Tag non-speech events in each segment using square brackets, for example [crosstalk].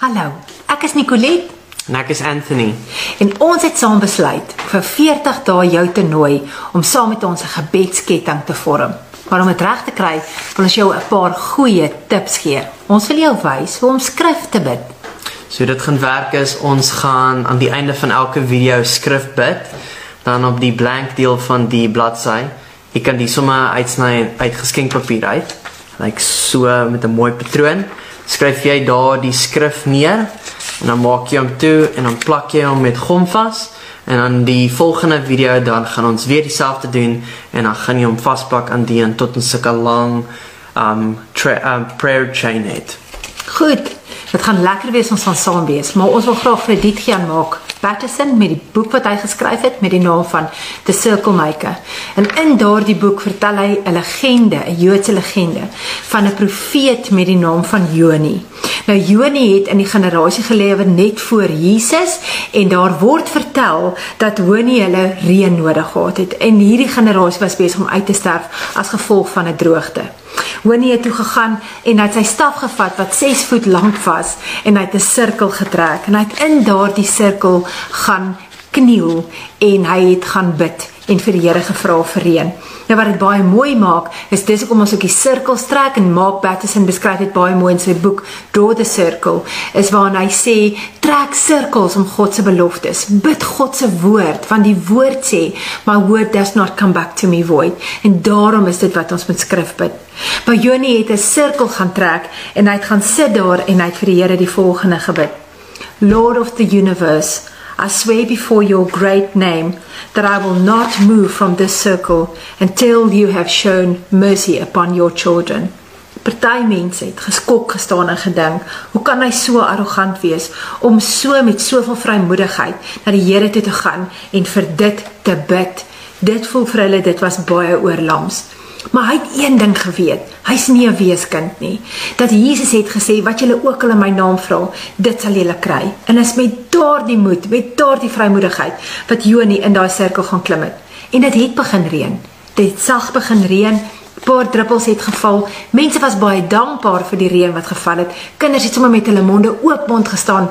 Hallo, ek is Nicolet En ek is Anthony. en ons het saam besluit vir 40 dae jou te nooi om saam met ons 'n gebedsketting te vorm. Maar om dit reg te kry, wil ons jou 'n paar goeie tips gee. Ons wil jou wys hoe om skrif te bid. So dit gaan werk is ons gaan aan die einde van elke video skrif bid, dan op die blank deel van die bladsy. Jy kan die sommer uitsny uit geskenkpapier uit. Lyk so met 'n mooi patroon. Skryf jy daar die skrif neer en dan maak jy hom toe en dan plak jy hom met gom vas. En dan die volgende video dan gaan ons weer dieselfde doen en dan gaan jy hom vaspak aan die en tot 'n sulke lang um, um prayer chain het. Goed. Dit gaan lekker wees ons gaan saam wees, maar ons wil graag krediet gee aan Mark Patterson met die boek wat hy geskryf het met die naam van The Circle Maker. En in daardie boek vertel hy 'n legende, 'n Joodse legende van 'n profeet met die naam van Joni. Nou Joni het in die generasie gelewe net voor Jesus en daar word vertel dat Joni hulle reën nodig gehad het en hierdie generasie was besig om uit te sterf as gevolg van 'n droogte. Winnie het toe gegaan en hy het sy staf gevat wat 6 voet lank was en hy het 'n sirkel getrek. En hy het in daardie sirkel gaan kniel en hy het gaan bid en vir die Here gevra vir reën. Nou wat dit baie mooi maak, is dis hoekom ons ook die sirkels trek en Mark Patterson beskryf dit baie mooi in sy boek Draw the Circle, is waarin hy sê trek sirkels om God se beloftes. Bid God se woord, want die woord sê, my word does not come back to me void. En daarom is dit wat ons met skrif bid. Maar Joni het 'n sirkel gaan trek en hy het gaan sit daar en hy het vir die Here die volgende gebid. Lord of the universe, I swear before your great name that I will not move from this circle until you have shown mercy upon your children. Party mense het geskok gestaan en gedink, hoe kan hy so arrogant wees om so met soveel vrymoedigheid na die Here toe te gaan en vir dit te bid? Dit voel vir hulle dit was baie oorlams. Maar hy het een ding geweet. Hy's nie 'n weeskind nie. Dat Jesus het gesê wat julle ook al in my naam vra, dit sal julle kry. En is met daardie moed, met daardie vrymoedigheid wat Jonie in daai sirkel gaan klim het. En dit het begin reën. Dit het sag begin reën. 'n Paar druppels het geval. Mense was baie dankbaar vir die reën wat geval het. Kinders het sommer met hulle monde oop mond gestaan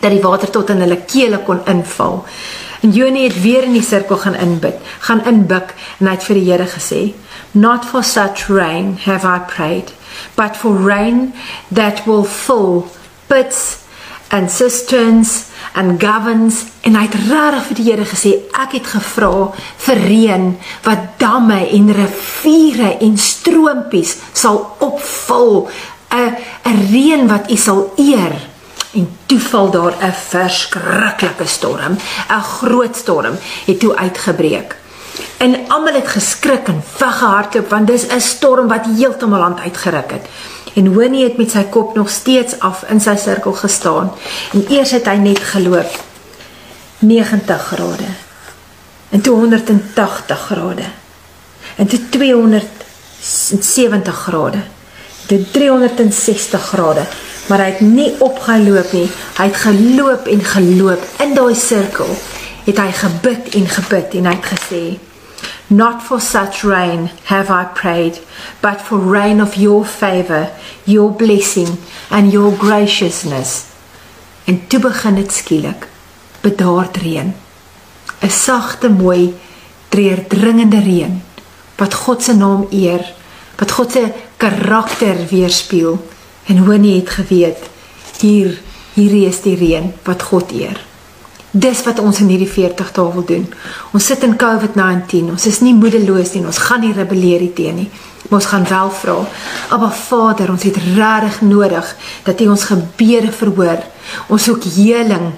dat die water tot in hulle kele kon inval. En Jonie het weer in die sirkel gaan inbid, gaan inbuk en hy het vir die Here gesê: Not for such rain have I prayed, but for rain that will fill pits and cisterns and governs. En hy het regtig vir die Here gesê ek het gevra vir reën wat damme en riviere en stroompies sal opvul. 'n 'n reën wat u sal eer. En toe val daar 'n verskriklike storm 'n groot storm het toe uitgebreek En almal het geskrik en weggehardloop want dis 'n storm wat heeltemal aan uitgeruk het. En Honie het met sy kop nog steeds af in sy sirkel gestaan. En eers het hy net geloop 90 grade. En toe 180 grade. En toe 270 grade. Toe 360 grade. Maar hy het nie opgeloop nie. Hy het geloop en geloop in daai sirkel. Het hy gebid en gebid en hy het gesê Not for such rain have I prayed, but for rain of your favor, your blessing and your graciousness. En toe begin dit skielik bedaard reën. 'n Sagte, mooi, treurdringende reën wat God se naam eer, wat God se karakter weerspieël. En Honie het geweet, hier hierdie is die reën wat God eer. Dis wat ons in hierdie 40 dae wil doen. Ons sit in COVID-19. Ons is nie moedeloos nie. Ons gaan nie rebelleer teen nie. Maar ons gaan wel vra. Aba Vader, ons het regtig nodig dat U ons gebede verhoor. Ons soek heling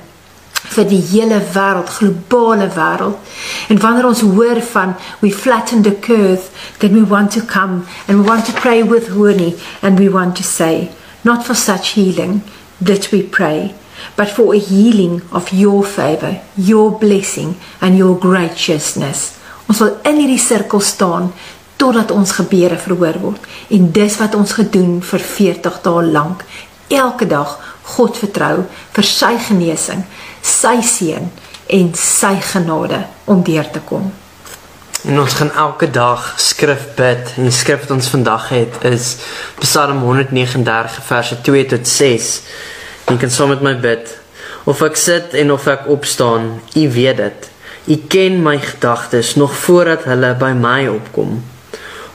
vir die hele wêreld, globale wêreld. En wanneer ons hoor van we flatten the curve, then we want to come and we want to pray with Hoornie and we want to say, not for such healing that we pray but for a healing of your favor, your blessing and your graciousness. Ons wil in hierdie sirkel staan totdat ons gebede verhoor word. En dis wat ons gedoen vir 40 dae lank. Elke dag God vertrou vir sy genesing, sy seën en sy genade om deur te kom. En ons gaan elke dag skrif bid. En die skrif wat ons vandag het is Psalm 139 verse 2 tot 6. Jy kan saam met my bid. Of ek sit en of ek opstaan, U weet dit. U ken my gedagtes nog voordat hulle by my opkom.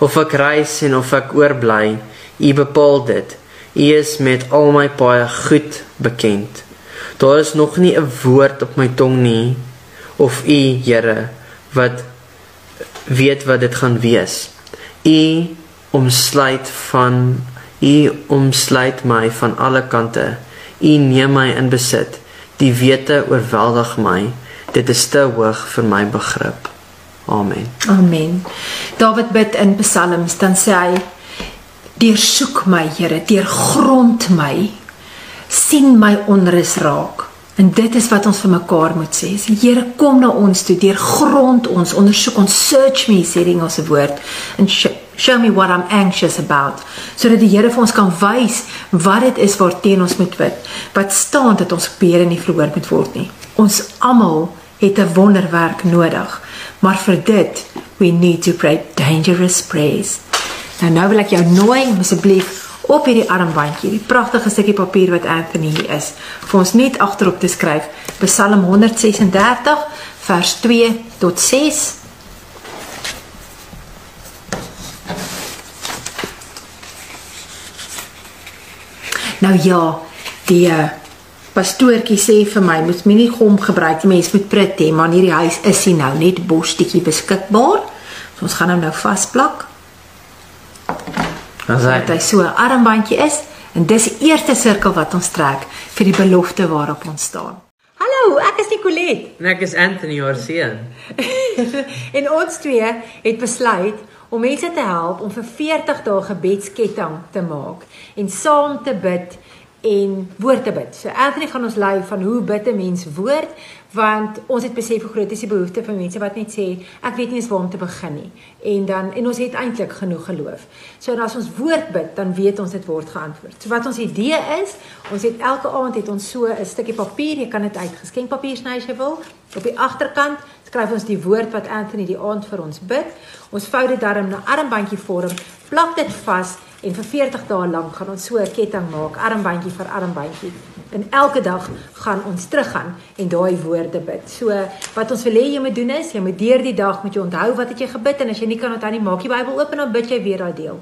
Of ek reis en of ek oorbly, U bepaal dit. U is met al my paaie goed bekend. Daar is nog nie 'n woord op my tong nie of U, Here, wat weet wat dit gaan wees. U omsluit van U omsluit my van alle kante. U neem my in besit. Die wete oorweldig my. Dit is te hoog vir my begrip. Amen. Amen. Dawid bid in Psalms dan sê hy: Deursoek my, Here, deurgrond my. sien my onrus raak. En dit is wat ons vir mekaar moet sê. Sê Here, kom na ons toe, deurgrond ons, ondersoek ons, search me, sê die Engelse woord. And sh show me what I'm anxious about. Sodat die Here vir ons kan wys wat dit is waarteen ons moet bid. Wat staan dat ons gebede nie verhoor moet word nie. Ons almal het 'n wonderwerk nodig. Maar vir dit, we need to pray dangerous prayers. Nou nou wil ek jou nooi om asseblief op hierdie armbandjie, die pragtige stukkie papier wat Anthony hier is, vir ons net agterop te skryf, Psalm 136 vers 2 tot 6. Nou ja, die uh, pastoortjie sê vir my, moet my nie gom gebruik nie, mens moet prit hê, maar in hierdie huis is hy nou net bostetjie beskikbaar. So ons gaan hom nou vasplak. Dat hy so 'n armbandjie is en dis die eerste sirkel wat ons trek vir die belofte waarop ons staan. Hallo, ek is Nicolet. en ek is Anthony Orsean. [laughs] en ons twee het besluit om mense te help om vir 40 dae gebedsketting te maak en saam te bid en woord te bid. So Anthony gaan ons lei van hoe bid 'n mens woord want ons het besef hoe groot is die behoefte van mense wat net sê ek weet nie eens waar om te begin nie. En dan en ons het eintlik genoeg geloof. So as ons woord bid, dan weet ons dit word geantwoord. So wat ons idee is, ons het elke aand het ons so 'n stukkie papier, jy kan dit uit geskenkpapier sny as jy wil. Op die agterkant skryf ons die woord wat Anthony die aand vir ons bid. Ons vou dit daarin 'n armbandjie vorm, plak dit vas en vir 40 dae lank gaan ons so 'n ketting maak, armbandjie vir armbandjie. En elke dag gaan ons teruggaan en daai woorde bid. So wat ons wil hê jy moet doen is, jy moet deur die dag moet jy onthou wat het jy gebid en as jy nie kan onthou nie, maak die Bybel oop en dan bid jy weer daai deel.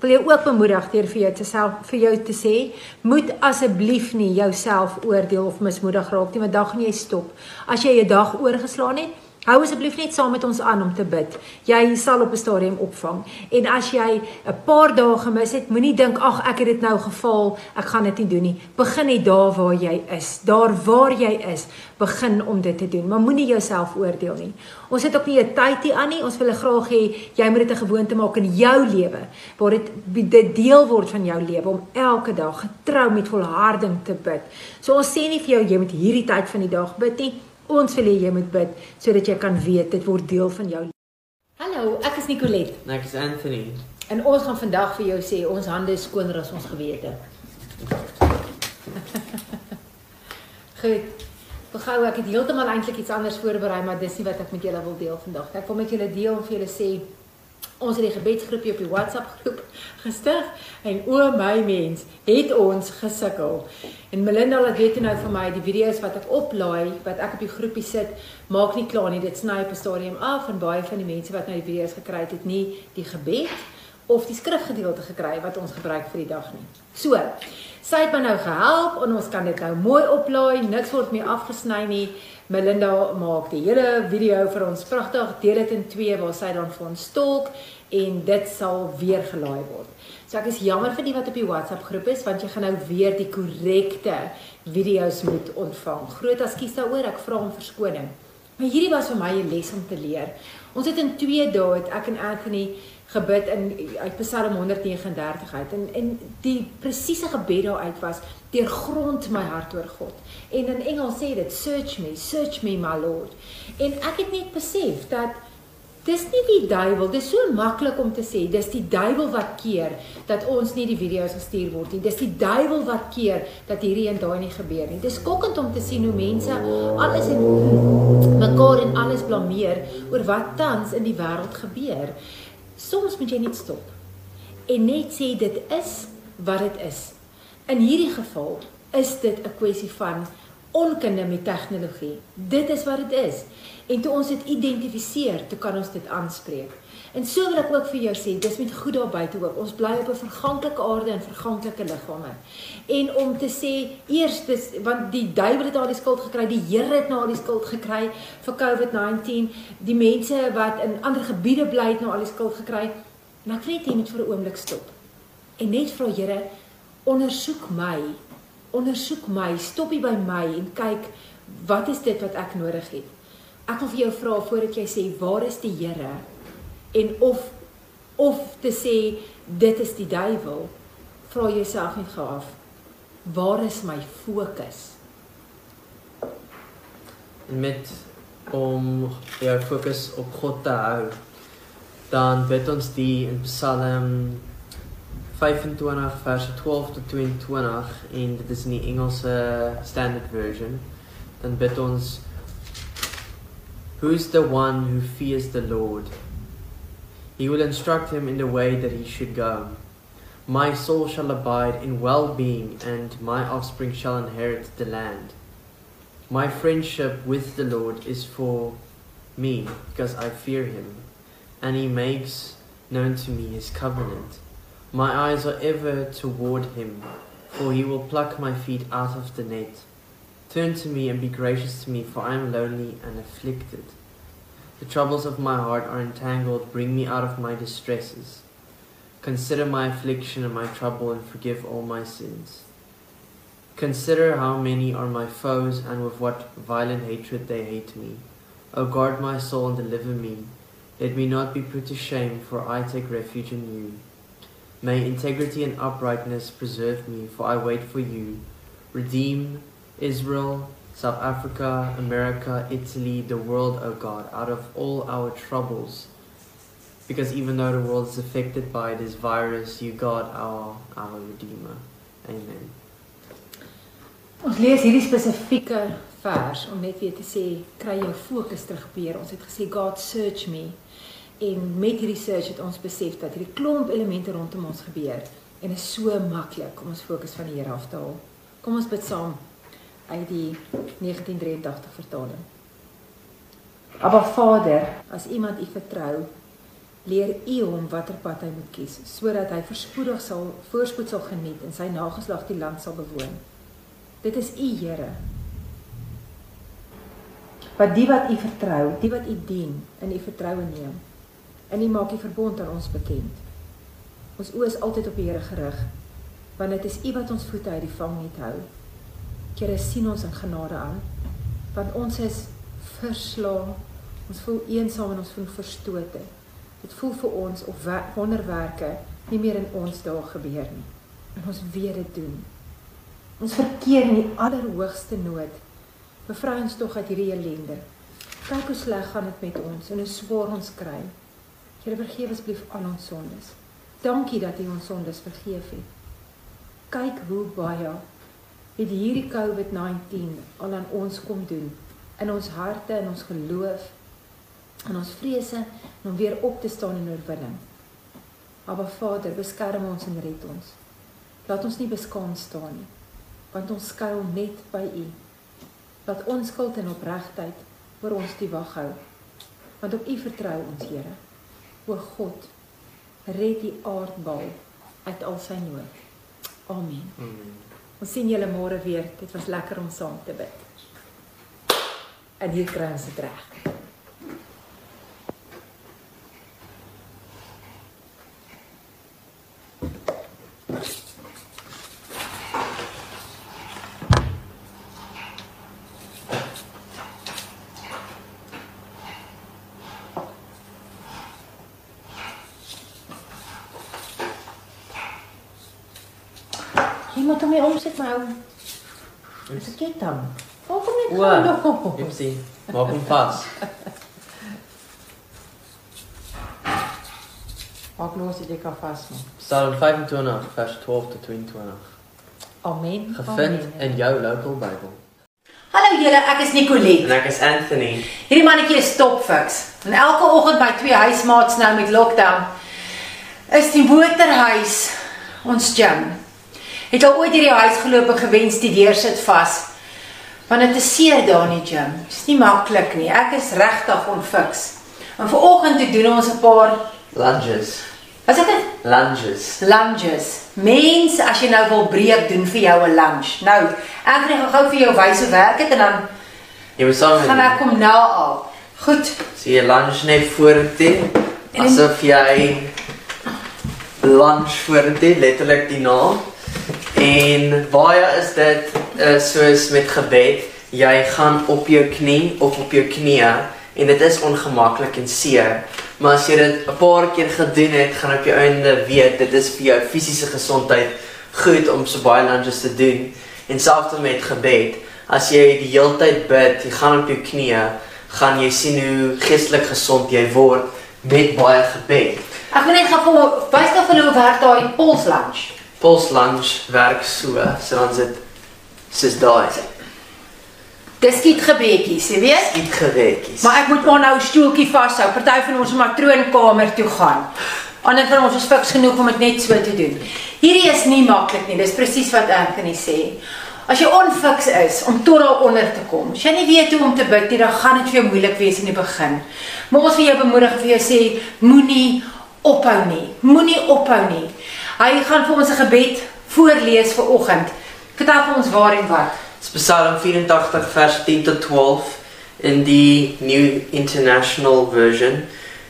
Wil jy ook bemoedig deur vir jou te self vir jou te sê, moet asseblief nie jouself oordeel of mismoedig raak nie, want dan gaan jy stop. As jy 'n dag oorgeslaan het, Hou asseblief net saam met ons aan om te bid. Jy sal op 'n stadium opvang. En as jy 'n paar dae gemis het, moenie dink ag ek het dit nou gefaal, ek gaan dit nie doen nie. Begin net daar waar jy is. Daar waar jy is, begin om dit te doen. Maar moenie jouself oordeel nie. Ons het ook nie 'n tyd hier aan nie. Ons wil graag hê jy moet dit 'n gewoonte maak in jou lewe waar dit dit deel word van jou lewe om elke dag getrou met volharding te bid. So ons sê nie vir jou jy moet hierdie tyd van die dag bid nie. Ons wil hê jy moet bid sodat jy kan weet dit word deel van jou. Hallo, ek is Nicolet En ek is Anthony. en ons gaan vandag vir jou sê ons hande is skoner as ons gewete. [laughs] Goed. Begou ek het heeltemal eintlik iets anders voorberei, maar dis nie wat ek met julle wil deel vandag. Ek wil met julle deel om vir julle sê ons het die gebedsgroepie op die WhatsApp groep [laughs] gestig en o my mens, het ons gesukkel. En Melinda laat weet nou vir my die video's wat ek oplaai, wat ek op die groepie sit, maak nie klaar nie. Dit sny op 'n stadium af en baie van die mense wat nou die video's gekry het, het nie die gebed of die skrifgedeelte gekry wat ons gebruik vir die dag nie. So, sy het my nou gehelp en ons kan dit nou mooi oplaai, niks word meer afgesny nie. Melinda maak die hele video vir ons pragtig, deel dit in twee waar sy dan vir ons tolk en dit sal weer gelaai word. So ek is jammer vir die wat op die WhatsApp groep is want jy gaan nou weer die korrekte video's moet ontvang. Groot ekskuus daaroor, ek vra om verskoning. Maar hierdie was vir my 'n les om te leer. Ons het in 2 dae het ek en Anthony gebid in uit Psalm 139 uit en en die presiese gebed daaruit was deurgrond my hart oor God. En in Engels sê dit search me, search me my Lord. En ek het net besef dat dis nie die duiwel, dis so maklik om te sê dis die duiwel wat keer dat ons nie die video's gestuur word nie. Dis die duiwel wat keer dat hierdie en daai nie gebeur nie. Dis skokkend om te sien hoe mense alles en mekaar en alles blameer oor wat tans in die wêreld gebeur. Soms moet jy net stop en net sê dit is wat dit is. In hierdie geval is dit 'n kwessie van onkunde met tegnologie. Dit is wat dit is. En toe ons dit identifiseer, toe kan ons dit aanspreek. En so wil ek ook vir jou sê, dis met goed daar buite ook. Ons bly op 'n verganklike aarde en verganklike liggame. En om te sê eers dis want die duiwel het al die skuld gekry, die Here het nou al die skuld gekry vir COVID-19, die mense wat in ander gebiede bly het nou al die skuld gekry. En ek weet jy moet vir 'n oomblik stop. En net vra Here, ondersoek my. Ondersoek my, stop hier by my en kyk wat is dit wat ek nodig het. Ek wil vir jou vra voordat jy sê waar is die Here? en of of te sê dit is die duiwel vra jouself net gou af waar is my fokus met om jou fokus op God te hou dan bid ons die in Psalm 25 vers 12 tot 22 en dit is in die Engelse standard version dan bid ons Who's the one who fears the Lord He will instruct him in the way that he should go. My soul shall abide in well being, and my offspring shall inherit the land. My friendship with the Lord is for me, because I fear him, and he makes known to me his covenant. My eyes are ever toward him, for he will pluck my feet out of the net. Turn to me and be gracious to me, for I am lonely and afflicted. The troubles of my heart are entangled. Bring me out of my distresses. Consider my affliction and my trouble and forgive all my sins. Consider how many are my foes and with what violent hatred they hate me. O guard my soul and deliver me. Let me not be put to shame, for I take refuge in you. May integrity and uprightness preserve me, for I wait for you. Redeem Israel South Africa, America, Italy, the world, oh God, out of all our troubles. Because even though the world is affected by this virus, you God, our, our Redeemer. Amen. Ons lees hierdie spesifieke vers om net weer te sê kry jou fokus terug Here. Ons het gesê God search me en met hierdie search het ons besef dat hierdie klomp elemente rondom ons gebeur en is so maklik om ons fokus van die Here af te haal. Kom ons bid saam uit die 1983 vertaling. Aba Vader, as iemand U vertrou, leer U hom watter pad hy moet kies sodat hy voorspoedig sal voorspoed sal geniet en sy nageslag die land sal bewoon. Dit is U Here. Wat die wat U vertrou, die wat U dien, in U vertroue neem. En U maak U verbond aan ons bekend. Ons oë is altyd op die Here gerig, want dit is U wat ons voete uit die vang net hou. Here sien ons in genade aan. Want ons is verslae. Ons voel eensaam en ons voel verstote. Dit voel vir ons of wonderwerke nie meer in ons dae gebeur nie. En ons weet dit doen. Ons verkeer in die allerhoogste nood. Bevry ons tog uit hierdie ellende. Kyk hoe sleg gaan dit met ons en hoe swaar ons kry. Here vergewe asseblief al ons sondes. Dankie dat U ons sondes vergeef het. Kyk hoe baie het hierdie COVID-19 al aan ons kom doen in ons harte en ons geloof en ons vrese om weer op te staan in oorwinning. Maar Vader, beskerm ons en red ons. Laat ons nie beskaam staan nie, want ons skuil net by U. Laat ons skuld en opregtheid oor ons die wag hou. Want op U vertrou ons, Here. O God, red die aardbol uit al sy nood. Amen. Amen. Ons sien julle môre weer. Dit was lekker om saam te bid. En hier kry ons dit reg. my omsit my ou. Dis ek dit dan. Hoekom net gou? Ek sien. Maak hom vas. Maak los dit ek vas man. Psalm 25 vers 12 tot 22. Amen. Gevind Amen. in jou local Bybel. Hallo julle, ek is Nicolet. En ek is Anthony. Hierdie mannetjie is stopfiks. En elke oggend by twee huismaats nou met lockdown is die motorhuis ons gym. Het al ooit hierdie huis geloop en gewens die deur sit vas. Want dit is seer daar in die gym. Dis nie maklik nie. Ek is regtig onfiks. En vanoggend toe doen ons 'n paar Lunges. Wat sê dit? Lunges. Lunges. Mens, as jy nou wil breek, doen vir jou 'n lunge. Nou, ek gaan gou vir jou wys hoe werk dit en dan Jy moet saam gaan ek kom na al. Goed. So jy lunge net vorentoe En- asof jy lunge vorentoe letterlik die naam. En baie is dit uh, soos met gebed, jy gaan op jou knie of op jou knieë en dit is ongemaklik en seer. Maar as jy dit 'n paar keer gedoen het, gaan op jou einde weet dit is vir jou fisiese gesondheid goed om so baie lunges te doen. En selfs met gebed, as jy die hele tyd bid, jy gaan op jou knieë, gaan jy sien hoe geestelik gesond jy word met baie gebed. Ek wil net gou vir wys gou vir hulle hoe werk daai pulse lunge. Pulse lunge werk so, so dan sit soos daai. Dis skiet gebedjies, jy weet? Iets gewetjies. Maar ek moet maar nou 'n stoeltjie vashou. Party van ons moet maar troonkamer toe gaan. Ander van ons is fiks genoeg om dit net so te doen. Hierdie is nie maklik nie. Dis presies wat Anthony sê. As jy onfiks is om tot daaronder te kom, as jy nie weet hoe om te bid nie, dan gaan dit vir jou moeilik wees in die begin. Maar ons wil jou bemoedig vir jou sê, moenie ophou nie. Moenie ophou nie. Hy gaan vir ons 'n gebed voorlees vir oggend. Vertel vir ons waar en wat. Dis Psalm 84 vers 10 tot 12 in die New International Version.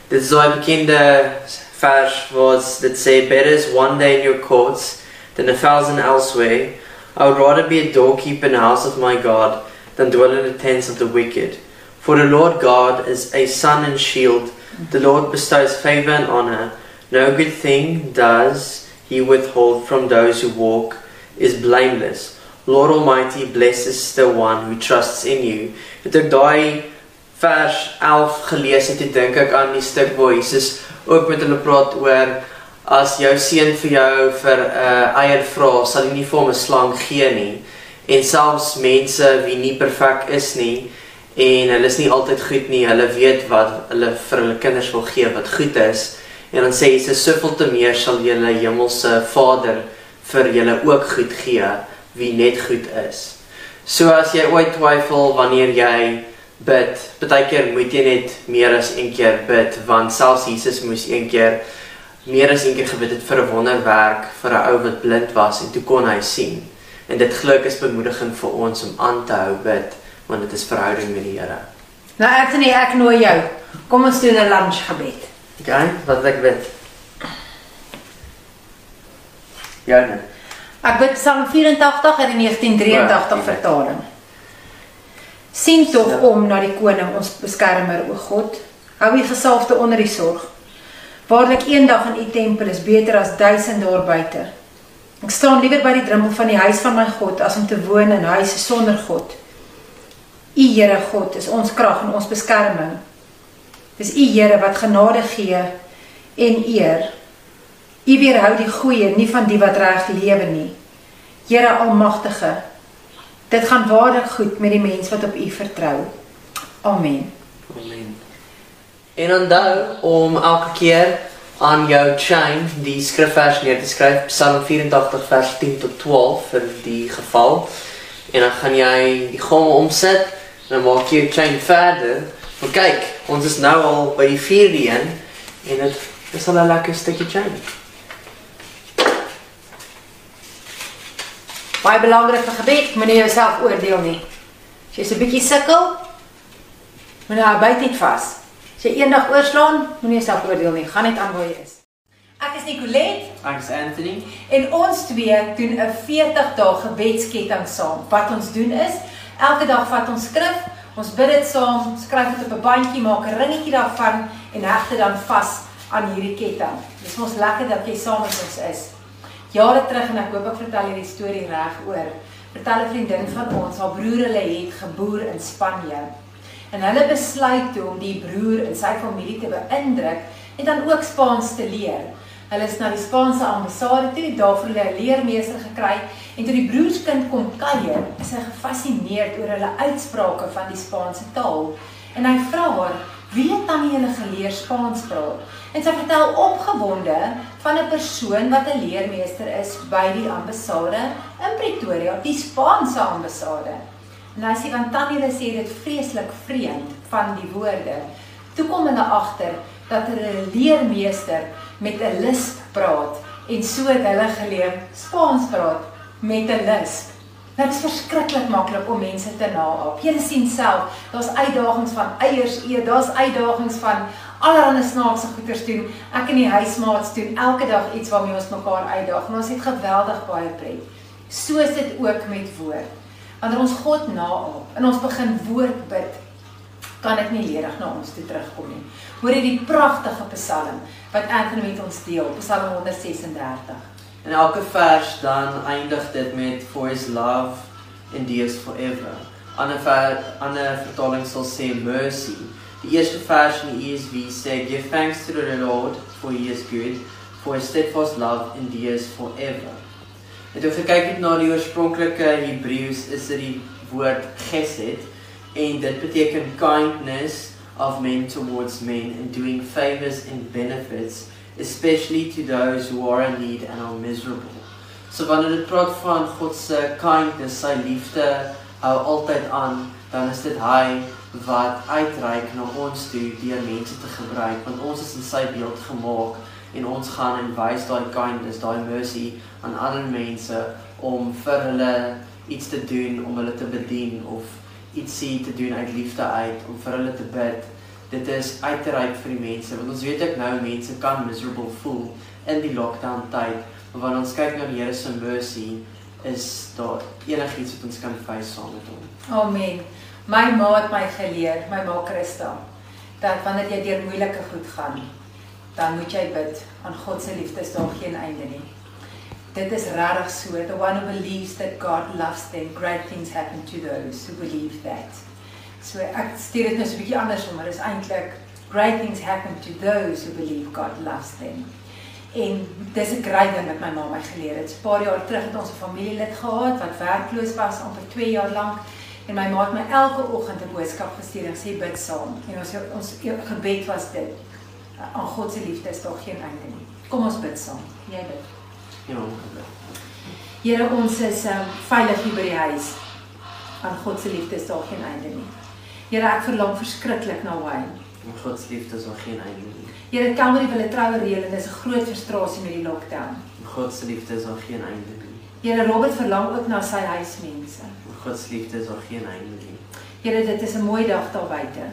Dit is so 'n bekende vers was that say better is one day in your courts than a thousand elsewhere. I would rather be a doorkeeper in the house of my God than dwell in the tents of the wicked. For the Lord God is a sun and shield. The Lord bestows favor and honor. No good thing does he withhold from those who walk is blameless. Lord Almighty blesses the one who trusts in you. Het ek daai vers 11 gelees het, toe dink ek aan die stuk waar Jesus ook met hulle praat oor as jou seun vir jou vir 'n uh, eier vra, sal jy nie vir hom 'n slang gee nie. En selfs mense wie nie perfek is nie en hulle is nie altyd goed nie, hulle weet wat hulle vir hulle kinders wil gee wat goed is. En dan sê Jesus soveel te meer sal julle hemelse Vader vir julle ook goed gee wie net goed is. So as jy ooit twyfel wanneer jy bid, baie keer moet jy net meer as een keer bid want selfs Jesus moes een keer meer as een keer gebid het vir 'n wonderwerk vir 'n ou wat blind was en toe kon hy sien. En dit geluk is bemoediging vir ons om aan te hou bid want dit is verhouding met die Here. Nou Anthony, ek nooi jou. Kom ons doen 'n lunch Okay, wat ek bid. Joune. Ek bid Psalm 84 uit die 1983 Ja. vertaling. Sien tog Ja. om na die koning ons beskermer o God. Hou u gesalfde onder die sorg. Waarlik eendag in u tempel is beter as duisend daar buite. Ek staan liewer by die drempel van die huis van my God as om te woon in huise sonder God. U Here God is ons krag en ons beskerming. Dis u Here wat genade gee en eer. U weerhou die goeie nie van die wat reg lewe nie. Here Almagtige, dit gaan waarlik goed met die mens wat op U vertrou. Amen. Amen. En onthou om elke keer aan jou chain die skrifvers neer te skryf Psalm 84 vers 10 tot 12 vir die geval. En dan gaan jy die gomme omsit en dan maak jy jou chain verder. Maar kyk, ons is nou al by die 4de een en dit is al 'n lekker stukkie chain. Baie belangrik vir gebed, moenie jouself oordeel nie. As jy so 'n bietjie sukkel, moenie nou byt net vas. As jy eendag oorslaan, moenie jouself oordeel nie. Gaan net aan waar jy is. Ek is Nicolet Ek is Anthony. En ons twee doen 'n 40 dae gebedsketting saam. Wat ons doen is, elke dag vat ons skrif, ons bid dit saam, skryf dit op 'n bandjie, maak 'n ringetjie daarvan en heg dit dan vas aan hierdie ketting. Dis mos lekker dat jy saam met ons is. Jare terug en ek hoop ek vertel hierdie storie reg oor. Vertel 'n vriendin van ons, haar broer hulle het geboer in Spanje. En hulle besluit toe om die broer en sy familie te beïndruk en dan ook Spaans te leer. Hulle is na die Spaanse ambassade toe, daar vir hulle 'n leermeester gekry en toe die broerskind kom kuier, is hy gefassineerd oor hulle uitsprake van die Spaanse taal. En hy vra haar, weet Tannie hulle geleer Spaans praat. En sy vertel opgewonde van 'n persoon wat 'n leermeester is by die ambassade in Pretoria, die Spaanse ambassade. En hy sê want Tannie hulle sê dit vreeslik vreemd van die woorde. Toe kom hulle agter dat 'n leermeester met 'n lisp praat en so het hulle geleer Spaans praat met 'n lisp. Dit is verskriklik maklik om mense te naap. Jy sien self, daar's uitdagings van eiers eet, daar's uitdagings van allerlei snaakse goeders doen. Ek en die huismaats doen elke dag iets waarmee ons mekaar uitdaag. Ons het geweldig baie pret. So is dit ook met woord. Wanneer ons God naap en ons begin woord bid, kan ek nie ledig na ons toe terugkom nie. Hoor jy die pragtige Psalm wat Anthony met ons deel, Psalm 136. En elke vers dan eindig dit met for his love endures forever. Ander ver, ander vertaling sal sê mercy. Die eerste vers in die ESV sê give thanks to the Lord for he is good for his steadfast love endures forever. Dit as jy kyk na die oorspronklike Hebreëus is dit die woord gesed en dit beteken kindness of men towards men and doing favors and benefits especially to those who are in need and are miserable. So wanneer dit praat van God se kindness, sy liefde hou altyd aan, dan is dit hy wat uitreik na ons toe deur mense te gebruik want ons is in sy beeld gemaak en ons gaan en wys daai kindness, daai mercy aan ander mense om vir hulle iets te doen om hulle te bedien of ietsie te doen uit liefde uit om vir hulle te bid. Dit is uitreik vir die mense want ons weet ek nou mense kan miserable voel in die lockdown tyd, maar wanneer ons kyk na die Here se mercy is daar enigiets wat ons kan face saam met hom. Amen. My ma het my geleer, my ma Christa, dat wanneer jy deur moeilike goed gaan, dan moet jy bid. Aan God se liefde is daar geen einde nie. Dit is regtig so. The one who believes that God loves them, great things happen to those who believe that. So ek stuur dit nou so 'n bietjie andersom, maar dit is eintlik great things happen to those who believe God loves them. En dis 'n groot ding wat my ma my geleer het. 'n Paar jaar terug het ons 'n familielid gehad wat werkloos was amper 2 jaar lank en my ma het my elke oggend 'n boodskap gestuur en sê bid saam. En ons ons gebed was dit. Aan God se liefde is daar geen einde nie. Kom ons bid saam. Jy bid. Ja. Here ons is um, veilig hier by die huis. Aan God se liefde is daar geen einde nie. Here ek verlang verskriklik na wyn. Aan God se liefde is daar geen einde nie. Here Calvary wil 'n troue reël en dis 'n groot frustrasie met die lockdown. Aan God se liefde is daar geen einde nie. Here Robert verlang ook na sy huismense. Aan God se liefde is daar geen einde nie. Here dit is 'n mooi dag daar buite.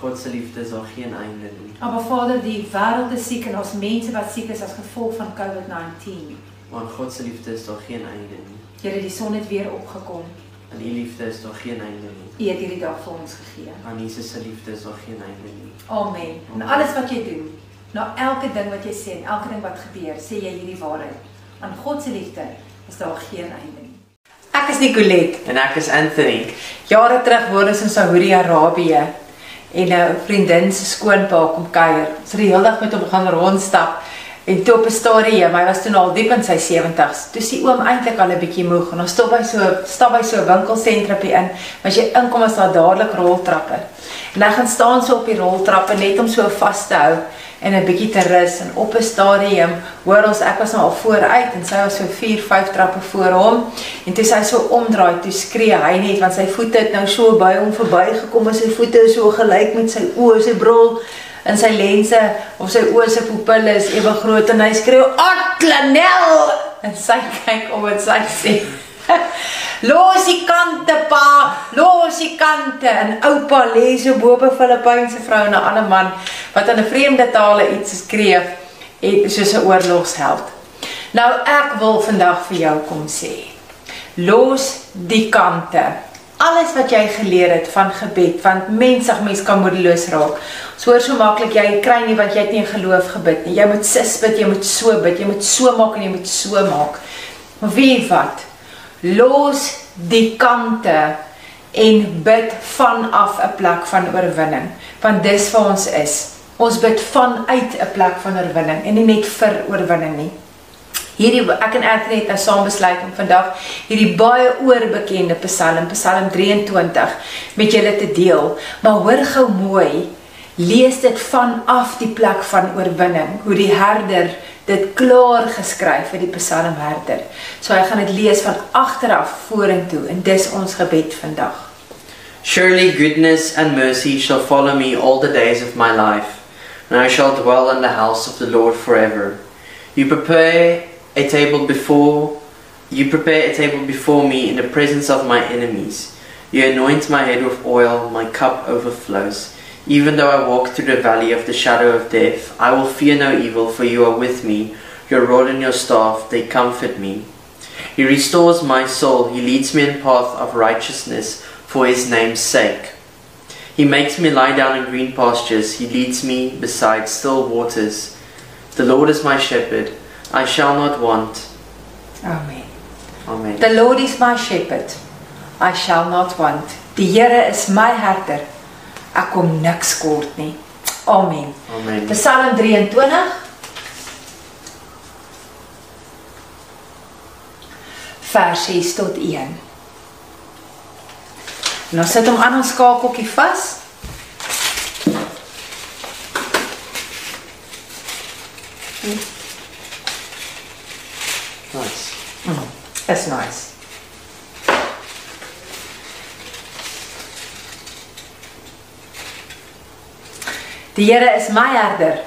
God se liefde is daar geen einde nie. Maar Vader, die wêreld is siek en ons mense wat siek is as gevolg van COVID-19. Maar God se liefde is daar geen einde nie. Here, die son het weer opgekom. Aan U liefde is daar geen einde nie. U het hierdie dag vir ons gegee. Aan Jesus se liefde is daar geen einde nie. Amen. En alles wat jy doen, na elke ding wat jy sê en elke ding wat gebeur, sê jy hierdie waarheid. Aan God se liefde is daar geen einde nie. Ek is Nicolet. En ek is Anthony. Jare terug woon ons in Saudi-Arabië en 'n vriendin se skoonpa kom kuier. Ons het die hele dag met hom gaan rondstap en toe op 'n stadium, hy was toe al diep in sy 70's. Toe sien oom eintlik al 'n bietjie moeg en ons stop by so stap by so 'n winkelsentrumpie in, as jy inkom is daar dadelik roltrappe. En hy gaan staan so op die roltrappe net om so vas te hou en 'n bietjie te rus en op 'n stadium hoor ons ek was nou al vooruit en sy was so 4, 5 trappe voor hom en toe sy so omdraai toe skree hy net want sy voete het nou so by hom verbygekom en sy voete is so gelyk met sy oë sy bril en sy lense of sy oë se pupille is ewe groot en hy skreeu Atlanel en sy [laughs] kyk om en sy sê [laughs] Los die kante pa, los die kante en oupa lê so bo op 'n Filippynse vrou en 'n ander man wat in 'n vreemde tale iets skreef en soos 'n oorlogsheld. Nou ek wil vandag vir jou kom sê. Los die kante. Alles wat jy geleer het van gebed, want mensig mens kan moedeloos raak. Ons hoor so maklik jy kry nie want jy het nie geloof gebid nie. Jy moet sis bid, jy moet so bid, jy moet so maak en jy moet so maak. Maar weet wat? Los die kante en bid vanaf 'n plek van oorwinning, want dis waar ons is. Ons bid vanuit 'n plek van oorwinning en nie net vir oorwinning nie. Hierdie ek en Anthony het nou saam besluit om vandag hierdie baie oorbekende Psalm, Psalm 23 met julle te deel. Maar hoor gou mooi, lees dit vanaf die plek van oorwinning, hoe die herder dit klaar geskryf vir die psalmherder. So hy gaan dit lees van agteraf vorentoe en dis ons gebed vandag. Surely goodness and mercy shall follow me all the days of my life, and I shall dwell in the house of the Lord forever. You prepare a table before you prepare a table before me in the presence of my enemies. You anoint my head with oil, my cup overflows. Even though I walk through the valley of the shadow of death, I will fear no evil, for you are with me. Your rod and your staff, they comfort me. He restores my soul. He leads me in path of righteousness for his name's sake. He makes me lie down in green pastures. He leads me beside still waters. The Lord is my shepherd. I shall not want. Amen. Amen. The Lord is my shepherd. I shall not want. Die Here is my herder. Ek kom niks kort nie. Amen. Amen. Psalm 23 vers 6 tot 1. Nou sit hom aan ons skakeltjie vas. Nice. Is nice. Die Here is my herder.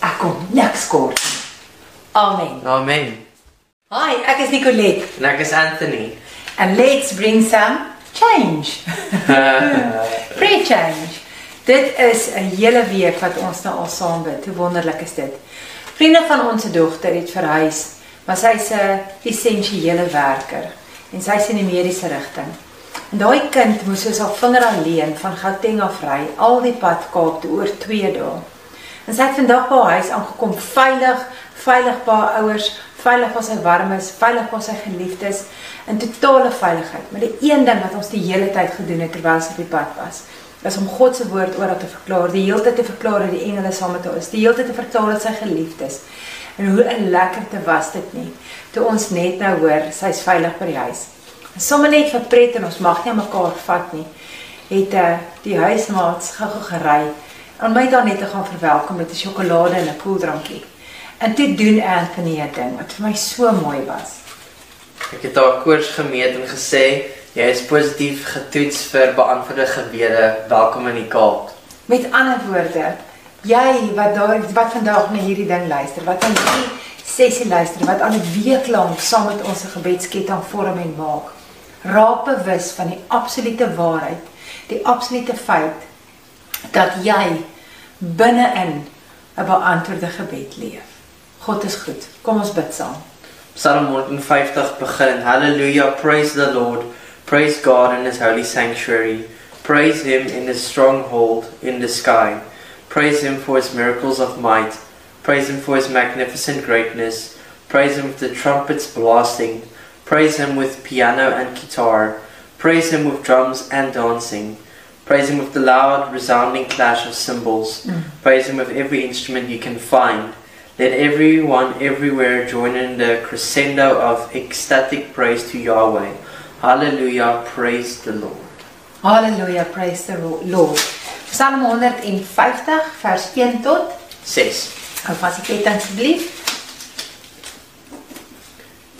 Ek kom niks kort nie. Amen. Amen. Hi, ek is Nicolet En ek is Anthony. and let's bring some change. [laughs] Free change. Dit is 'n hele week wat ons nou al saam bid. Hoe wonderlik is dit. Vriende van ons dogter het verhuis, maar sy's 'n essensiële werker en sy's in die mediese rigting. En daai kind moes soos haar vinger alleen van Gauteng af ry al die pad Kaap toe oor 2 dae. En sy het vandag by haar huis aangekom veilig, veilig by haar ouers, veilig waar sy warm is, veilig waar sy geliefd is, in totale veiligheid. Maar die een ding wat ons die hele tyd gedoen het terwyl sy op die pad was, is om God se woord oor haar te verklaar, die hele tyd te verklaar dat die engele saam met haar is, die hele tyd te vertel dat sy geliefd is. En hoe 'n lekkerte was dit nie toe ons net nou hoor sy's veilig by die huis. Sommer net vir pret en ons mag nie mekaar vat nie. Het uh, die huismaats gou-gou gery om my dan net te gaan verwelkom met 'n sjokolade en 'n koeldrankie. En toe doen Anthony 'n ding wat vir my so mooi was. Ek het haar koers gemeet en gesê jy is positief getoets vir beantwoorde gebede. Welkom in die Kaap. Met ander woorde, jy wat daar wat vandag na hierdie ding luister, wat aan hierdie sessie luister, wat al 'n week lank saam met ons 'n gebedsketting vorm en maak, raak bewus van die absolute waarheid, die absolute feit dat jy binne-in 'n beantwoorde gebed leef. God is goed. Kom ons bid saam. Psalm 150 begin. Hallelujah, praise the Lord. Praise God in his holy sanctuary. Praise him in his stronghold in the sky. Praise him for his miracles of might. Praise him for his magnificent greatness. Praise him with the trumpets blasting. Praise him with piano and guitar. Praise him with drums and dancing. Praise him with the loud, resounding clash of cymbals. Mm. Praise him with every instrument you can find. Let everyone everywhere join in the crescendo of ecstatic praise to Yahweh. Hallelujah, praise the Lord. Hallelujah, praise the Lord. Psalm 150 vers 1 tot 6. Hou vas die ketting asseblief.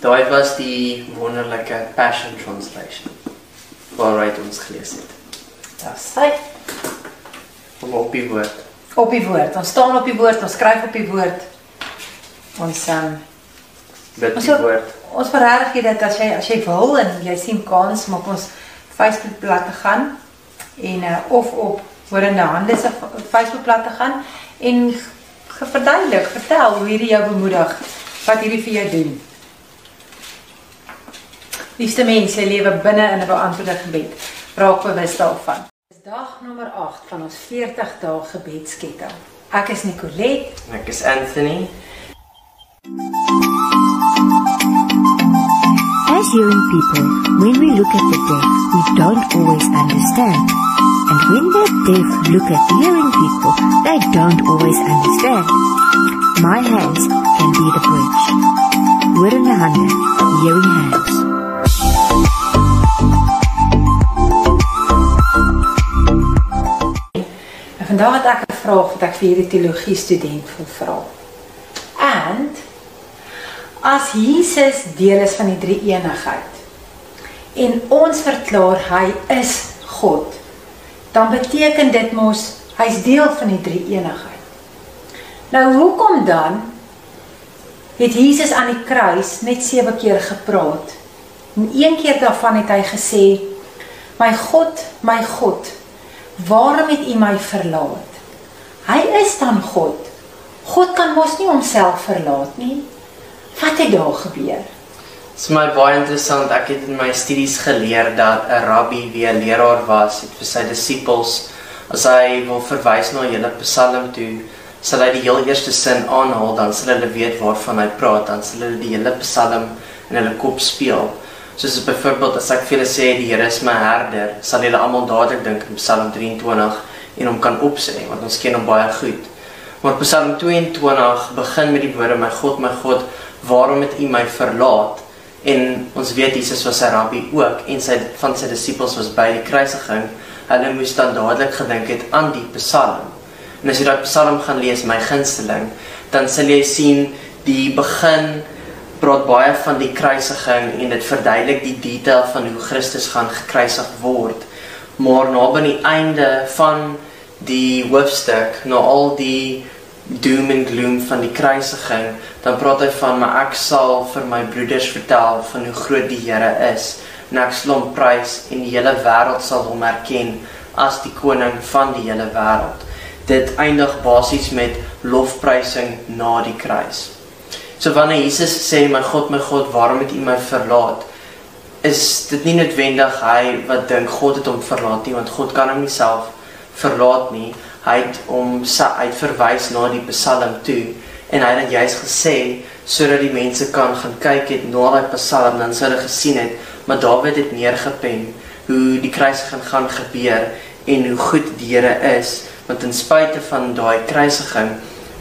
Daai was die wonderlike Passion Translation waaruit ons gelees het. Daar's hy. Om op die woord. Op die woord. Ons staan op die woord, ons skryf op die woord. Ons um, Bid Ons die ook- woord. ons verreg jy dit as jy as jy wil en jy sien kans om op ons Facebookblad te gaan en uh, of op Horende Hande se Facebookblad te gaan en verduidelik, vertel hoe hierdie jou bemoedig, wat hierdie vir jou doen. Liefste mense, lewe binne in 'n beantwoorde gebed. Raak bewus daarvan. Dis dag nommer 8 van ons 40 dae gebedsketting. Ek is Nicolet. En ek is Anthony. As hearing people, when we look at the deaf, we don't always understand. And when the deaf look at hearing people, they don't always understand. My hands can be the bridge. Word in the hand, hearing hands. vandag het ek 'n vraag wat ek vir hierdie teologie student wil vra. And as Jesus deel is van die drie eenigheid en ons verklaar hy is God, dan beteken dit mos hy's deel van die drie eenigheid. Nou hoekom dan het Jesus aan die kruis net 7 keer gepraat? En een keer daarvan het hy gesê: "My God, my God, waarom het U my verlaat?" Hy is dan God. God kan mos nie homself verlaat nie. Wat het daar gebeur? Dit is my baie interessant. Ek het in my studies geleer dat 'n rabbi wie 'n leraar was, het vir sy disippels as hy wil verwys na 'n hele Psalm toe, sal hy die heel eerste sin aanhaal, dan sal hulle weet waarvan hy praat, dan sal hulle die hele Psalm in hulle kop speel. Soos byvoorbeeld as ek vir julle sê die Here is my herder, sal julle almal dadelik dink aan Psalm 23 en hom kan opsê want ons ken hom baie goed. Maar Psalm 22 begin met die woorde my God, my God, waarom het U my verlaat? En ons weet Jesus was 'n rabbi ook en sy van sy disippels was by die kruisiging. Hulle moes dan dadelik gedink het aan die Psalm. En as jy daai Psalm gaan lees, my gunsteling, dan sal jy sien die begin praat baie van die kruisiging en dit verduidelik die detail van hoe Christus gaan gekruisig word. Maar na by die einde van die hoofstuk, na al die doom en gloom van die kruisiging, dan praat hy van maar ek sal vir my broeders vertel van hoe groot die Here is en ek sal hom prys en die hele wêreld sal hom erken as die koning van die hele wêreld. Dit eindig basies met lofprysing na die kruis. So wanneer Jesus sê my God my God waarom het U my verlaat is dit nie noodwendig hy wat dink God het hom verlaat nie want God kan hom nie self verlaat nie hy het hom uit verwys na die Psalm toe en hy het juist gesê sodat die mense kan gaan kyk het na daai Psalm dan sou hulle gesien het maar Dawid het neergepen hoe die kruisiging gaan gebeur en hoe goed die Here is want ten spyte van daai kruisiging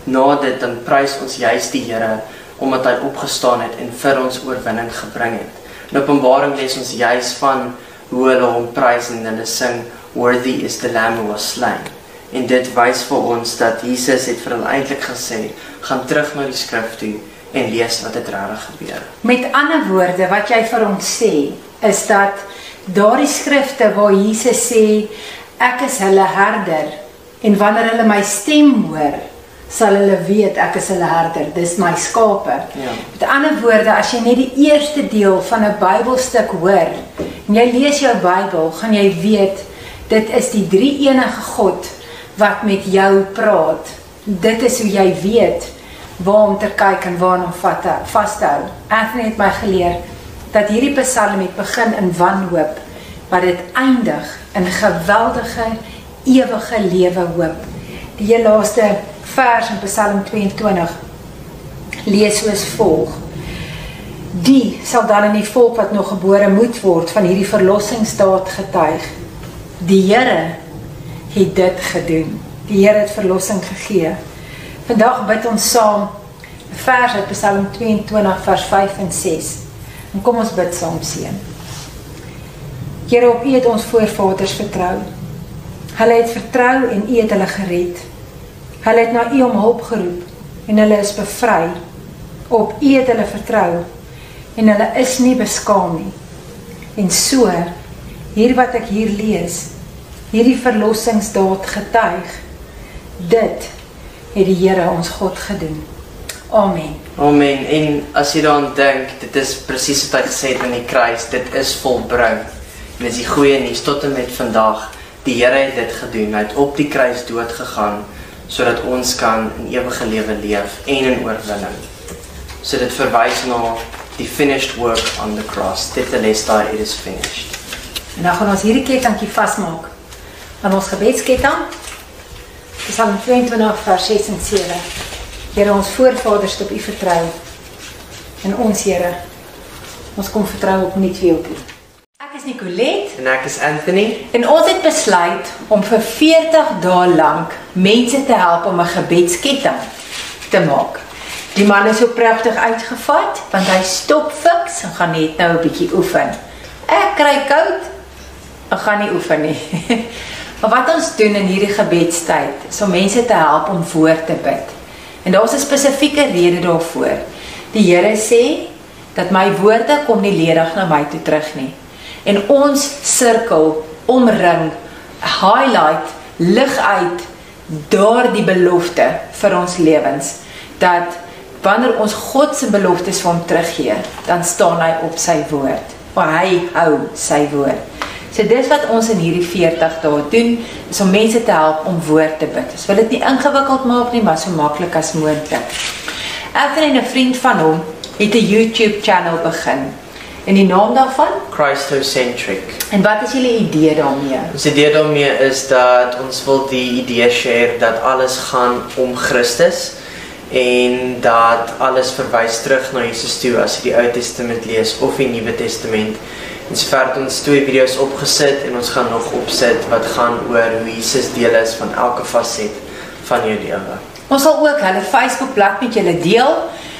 na dit dan prys ons juist die Here omdat hy opgestaan het en vir ons oorwinning gebring het. In Openbaring lees ons juis van hoe hulle hom prys en hulle sing worthy is the lamb who was slain. En dit wys vir ons dat Jesus het vir hulle eintlik gesê, gaan terug na die skrif toe en lees wat het regtig gebeur. Met ander woorde wat jy vir ons sê is dat daardie skrifte waar Jesus sê ek is hulle herder en wanneer hulle my stem hoor sal hulle weet ek is hulle herder, dis my skape. Ja. Met ander woorde, as jy net die eerste deel van 'n Bybelstuk hoor en jy lees jou Bybel, gaan jy weet dit is die drie enige God wat met jou praat. Dit is hoe jy weet waar om te kyk en waar om vas te hou. Anthony het my geleer dat hierdie Psalm het begin in wanhoop, maar dit eindig in geweldige ewige lewe hoop. Die laaste vers in Psalm 22 lees soos volg: Die sal dan in die volk wat nog gebore moet word van hierdie verlossingsdaad getuig. Die Here het dit gedoen. Die Here het verlossing gegee. Vandag bid ons saam 'n vers uit Psalm 22 vers 5 en 6. En kom ons bid saam seën. Here op U het ons voorvaders vertrou. Hulle het vertrou en U het hulle gered. Hulle het na U om hulp geroep en hulle is bevry. Op U het hulle vertrou en hulle is nie beskaam nie. En so hier wat ek hier lees, hierdie verlossingsdaad getuig, dit het die Here ons God gedoen. Amen. Amen. En as jy daaraan dink, dit is presies wat hy gesê het aan die kruis, dit is volbring. En dis die goeie nuus tot en met vandag. Die Here het dit gedoen. Hy het op die kruis dood gegaan sodat ons kan in ewige lewe leef en in oorwinning. So dit verwys na die finished work on the cross. Dit is daar it is finished. En dan gaan ons hierdie kettingkie vasmaak aan ons gebedsketting. Psalm 22 vers 6 en 7. Here ons voorvaders het op U vertrou. En ons Here, ons kom vertrou op U twee op U. Ek is Nicolet En ek is Anthony. en ons het besluit om vir 40 dae lank mense te help om 'n gebedsketting te maak. Die man is so pragtig uitgevat want hy stop fiks en gaan net nou 'n bietjie oefen. Ek kry koud. Ek gaan nie oefen nie. [laughs] Maar wat ons doen in hierdie gebedstyd is om mense te help om voor te bid. En daar's 'n spesifieke rede daarvoor. Die Here sê dat my woorde kom nie ledig na my toe terug nie. En ons sirkel, omring, highlight, lig uit daardie belofte vir ons lewens dat wanneer ons God se beloftes vir hom teruggee, dan staan hy op sy woord. Want hy hou sy woord. So dis wat ons in hierdie 40 dae doen, is om mense te help om woord te bid. Ons wil dit nie ingewikkeld maak nie, maar so maklik as moontlik. Ek en 'n vriend van hom het 'n YouTube channel begin. En die naam daarvan? Christocentric. En wat is julle idee daarmee? Ons idee daarmee is dat ons wil die idee share dat alles gaan om Christus en dat alles verwys terug na Jesus toe as jy die Ou Testament lees of die Nuwe Testament. Sover het ons twee video's opgesit en ons gaan nog opsit wat gaan oor hoe Jesus deel is van elke faset van jou lewe. Ons sal ook hulle Facebook bladsy met julle deel.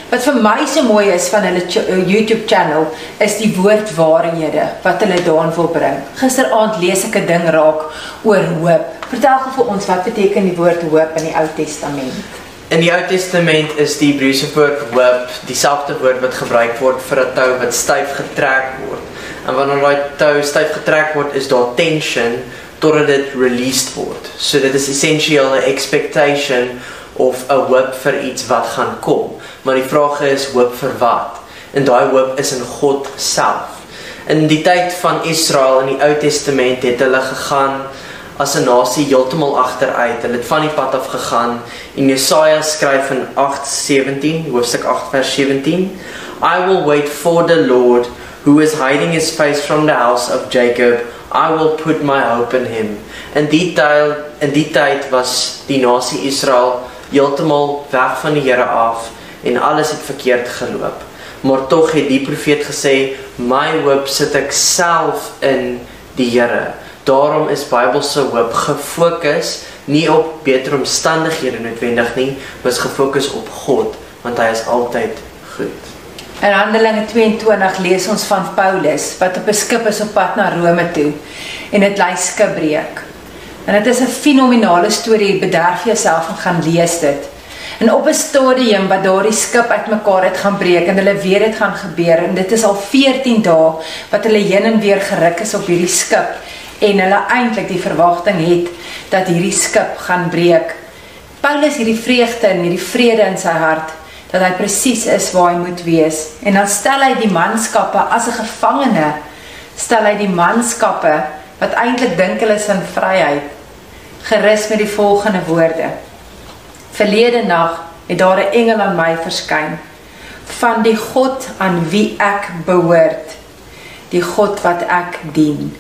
Wat vir my so mooi is van hulle ch YouTube channel is die woordwaarhede wat hulle daarin wil bring. Gisteraand lees ek 'n ding raak oor hoop. Vertel gou vir ons wat beteken die woord hoop in die Ou Testament? In die Ou Testament is die Hebreëse woord hoop dieselfde woord wat gebruik word vir 'n tou wat styf getrek word. En wanneer daai tou styf getrek word, is daar tension totdat dit released word. So dit is essensieel 'n expectation of 'n hoop vir iets wat gaan kom. Maar die vraag is hoop vir wat? En daai hoop is in God self. In die tyd van Israel in die Ou Testament het hulle gegaan as 'n nasie heeltemal agteruit. Hulle het van die pad af gegaan. En Jesaja skryf in 8:17, hoofstuk 8 vers 17, I will wait for the Lord who is hiding his face from the house of Jacob. I will put my hope in him. In die tyd in die tyd was die nasie Israel heeltemal weg van die Here af en alles het verkeerd geloop. Maar tog het die profeet gesê, "My hoop sit ek self in die Here." Daarom is Bybelse hoop gefokus nie op beter omstandighede noodwendig nie, maar is gefokus op God, want hy is altyd goed. In Handelinge 22 lees ons van Paulus wat op 'n skip is op pad na Rome toe en dit lei skipbreek. En dit is 'n fenominale storie, bederf jouself en gaan lees dit. En op 'n stadium wat daardie skip uitmekaar het gaan breek en hulle weet dit gaan gebeur en dit is al 14 dae wat hulle heen en weer geruk is op hierdie skip en hulle eintlik die verwagting het dat hierdie skip gaan breek. Paulus hierdie vreugde en hierdie vrede in sy hart dat hy presies is waar hy moet wees en dan stel hy die manskappe as 'n gevangene stel hy die manskappe wat eintlik dink hulle is in vryheid gerus met die volgende woorde Verlede nag het daar 'n engel aan my verskyn van die God aan wie ek behoort, die God wat ek dien.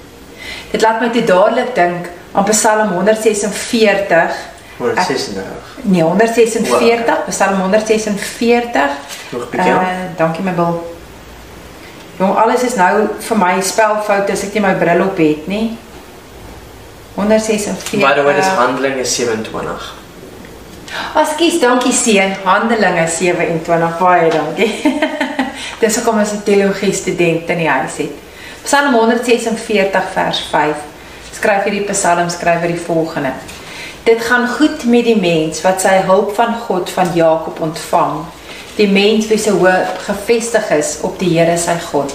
Dit laat my te dadelik dink aan Psalm 146 136. Nee, 146, Psalm 146. Nog bietjie. Uh, dankie my bil. Jong, alles is nou vir my spelfout as ek nie my bril op het nie. 146. By the way, dis Handelinge 27. Askies, dankie seun. Handelinge 27. Baie dankie. [laughs] Dis hoekom ons 'n teologie student in die huis het. Psalm 146 vers 5. Skryf hierdie Psalm skryf hy die volgende. Dit gaan goed met die mens wat sy hulp van God van Jakob ontvang. Die mens wie se hoop gefestig is op die Here sy God.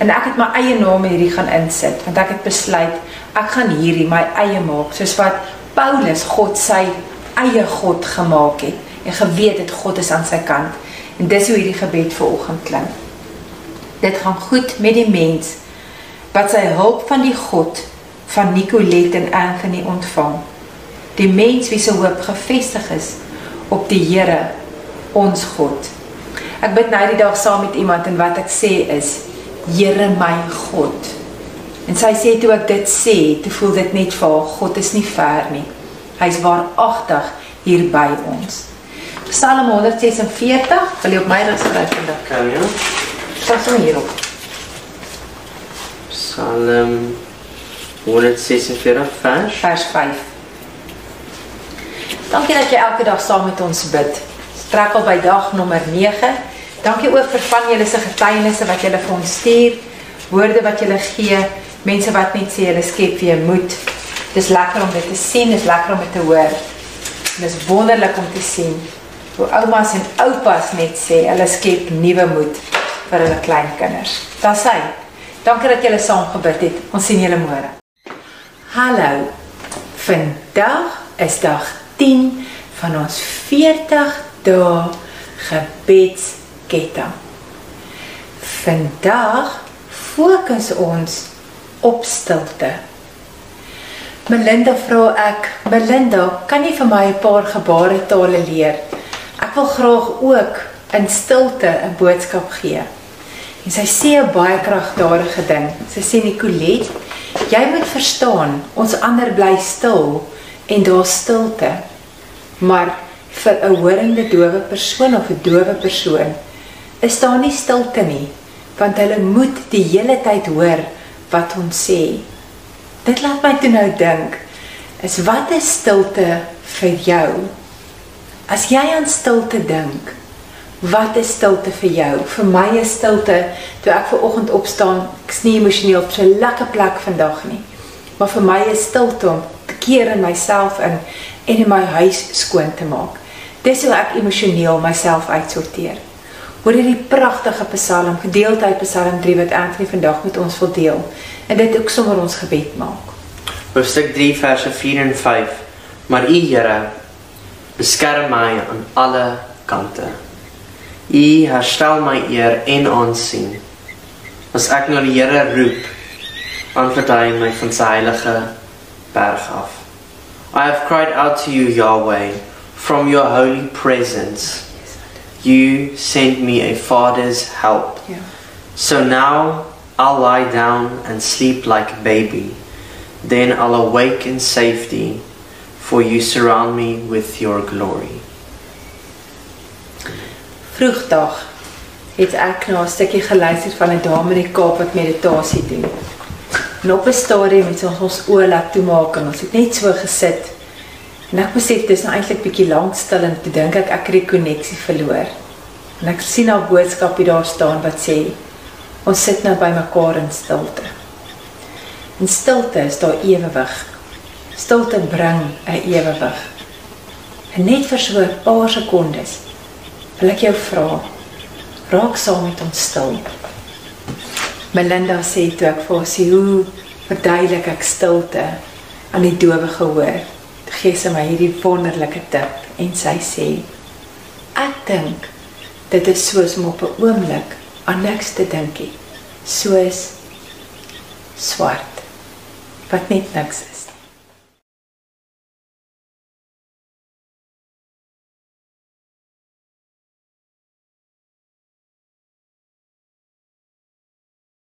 En ek het my eie naam hierdie gaan insit want ek het besluit ek gaan hierdie my eie maak soos wat Paulus God sy eie God gemaak het en geweet het God is aan sy kant. En dis hoe hierdie gebed vir oggend klink. Dit gaan goed met die mens wat sy hulp van die God van Nicolet en Anthony ontvang. Die mens wie se hoop gefestig is op die Here, ons God. Ek bid nou die dag saam met iemand en wat ek sê is Here my God. En sy sê toe ek dit sê, toe voel dit net vir haar God is nie ver nie. Hy's waaragtig hier by ons. Psalm 146, wil jy op my rus skryf vandag? Kan jy? Pas hom hierop. Psalm 146 vers. Vers 5. Dankie dat jy elke dag saam met ons bid. Strek al by dag nommer 9. Dankie ook vir van julle se getuienisse wat julle vir ons stuur, woorde wat julle gee, mense wat net sê hulle skep weer moed. Dis lekker om dit te sien, dis lekker om dit te hoor. En dis wonderlik om te sien hoe oumas en oupas net sê hulle skep nuwe moed vir hulle kleinkinders. Daar sê. Dankie dat julle saam gebid het. Ons sien julle môre. Hallo. Vandag is dag 10 van ons 40 dae gebedsketting. Vandag fokus ons op stilte. Melinda vra ek, Melinda, kan jy vir my 'n paar gebaretale leer? Ek wil graag ook in stilte 'n boodskap gee. En sy sê 'n baie kragtadige ding. Sy sê Nicolet, jy moet verstaan, ons ander bly stil en daar stilte. Maar vir 'n horende dowe persoon of 'n dowe persoon is daar nie stilte nie, want hulle moet die hele tyd hoor wat ons sê. Dit laat my toe nou dink, is wat is stilte vir jou? As jy aan stilte dink, wat is stilte vir jou? Vir my is stilte toe ek ver oggend opstaan, ek's nie emosioneel op so 'n lekker plek vandag nie. Maar vir my is stilte om te keer in myself in en in my huis skoon te maak. Dis hoe ek emosioneel myself uitsorteer. Hoor hierdie pragtige Psalm, gedeelte uit Psalm 3 wat Anthony vandag met ons wil deel en dit ook sommer ons gebed maak. Hoofstuk 3 verse 4 en 5. Maar U Here beskerm my aan alle kante. U herstel my eer en aansien. As ek na die Here roep, antwoord hy my van sy heilige berg af. I have cried out to you, Yahweh, from your holy presence. You sent me a father's help. Ja. So now I'll lie down and sleep like a baby. Then I'll awake in safety, for you surround me with your glory. Vroegdag het ek na 'n stukkie geluister van 'n dame in die Kaap wat meditasie doen. En op 'n stadium het ons ons oë laat toemaak en ons het net so gesit. En ek besef dis nou eintlik bietjie lank stil en toe dink ek ek het die koneksie verloor. En ek sien haar boodskap hier daar staan wat sê ons sit nou by mekaar in stilte. In stilte is daar ewewig. Stilte bring 'n ewewig. En net vir so 'n paar sekondes wil ek jou vra, raak saam met ons stil. Melinda sê toe ek vir sê hoe verduidelik ek stilte aan die dowe gehoor. Toe gee sy my hierdie wonderlike tip en sy sê ek dink dit is soos om op 'n oomblik aan niks te dink nie. Soos swart wat net niks is.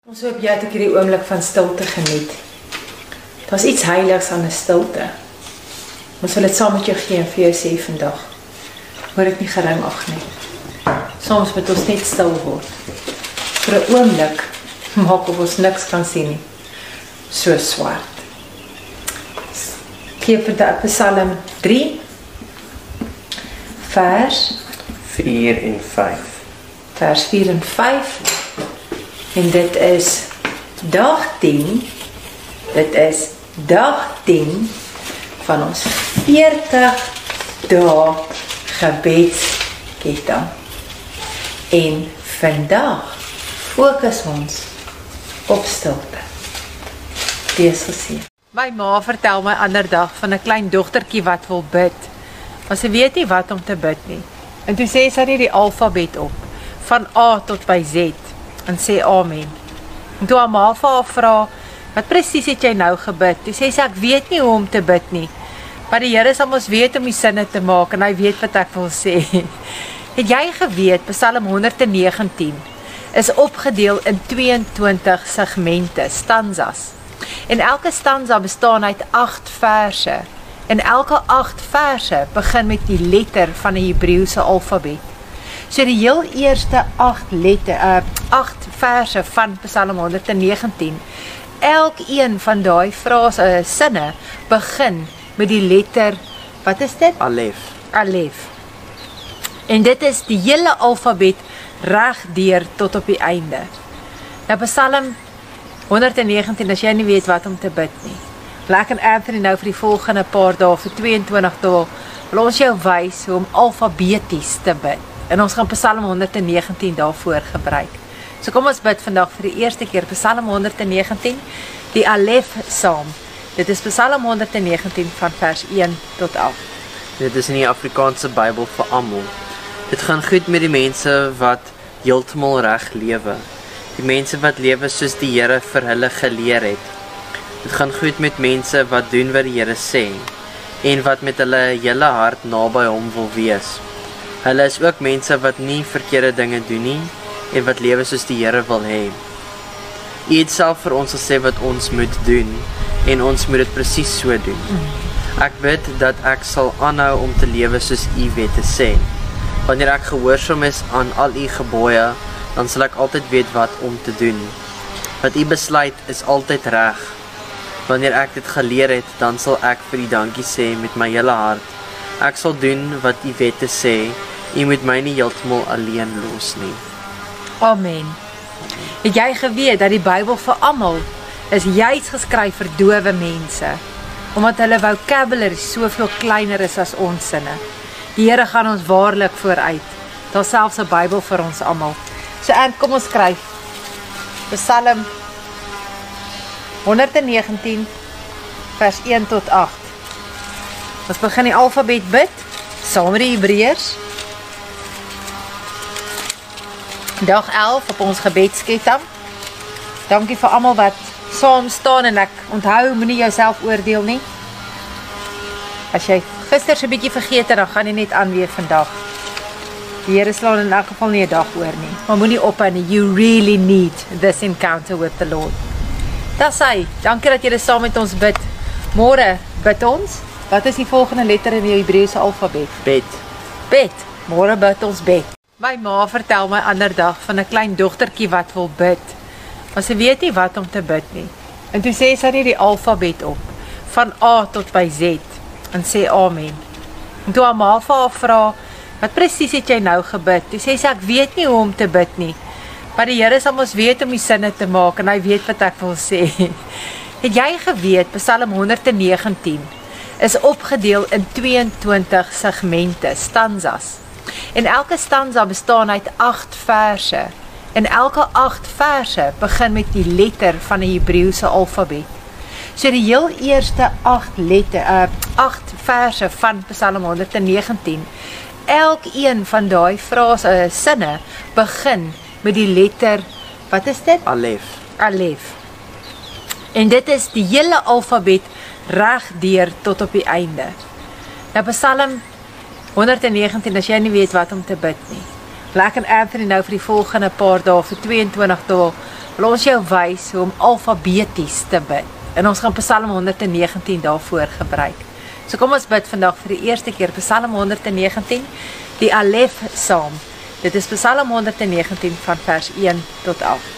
Ons hoop jy het ook hierdie oomblik van stilte geniet. Daar's iets heiligs aan 'n stilte. Ons wil dit saam met jou gee en vir jou sê vandag. Hoor dit nie gering af nie. Soms moet ons net stil word. Vir 'n oomblik maak of ons niks kan sien nie. So swart. Gee vir daardie Psalm 3 vers 4 en 5. vers 4 en 5 en dit is dag 10 dit is dag 10 van ons 40 dae gebedsketting. En vandag fokus ons op stilte. Wees gesien My ma vertel my ander dag van 'n klein dogtertjie wat wil bid maar sy weet nie wat om te bid nie. En toe sê sy net die alfabet op van A tot by Z en sê amen. En toe haar ma vir haar vra, "Wat presies het jy nou gebid?" Toe sê sy, "Ek weet nie hoe om te bid nie. Maar die Here sal ons weet om die sinne te maak en hy weet wat ek wil sê." [laughs] Het jy geweet Psalm 119 is opgedeel in 22 segmente, stanzas. En elke stanza bestaan uit 8 verse. En elke 8 verse begin met die letter van die Hebreëse alfabet. So die heel eerste 8 letter uh 8 verse van Psalm 119. Elkeen van daai frase uh, sinne begin met die letter wat is dit? Alef. Alef. En dit is die hele alfabet reg deur tot op die einde. Nou Psalm 119 as jy nie weet wat om te bid nie. Ek en Anthony nou vir die volgende paar dae vir 22 dae wil ons jou wys hoe om alfabeties te bid. En ons gaan Psalm 119 daarvoor gebruik. So kom ons bid vandag vir die eerste keer Psalm 119, die Alef Psalm. Dit is Psalm 119 van vers 1 tot 8. Dit is in die Afrikaanse Bybel vir almal. Dit gaan goed met die mense wat heeltemal reg lewe. Die mense wat lewe soos die Here vir hulle geleer het. Dit gaan goed met mense wat doen wat die Here sê en wat met hulle hele hart naby hom wil wees. Hulle is ook mense wat nie verkeerde dinge doen nie en wat lewe soos die Here wil hê. U het self vir ons gesê wat ons moet doen en ons moet dit presies so doen. Ek bid dat ek sal aanhou om te lewe soos U wette sê. Wanneer ek gehoorsaam is aan al U gebooie, dan sal ek altyd weet wat om te doen. Wat U besluit is altyd reg. Wanneer ek dit geleer het, dan sal ek vir U dankie sê met my hele hart. Ek sal doen wat U wette sê. U moet my nie heeltemal alleen los nie. Amen. Het jy geweet dat die Bybel vir almal is juis geskryf vir dowe mense omdat hulle vocabulary soveel kleiner is as ons sinne. Die Here gaan ons waarlik vooruit. Daar's selfs 'n Bybel vir ons almal. So en kom ons skryf. Psalm 119 vers 1 tot 8. Ons begin die alfabet bid saam met die Hebreërs. Dag 11 op ons gebedsketting. Dankie vir almal wat saam staan en ek onthou moenie jouself oordeel nie. As jy gister so 'n bietjie vergeet het, dan gaan jy net aan weer vandag. Die Here slaan in elk geval nie 'n dag oor nie. Maar moenie ophou nie. You really need this encounter with the Lord. Dis hy. Dankie dat jy saam met ons bid. Môre bid ons. Wat is die volgende letter in die Hebreëse alfabet? Bet. Bet. Môre bid ons bed. My ma vertel my ander dag van 'n klein dogtertjie wat wil bid. Maar sy weet nie wat om te bid nie. En toe sê sy net die alfabet op van A tot by Z en sê amen. En toe haar ma vir haar vra, "Wat presies het jy nou gebid?" Toe sê sy, "Ek weet nie hoe om te bid nie." Maar die Here sal ons weet om die sinne te maak en hy weet wat ek wil sê. [laughs] Het jy geweet Psalm 119 is opgedeel in 22 segmente, stanzas. En elke stanza bestaan uit 8 verse. En elke 8 verse begin met die letter van die Hebreëse alfabet. So die heel eerste 8 letter uh 8 verse van Psalm 119. Elkeen van daai frase uh, sinne begin met die letter wat is dit? Alef. Alef. En dit is die hele alfabet reg deur tot op die einde. Nou Psalm 119 as jy nie weet wat om te bid nie. Lekker Anthony nou vir die volgende paar dae vir 22 dae wil ons jou wys hoe om alfabeties te bid. En ons gaan Psalm 119 daarvoor gebruik. So kom ons bid vandag vir die eerste keer Psalm 119, die Alef Psalm. Dit is Psalm 119 van vers 1 tot 8.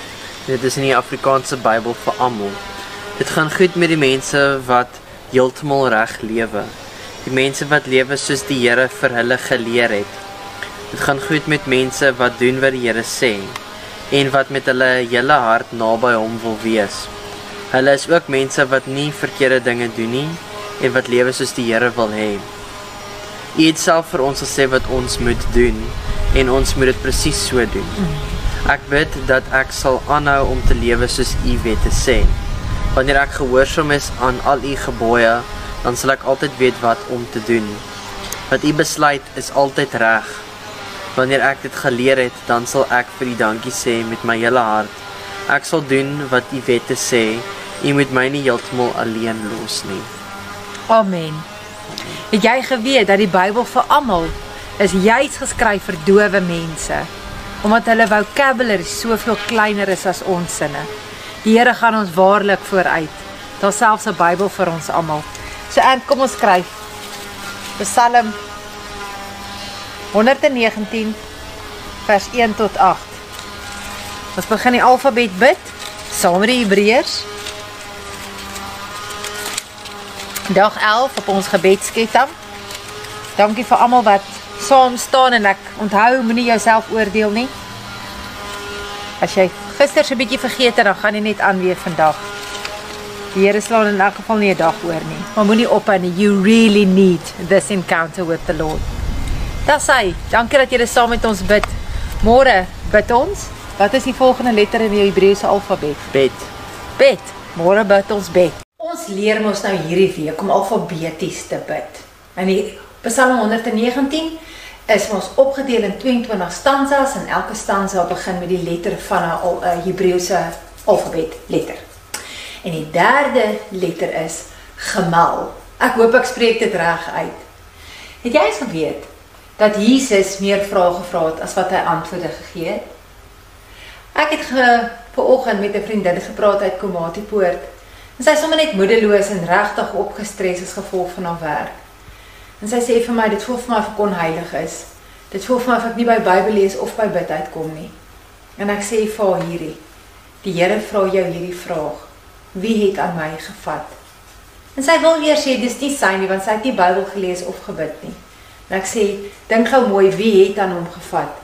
Dit is in die Afrikaanse Bybel vir almal. Dit gaan goed met die mense wat heeltemal reg lewe. Die mense wat lewe soos die Here vir hulle geleer het. Dit gaan goed met mense wat doen wat die Here sê en wat met hulle hele hart naby hom wil wees. Hulle is ook mense wat nie verkeerde dinge doen nie en wat lewe soos die Here wil hê. U het self vir ons gesê wat ons moet doen en ons moet dit presies so doen. Ek bid dat ek sal aanhou om te lewe soos U wette sê. Wanneer ek gehoorsaam is aan al U gebooie, dan sal ek altyd weet wat om te doen. Wat U besluit is altyd reg. Wanneer ek dit geleer het, dan sal ek vir U dankie sê met my hele hart. Ek sal doen wat U wette sê. U moet my nie heeltemal alleen los nie. Amen. Het jy geweet dat die Bybel vir almal is juis geskryf vir dowe mense omdat hulle vocabulary soveel kleiner is as ons sinne. Die Here gaan ons waarlik vooruit. Daar's selfs 'n Bybel vir ons almal. So en kom ons skryf Psalm 119 vers 1 tot 8. Ons begin die alfabet bid saam met die Hebreërs. Dag 11 op ons gebedsketting. Dankie vir almal wat saam staan en ek onthou moenie jouself oordeel nie. As jy gister so 'n bietjie vergeet het, dan gaan jy net aan weer vandag. Die Here slaan in elk geval nie 'n dag oor nie. Maar moenie ophou nie. You really need this encounter with the Lord. Dis hy. Dankie dat jy saam met ons bid. Môre bid ons. Wat is die volgende letter in die Hebreëse alfabet? Bet. Bet. Môre bid ons bet. Ons leer mos nou hierdie week om alfabeties te bid. In die Psalm 119 is ons opgedeel in 22 stanzas en elke stanza begin met die letter van 'n 'n Hebreëse alfabet letter. En die derde letter is gemal. Ek hoop ek spreek dit reg uit. Het jy eens geweet dat Jesus meer vrae gevra het as wat hy antwoorde gegee het? Ek het ge vanoggend met 'n vriendin gepraat uit Komatipoort. En sy is sommer net moedeloos en regtig opgestres as gevolg van haar werk. En sy sê vir my dit voel vir my of ek onheilig is. Dit voel vir my of ek nie by Bybel lees of by bid uitkom nie. En ek sê vir haar hierdie. Die Here vra jou hierdie vraag. Wie het aan my gevat? En sy wil weer sê dis nie sy nie want sy het nie Bybel gelees of gebid nie. En ek sê dink gou mooi wie het aan hom gevat?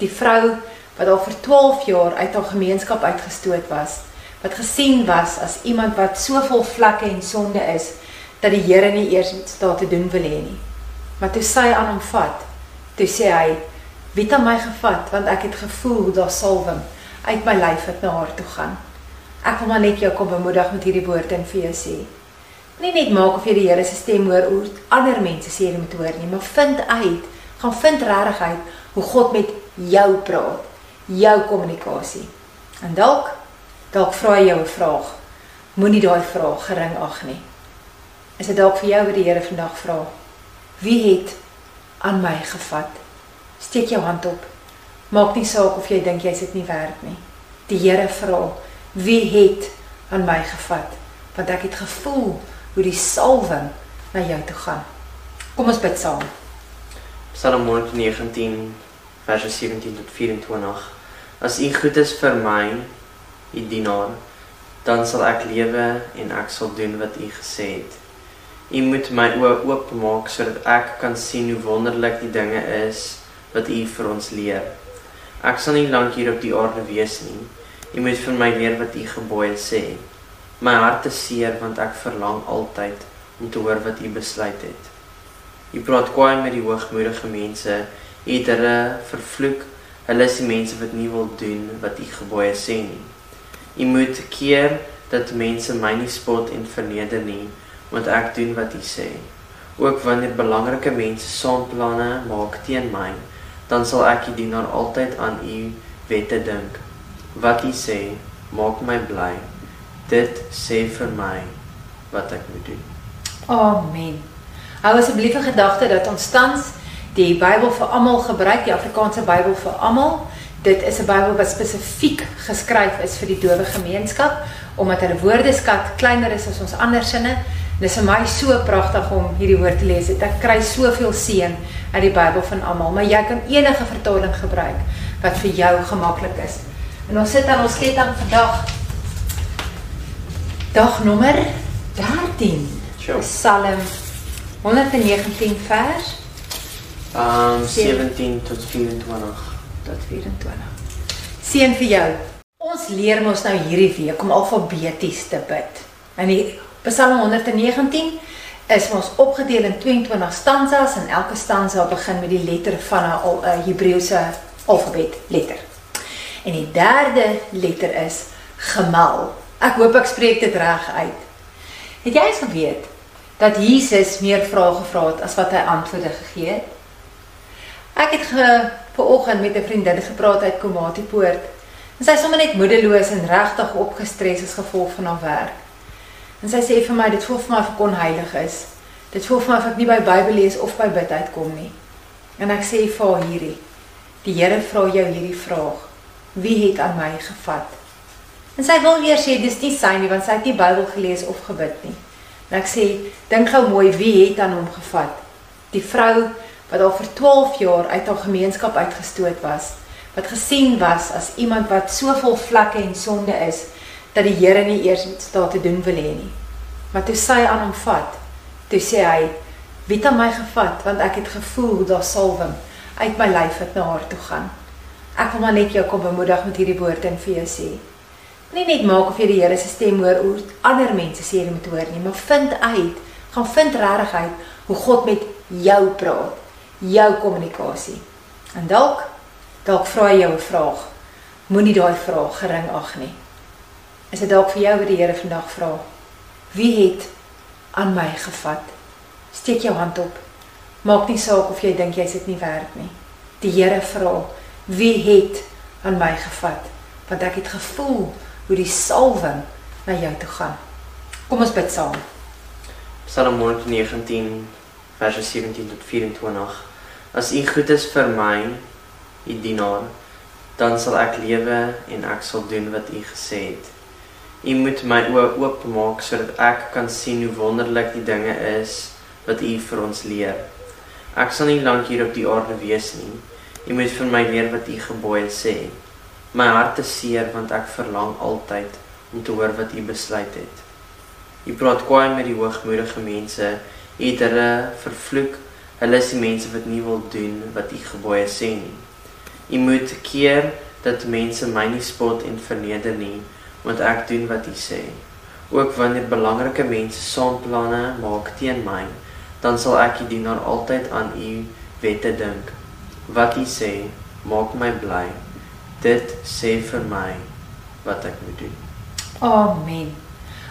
Die vrou wat al vir 12 jaar uit haar gemeenskap uitgestoot was, wat gesien was as iemand wat so vol vlekke en sonde is dat die Here nie eers iets daar te doen wil hê nie. Maar toe sy aan hom vat, toe sê hy, "Wie het aan my gevat want ek het gevoel hoe daar salwing uit my lyf het na haar toe gaan." Ek wil maar net jou kom bemoedig met hierdie woorde en vir jou sê. Nie net maak of jy die Here se stem hoor oor ander mense sê jy moet hoor nie, maar vind uit, gaan vind regtig uit hoe God met jou praat, jou kommunikasie. En dalk dalk vra hy jou 'n vraag. Moenie daai vraag gering ag nie. Is dit dalk vir jou wat die Here vandag vra? Wie het aan my gevat? Steek jou hand op. Maak nie saak of jy dink jy's dit nie werd nie. Die Here vra, wie het aan my gevat? Want ek het gevoel hoe die salwing na jou toe gaan. Kom ons bid saam. Psalm 119 verse 17 tot 24. As U goed is vir my, U dienaar, dan sal ek lewe en ek sal doen wat U gesê het. U moet my oë oopmaak sodat ek kan sien hoe wonderlik die dinge is wat U vir ons leer. Ek sal nie lank hier op die aarde wees nie. U moet vir my leer wat U gebooie sê. My hart is seer want ek verlang altyd om te hoor wat U besluit het. U praat kwaai met die hoogmoedige mense. U het hulle vervloek. Hulle is die mense wat nie wil doen wat U gebooie sê nie. U moet keer dat mense my nie spot en verneder nie, want ek doen wat U sê. Ook wanneer belangrike mense saamplanne maak teen my, dan sal ek die dienaar altyd aan U wette dink. Wat U sê, maak my bly. Dit sê vir my wat ek moet doen. Amen. Hou asseblief in gedagte dat ons tans die Bybel vir almal gebruik, die Afrikaanse Bybel vir almal. Dit is 'n Bybel wat spesifiek geskryf is vir die dowe gemeenskap omdat hulle woordeskat kleiner is as ons ander sinne. Dit is vir my so pragtig om hierdie woord te lees. Ek kry soveel seën uit die Bybel van almal, maar jy kan enige vertaling gebruik wat vir jou gemaklik is. En ons sit aan ons ketting vandag dag nommer 13. Sure. Psalm 119 vers Um 17 tot 24. tot 24. Seën vir jou. Ons leer mos nou hierdie week om alfabeties te bid. In die Psalm 119 is ons opgedeel in 22 stanzas en elke stanza begin met die letter van 'n al- 'n Hebreëse alfabet letter. En die derde letter is gemal. Ek hoop ek spreek dit reg uit. Het jy eens geweet dat Jesus meer vrae gevra het as wat hy antwoorde gegee het? Ek het ge vanoggend met 'n vriendin gepraat uit Komatipoort. En sy is sommer net moedeloos en regtig opgestres as gevolg van haar werk. En sy sê vir my dit voel vir my of ek onheilig is. Dit voel vir my of ek nie by Bybel lees of by bid uitkom nie. En ek sê vir haar hierdie. Die Here vra jou hierdie vraag. Wie het aan my gevat? En sy wil weer sê dis nie sy nie want sy het nie Bybel gelees of gebid nie. En ek sê dink gou mooi wie het aan hom gevat? Die vrou wat al vir 12 jaar uit haar gemeenskap uitgestoot was, wat gesien was as iemand wat so vol vlekke en sonde is dat die Here nie eers iets daar te doen wil hê nie. Maar toe sy aan hom vat, toe sê hy, "Wie het aan my gevat want ek het gevoel hoe daar salwing uit my lyf het na haar toe gaan." Ek wil maar net jou kom bemoedig met hierdie woorde en vir jou sê, Nie net maak of jy die Here se stem hoor oor ander mense sê jy moet hoor nie, maar vind uit, gaan vind regtig uit hoe God met jou praat, jou kommunikasie. En dalk dalk vra jy jou 'n vraag. Moenie daai vraag gering ag nie. Is dit dalk vir jou wat die Here vandag vra? Wie het aan my gevat? Steek jou hand op. Maak nie saak of jy dink jy sit nie werk nie. Die Here vra, wie het aan my gevat? Want ek het gevoel hoe die salwing na jou toe gaan. Kom ons bid saam. Psalm 119 verse 17 tot 24. As U goed is vir my, U dienaar, dan sal ek lewe en ek sal doen wat U gesê het. U moet my oë oopmaak sodat ek kan sien hoe wonderlik die dinge is wat U vir ons leer. Ek sal nie lank hier op die aarde wees nie. U moet vir my leer wat U gebooie sê. My hart is seer want ek verlang altyd om te hoor wat U besluit het. U praat kwaai met die hoogmoedige mense. U het hulle vervloek. Hulle is die mense wat nie wil doen wat U gebooie sê nie. U moet keer dat mense my nie spot en verneder nie, want ek doen wat U sê. Ook wanneer belangrike mense saamplanne maak teen my, dan sal ek die dienaar altyd aan U wette dink. Wat U sê, maak my bly. Dit sê vir my wat ek moet doen. Amen.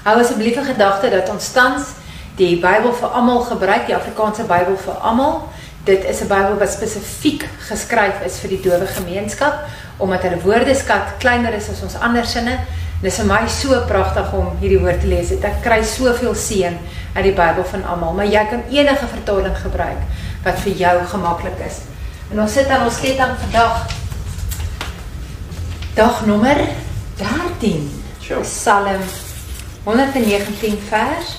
Hou asseblief 'n gedagte dat ons tans die Bybel vir almal gebruik, die Afrikaanse Bybel vir almal. Dit is 'n Bybel wat spesifiek geskryf is vir die dowe gemeenskap omdat hulle woordeskat kleiner is as ons ander sinne. Dit is vir my so pragtig om hierdie woord te lees. Ek kry soveel seën uit die Bybel van almal, maar jy kan enige vertaling gebruik wat vir jou gemaklik is. En ons sit aan ons ketting vandag dag nommer 13. Sure. Psalm 119 vers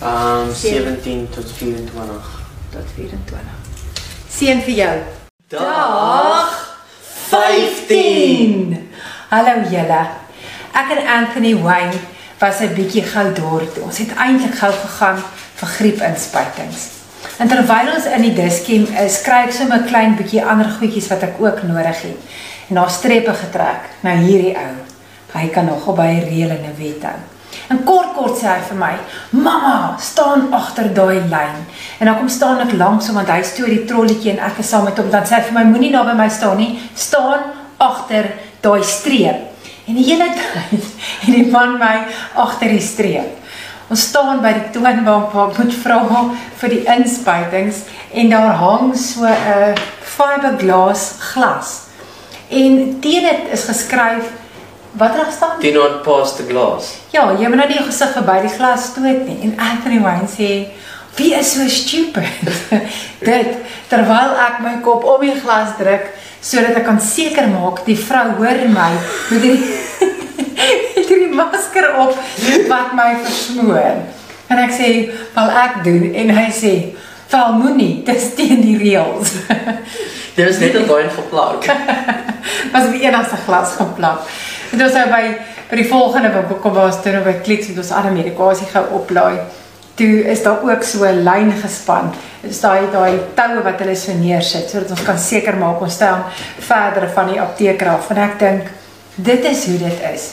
Um 17 tot 24. tot 24. Seën vir jou. Dag 15. Hallo julle. Ek en Anthony Wayne was 'n bietjie gou daar toe. Ons het eintlik gou gegaan vir griepinspuitings. En terwyl ons in die diskiem is, kry ek sommer 'n klein bietjie ander goedjies wat ek ook nodig het. En daar strepe getrek. Nou hierdie ou, hy kan nogal by 'n reël en 'n wet hou. En kort kort sê hy vir my: "Mamma, staan agter daai lyn." En dan kom staan ek langs hom want hy stoot die trolletjie en ek is saam met hom. Dan sê hy vir my: "Moenie naby my staan nie. Staan agter daai streep." En die hele [laughs] tyd en die man my agter die streep. Ons staan by die toonbank waar ek moet vra vir die inspuitings en daar hang so 'n fiberglas glas. En teen dit is geskryf wat daar staan Do not pass the glass. Ja, jy moet nou nie jou gesig verby die glas stoot nie. En Anthony Wayne sê, "Wie is so stupid?" [laughs] Dit terwyl ek my kop op die glas druk sodat ek kan seker maak die vrou hoor my met die met [laughs] die masker op wat my versmoor. En ek sê, "Wel ek doen." En hy sê, "Wel moenie, dis teen die reëls." [laughs] Dit is net 'n lyn geplak. was op die enigste glas geplak. Dit was nou by by die volgende winkel kom ons toe nou by Clicks het ons alle medikasie gou oplaai. Toe is daar ook so 'n lyn gespan. Dit is daai daai toue wat hulle so neersit sodat ons kan seker maak ons staan verder van die apteek af. En ek dink dit is hoe dit is.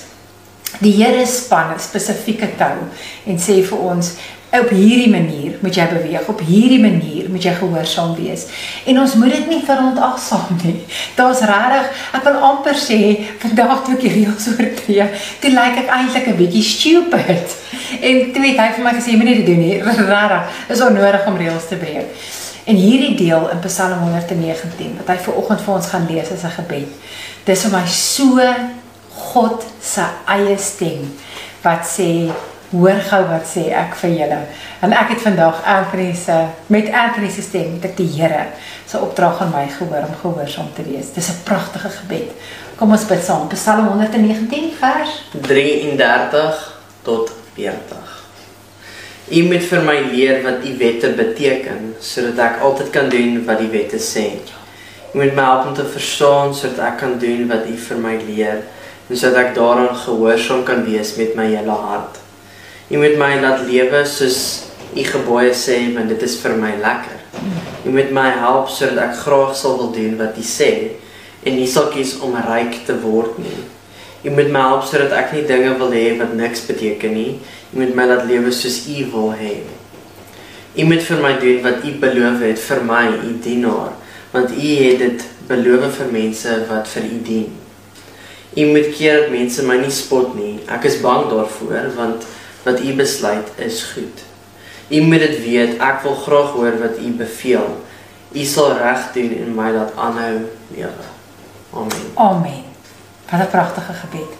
Die Here span 'n spesifieke tou en sê vir ons op hierdie manier moet jy beweeg, op hierdie manier moet jy gehoorsaam wees. En ons moet dit nie verontagsaam nie. Daar's regtig, ek wil amper sê vandag toe ek die reëls oortree, toe lyk ek eintlik 'n bietjie stupid. En toe het hy vir my gesê moenie dit doen nie. [laughs] Regtig, is onnodig om reëls te breek. En hierdie deel in Psalm 119 wat hy ver oggend vir ons gaan lees as 'n gebed. Dis vir my so God se eie stem wat sê hoor gou wat sê ek vir julle. En ek het vandag Anthony se met Anthony se stem ek die Here se opdrag aan my gehoor om gehoorsaam te wees. Dis 'n pragtige gebed. Kom ons bid saam. Psalm 119 vers 33 tot 40. U moet vir my leer wat u wette beteken sodat ek altyd kan doen wat die wette sê. U moet my help om te verstaan sodat ek kan doen wat u vir my leer en sodat ek daaraan gehoorsaam kan wees met my hele hart. U moet my laat lewe soos u gebooie sê want dit is vir my lekker. U moet my help sodat ek graag sal wil doen wat u sê en nie sal kies om ryk te word nie. U moet my help sodat ek nie dinge wil hê wat niks beteken nie. U moet my laat lewe soos U wil hê. U moet vir my doen wat U beloof het vir my, U dienaar, want U het dit beloof vir mense wat vir U dien. U moet keer dat mense my nie spot nie. Ek is bang daarvoor want wat U besluit is goed. U moet dit weet, ek wil graag hoor wat U beveel. U sal reg doen en my laat aanhou lewe. Amen. Amen. Wat 'n pragtige gebed.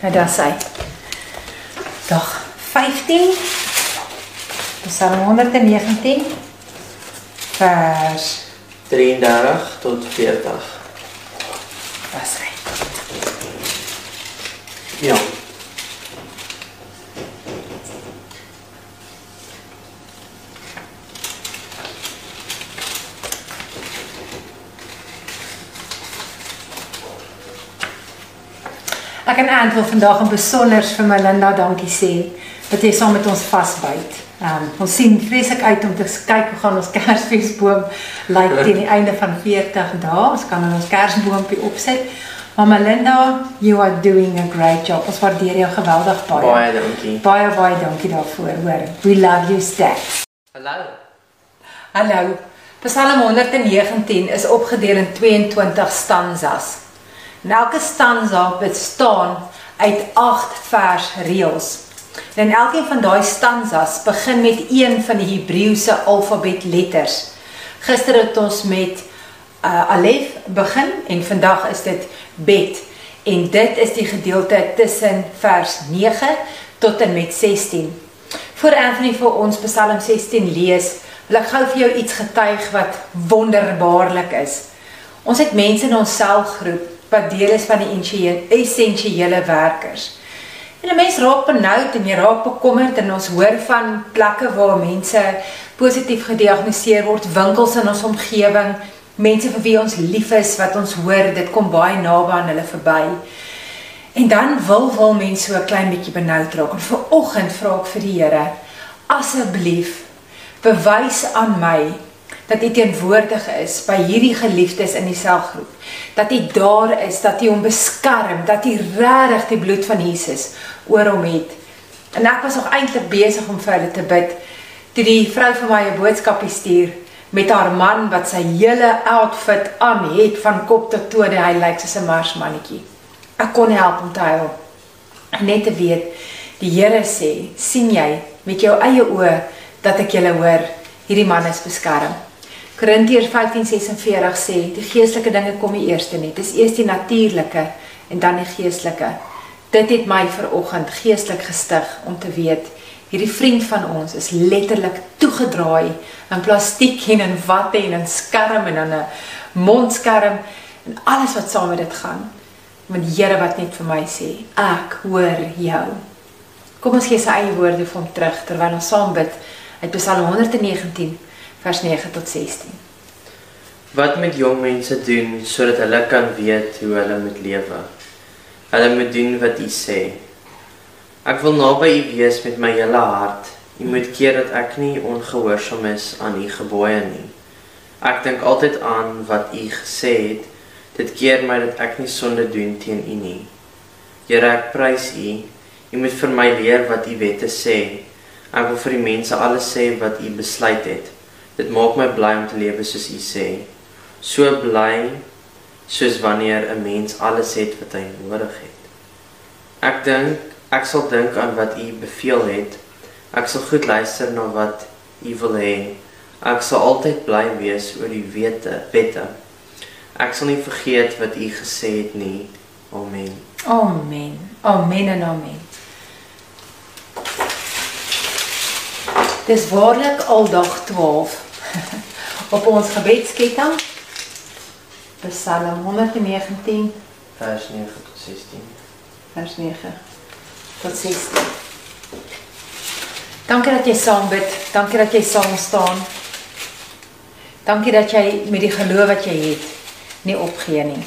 Nou daar sê Dag 15 Psalm 119 vers 33 tot 40. wat sê? Ja. Ek en Ant wil vandag in besonder vir Melinda dankie sê dat jy saam met ons vasbyt. Um, ons sien vreeslik uit om te kyk hoe gaan ons Kersfeesboom lyk teen die einde van 40 dae. Ons kan ons Kersboompie opset. Maar Melinda, you are doing a great job. Ons waardeer jou geweldig baie. Baie dankie. Baie baie dankie daarvoor, hoor. We love you, Stats. Hallo. Hallo. Psalm 119 is opgedeel in 22 stanzas. En elke stanza bestaan uit 8 versreëls. En elkeen van daai stanzas begin met een van die Hebreëse alfabetletters. Gister het ons met uh, Alef begin en vandag is dit Bet. En dit is die gedeelte tussen vers 9 tot en met 16. Voor Anthony vir ons Psalm 16 lees, wil ek gou vir jou iets getuig wat wonderbaarlik is. Ons het mense in ons selgroep wat deel is van die essensiële werkers. En 'n mens raak benoud en jy raak bekommerd en ons hoor van plekke waar mense positief gediagnoseer word, winkels in ons omgewing, mense vir wie ons lief is wat ons hoor dit kom baie naby aan hulle verby. En dan wil wil mense so 'n klein bietjie benoud raak. En vir oggend vra ek vir die Here, asseblief bewys aan my dat hy teenwoordig is by hierdie geliefdes in die selgroep. Dat hy daar is, dat hy hom beskerm, dat hy regtig die bloed van Jesus oor hom het. En ek was nog eintlik besig om vir hulle te bid toe die vrou vir my 'n boodskapie stuur met haar man wat sy hele outfit aan het van kop tot toe, hy lyk soos 'n marsmannetjie. Ek kon help om te huil. Net te weet die Here sê, sien jy met jou eie oë dat ek julle hoor, hierdie man is beskerm. Korintiërs 15:46 sê die geestelike dinge kom die eerste net. Dis eers die natuurlike en dan die geestelike. Dit het my ver oggend geestelik gestig om te weet hierdie vriend van ons is letterlik toegedraai in plastiek en in watte en in skerm en in 'n mondskerm en alles wat saam met dit gaan. Met die Here wat net vir my sê, ek hoor jou. Kom ons gee sy eie woorde vir hom terug terwyl ons saam bid uit Psalm 119 vers 9 tot 16. Wat moet jong mense doen sodat hulle kan weet hoe hulle moet lewe? Hulle moet doen wat U sê. Ek wil naby U wees met my hele hart. U moet keer dat ek nie ongehoorsaam is aan U gebooie nie. Ek dink altyd aan wat U gesê het. Dit keer my dat ek nie sonde doen teen U nie. Here, ek prys U. U moet vir my leer wat U wette sê. Ek wil vir die mense alles sê wat U besluit het. Dit maak my bly om te lewe soos U sê. So bly soos wanneer 'n mens alles het wat hy nodig het. Ek dink ek sal dink aan wat U beveel het. Ek sal goed luister na wat U wil hê. Ek sal altyd bly wees oor die wette, wette. Ek sal nie vergeet wat U gesê het nie. Amen. Amen. Amen en amen. Dis waarlik aldag 12 [laughs] op ons gebedsketting. Psalm 119 Vers 9 tot 16. vers 9 tot 16. Dankie dat jy saam bid. Dankie dat jy saam staan. Dankie dat jy met die geloof wat jy het nie opgee nie.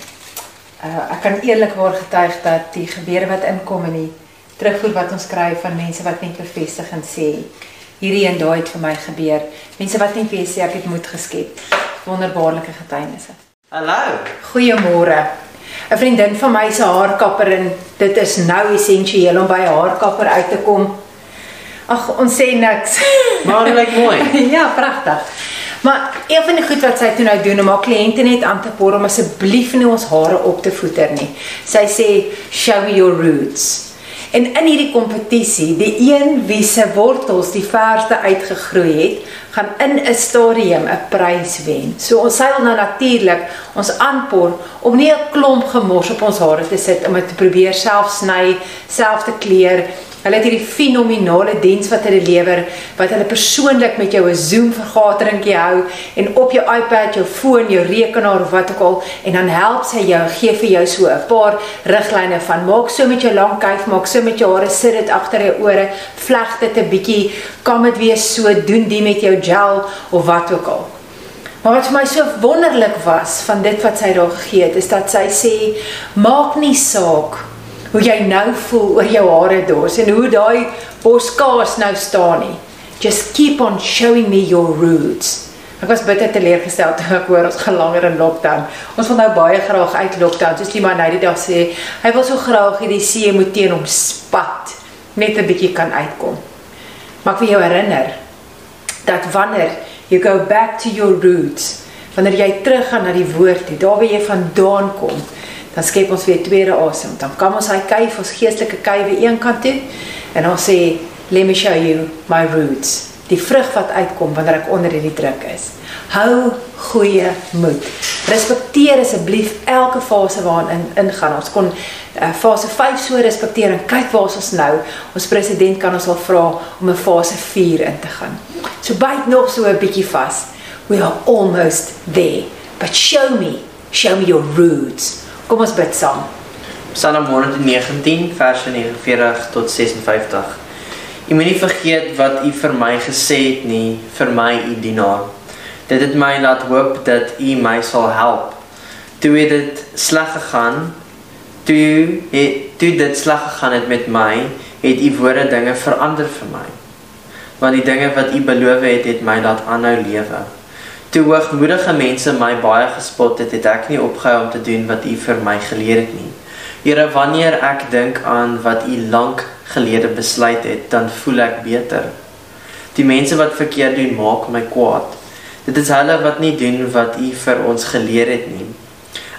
Uh ek kan eerlikwaar getuig dat die gebeure wat inkom en die terugvoer wat ons kry van mense wat net bevestig en sê hierdie en daai het vir my gebeur. Mense wat net weer sê ek het moed geskep. Wonderbaarlike getuienisse. Hallo. Goeiemôre. 'n Vriendin van my se haarkapper en dit is nou essensieel om by haarkapper uit te kom. Ag, ons sê niks. Maar dit lyk mooi. [laughs] ja, pragtig. Maar een van die goed wat sy toe nou doen om haar kliënte net aan te poor om asseblief nie ons hare op te voeter nie. Sy sê show your roots. En in hierdie kompetisie, die een wie se wortels die verste uitgegroei het, gaan in 'n stadium 'n prys wen. So ons sal nou natuurlik ons aanpoor om nie 'n klomp gemors op ons hare te sit om dit te probeer self sny, self te kleur Hulle het hierdie fenominale diens wat hulle lewer wat hulle persoonlik met jou 'n Zoom vergaderingkie hou en op jou iPad, jou foon, jou rekenaar of wat ook al en dan help sy jou, gee vir jou so 'n paar riglyne van maak so met jou lang kuif, maak so met jou hare, sit dit agter jou ore, vleg dit 'n bietjie, kom dit weer so, doen die met jou gel of wat ook al. Maar wat vir my so wonderlik was van dit wat sy daar gegee het, is dat sy sê maak nie saak hoe jy nou voel oor jou hare dors en hoe daai boskaas nou staan nie. Just keep on showing me your roots. Ek was bitter teleurgestel toe ek hoor ons gaan langer in lockdown. Ons wil nou baie graag uit lockdown. Soos die man nou die dag sê, hy wil so graag hê die see moet teen hom spat net 'n bietjie kan uitkom. Maar ek wil jou herinner dat wanneer you go back to your roots, wanneer jy teruggaan na die woord, daar waar jy vandaan kom, dan skep ons weer tweede asem. Dan kan ons hy kuif, ons geestelike kuif weer een kant toe en ons sê let me show you my roots. Die vrug wat uitkom wanneer ek onder hierdie druk is. Hou goeie moed. Respekteer asseblief elke fase waarin in, ingaan. Ons kon uh, fase 5 so respekteer en kyk waar ons nou. Ons president kan ons al vra om 'n fase 4 in te gaan. So byt nog so 'n bietjie vas. We are almost there. But show me, show me your roots. Kom ons bid saam. Psalm 119 vers 49 tot 56. U moenie vergeet wat u vir my gesê het nie, vir my u dienaar. Dit het my laat hoop dat u my sal help. Toe het dit sleg gegaan, toe het toe dit sleg gegaan het met my, het u woorde dinge verander vir my. Want die dinge wat u beloof het, het my laat aanhou lewe. Toe hoogmoedige mense my baie gespot het, het ek nie opgehou om te doen wat U vir my geleer het nie. Here, wanneer ek dink aan wat U lank gelede besluit het, dan voel ek beter. Die mense wat verkeerd doen, maak my kwaad. Dit is hulle wat nie doen wat U vir ons geleer het nie.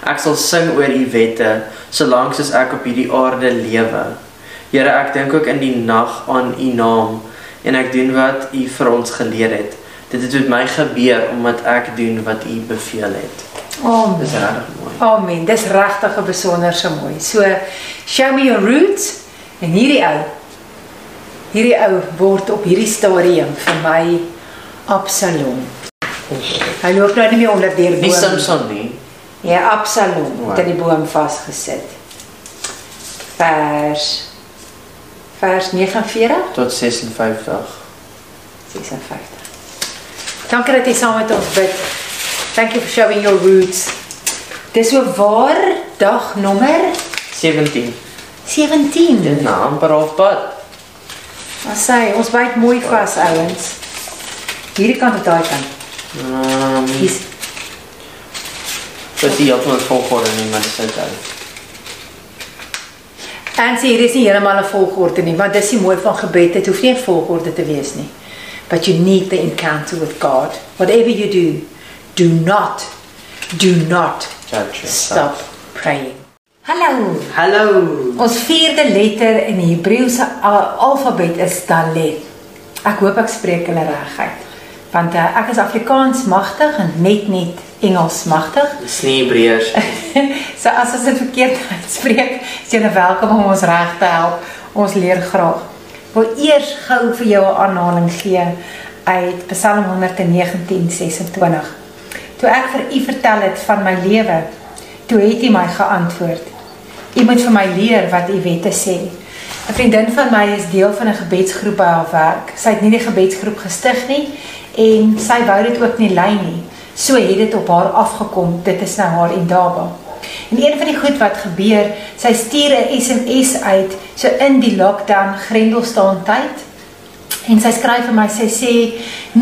Ek sal sing oor U wette solank as ek op hierdie aarde lewe. Here, ek dink ook in die nag aan U naam en ek doen wat U vir ons geleer het. Dit het met my gebeur omdat ek doen wat U beveel het. Amen. Dis regtig mooi. Amen. Dis regtig 'n besonderse mooi. So show me your roots en hierdie ou hierdie ou word op hierdie stadium vir my Absalom. Hy loop nou nie meer onder deur boom. Nie Samson nie. Ja, Absalom Wow. het in die boom vasgesit. Vers vers 49 tot 56. 56. Dankie dat jy saam met ons bid. Thank you for showing your roots. Dis so waar dag nommer 17. 17. Dit na amper op pad. Maar sê, ons byt mooi vas ouens. Hierdie kant of daai kant. Ehm, Hier's dis die op ons volgorde nie, maar is uit. En sê hier is nie heeltemal 'n volgorde nie, want dis die mooi van gebed. Dit hoef nie 'n volgorde te wees nie. But you need the encounter with God. Whatever you do, do not do not stop praying. Hallo. Hallo. Ons vierde letter in die Hebreëse al- alfabet is Dalet. Ek hoop ek spreek hulle reg uit. Want uh, ek is Afrikaans magtig en net net Engels magtig. Dis nie Hebreërs. [laughs] so as ons dit verkeerd uitspreek, is jy welkom om ons reg te help. Ons leer graag. Wil eers gou vir jou 'n aanhaling gee uit Psalm 119:26. Toe ek vir u vertel het van my lewe, toe het u my geantwoord. U moet vir my leer wat u wette sê. 'n Vriendin van my is deel van 'n gebedsgroep by haar werk. Sy het nie die gebedsgroep gestig nie en sy wou dit ook nie lei nie. So het dit op haar afgekom. Dit is nou haar indaba. En een van die goed wat gebeur, sy stuur 'n SMS uit so in die lockdown grendel staan tyd En sy skryf vir my, sy sê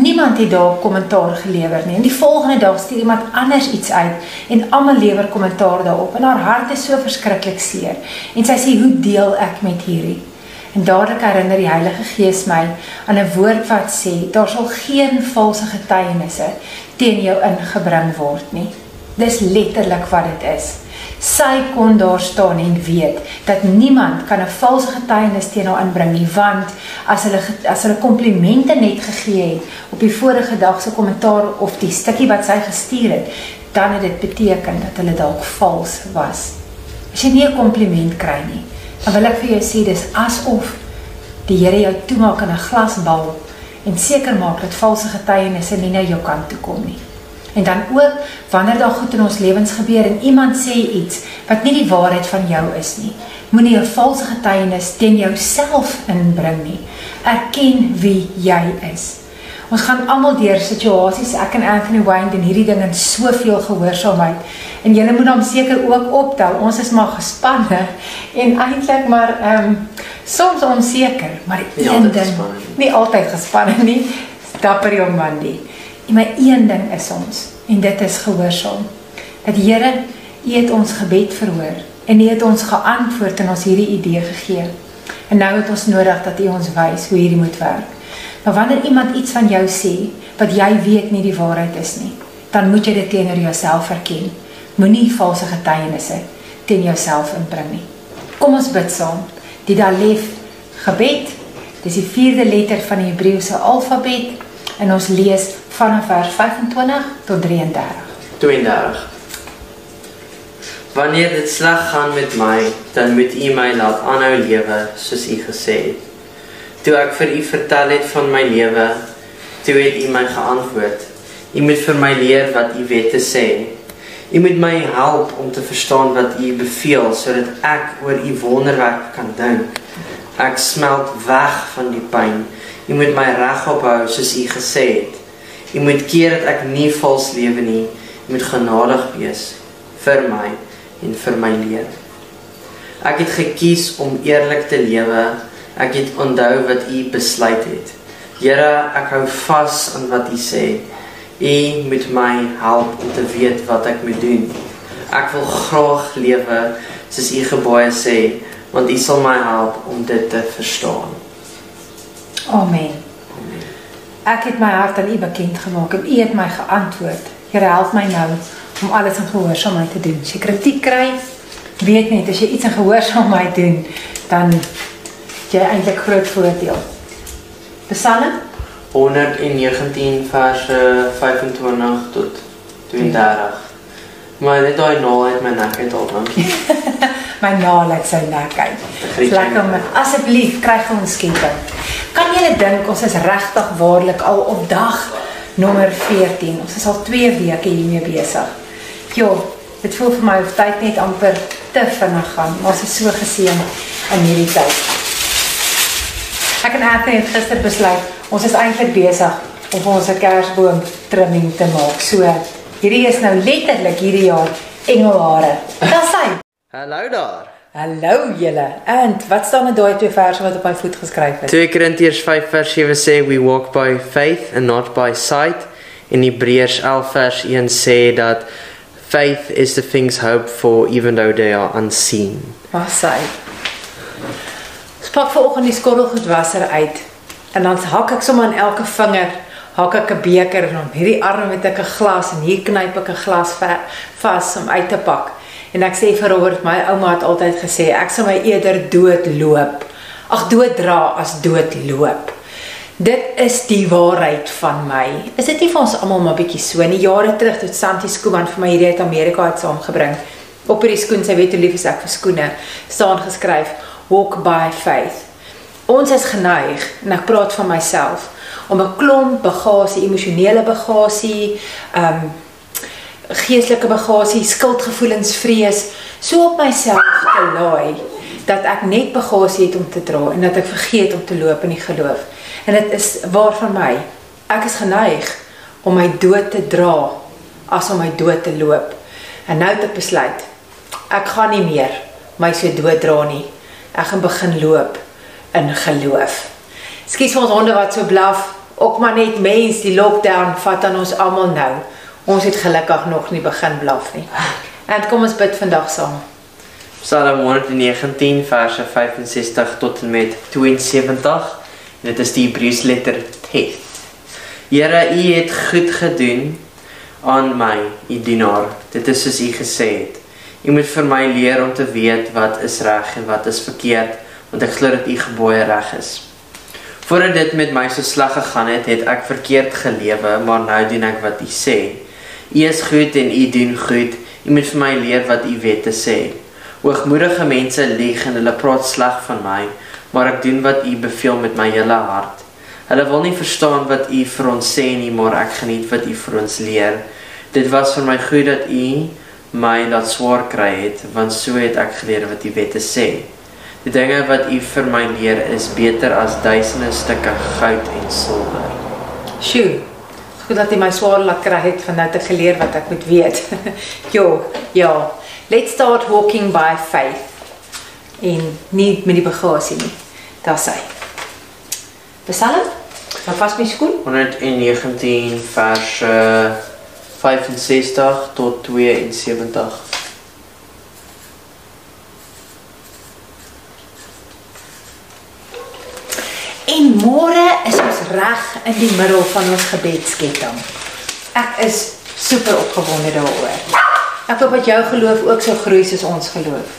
niemand het daar kommentaar gelewer nie. En die volgende dag stuur iemand anders iets uit en almal lewer kommentaar daarop. En haar hart is so verskriklik seer. En sy sê, "Hoe deel ek met hierdie?" En dadelik herinner die Heilige Gees my aan 'n woord wat sê, "Daar sal geen valse getuienisse teen jou ingebring word nie." Dis letterlik wat dit is. Sy kon daar staan en weet dat niemand kan 'n valse getuienis teen haar inbring nie, want as hulle as hulle komplimente net gegee het op die vorige dag se kommentaar of die stukkie wat sy gestuur het, dan het dit beteken dat hulle dalk vals was. As jy nie 'n kompliment kry nie, dan wil ek vir jou sê dis asof die Here jou toemaak in 'n glasbal en seker maak dat valse getuienisse nie na jou kant toe kom nie. En dan ook wanneer daar goed in ons lewens gebeur en iemand sê iets wat nie die waarheid van jou is nie, moenie 'n valse getuienis teen jouself inbring nie. Erken wie jy is. Ons gaan almal deur situasies, ek en Anthony Wayne doen hierdie ding in soveel gehoorsaamheid. En julle moet hom seker ook optel. Ons is maar gespanne [laughs] en eintlik maar ehm um, soms onseker, maar die een ding nie altyd gespanne nie. Dapper jong man die. En my een ding is ons en dit is gehoorsaam. Dat Here, U het ons gebed verhoor en U het ons geantwoord en ons hierdie idee gegee. En nou het ons nodig dat U ons wys hoe hierdie moet werk. Maar wanneer iemand iets van jou sê wat jy weet nie die waarheid is nie, dan moet jy dit teenoor jouself erken. Moenie valse getuienisse teen jouself inbring nie. Kom ons bid saam. Die Dalef gebed. Dis die vierde letter van die Hebreëse alfabet en ons lees vanaf vers 25 tot 33. 32. Wanneer dit sleg gaan met my, dan moet U my laat aanhou lewe soos U gesê het. Toe ek vir U vertel het van my lewe, toe het U my geantwoord. U moet vir my leer wat U wette sê. U moet my help om te verstaan wat U beveel sodat ek oor U wonderwerk kan dink. Ek smelt weg van die pyn. U moet my regop hou soos U gesê het. Jy moet keer dat ek nie vals lewe nie. Jy moet genadig wees vir my en vir my lewe. Ek het gekies om eerlik te lewe. Ek het onthou wat U besluit het. Here, ek hou vas aan wat U sê. U moet my help om te weet wat ek moet doen. Ek wil graag lewe soos U gebooie sê, want U sal my help om dit te verstaan. Amen. Ek het my hart aan U bekend gemaak en U het my geantwoord. Here help my nou om alles in gehoorsaamheid te doen. As jy kritiek kry, weet net as jy iets in gehoorsaamheid doen, dan jy eintlik groot voordeel. Psalm 119 vers 25 tot 32. Maar dit daai nou uit my nek uit al dankie. [laughs] my naal uit sy nek uit. Lekker om asseblief kry ons skenking. Kan julle dink ons is regtig waarlik al op dag nommer 14. Ons is al 2 weke hiermee besig. Jo, dit voel vir my of tyd net amper te vinnig gaan. Ons is so geseën in hierdie tyd. Ek en Anthony het gister besluit ons is eintlik besig om ons kersboom trimming te maak. So Hierdie is nou letterlik hierdie jaar engelhare. Dis hy. Hallo daar. Hallo julle. En wat staan in daai twee verse wat op my voet geskryf is? 2 Korintiërs 5 vers 7 sê we walk by faith and not by sight. In Hebreërs 11 vers 1 sê dat faith is the things hoped for even though they are unseen. Wat sê? Spak vanoggend die skottelgoedwasser uit en dan hak ek sommer aan elke vinger hak ek 'n beker en op hierdie arm het ek 'n glas en hier knyp ek 'n glas vas om uit te pak. En ek sê vir Robert, my ouma het altyd gesê ek sal my eerder dood loop. Ag dood dra as dood loop. Dit is die waarheid van my. Is dit nie vir ons almal maar bietjie so nie? Jare terug het Santi Skooman vir my hierdie uit Amerika uit saamgebring. Op hierdie skoen, sy weet hoe lief ek vir skoene, staan geskryf walk by faith. Ons is geneig en ek praat van myself om 'n klomp bagasie, emosionele bagasie, ehm um, geestelike bagasie, skuldgevoelens, vrees so op myself te laai dat ek net bagasie het om te dra en dat ek vergeet om te loop in die geloof. En dit is waar van my. Ek is geneig om my dood te dra as om my dood te loop. En nou het ek besluit ek gaan nie meer my so dood dra nie. Ek gaan begin loop in geloof. Skus vir ons honde wat so blaf. Ook maar net mens, die lockdown vat aan ons almal nou. Ons het gelukkig nog nie begin blaf nie. En kom ons bid vandag saam. Psalm 119 verse 65 tot en met 72. En dit is die Hebreëse letter Tet. Here, U het goed gedoen aan my, U dienaar. Dit is soos U gesê het. U moet vir my leer om te weet wat is reg en wat is verkeerd, want ek glo dat U gebooie reg is. Voordat dit met my so sleg gegaan het, het ek verkeerd gelewe, maar nou doen ek wat U sê. U is goed en U doen goed. U moet vir my leer wat U wette sê. Hoogmoedige mense lieg en hulle praat sleg van my, maar ek doen wat U beveel met my hele hart. Hulle wil nie verstaan wat U vir ons sê nie, maar ek geniet wat U vir ons leer. Dit was vir my goed dat U my laat swaar kry het, want so het ek geleer wat U wette sê. Die dinge wat U vir my leer is beter as duisende stukke goud en silwer. Sjoe. Goed dat jy my swaar laat kry het van nou te geleer wat ek moet weet. [laughs] jo, ja. Let's start walking by faith. En nie met die bagasie nie. Daar's hy. Psalm? Wat was my skool? 119 vers uh, 65 tot 72. En môre is ons reg in die middel van ons gebedsketting. Ek is super opgewonde daaroor. Ek hoop dat jou geloof ook so groei soos ons geloof.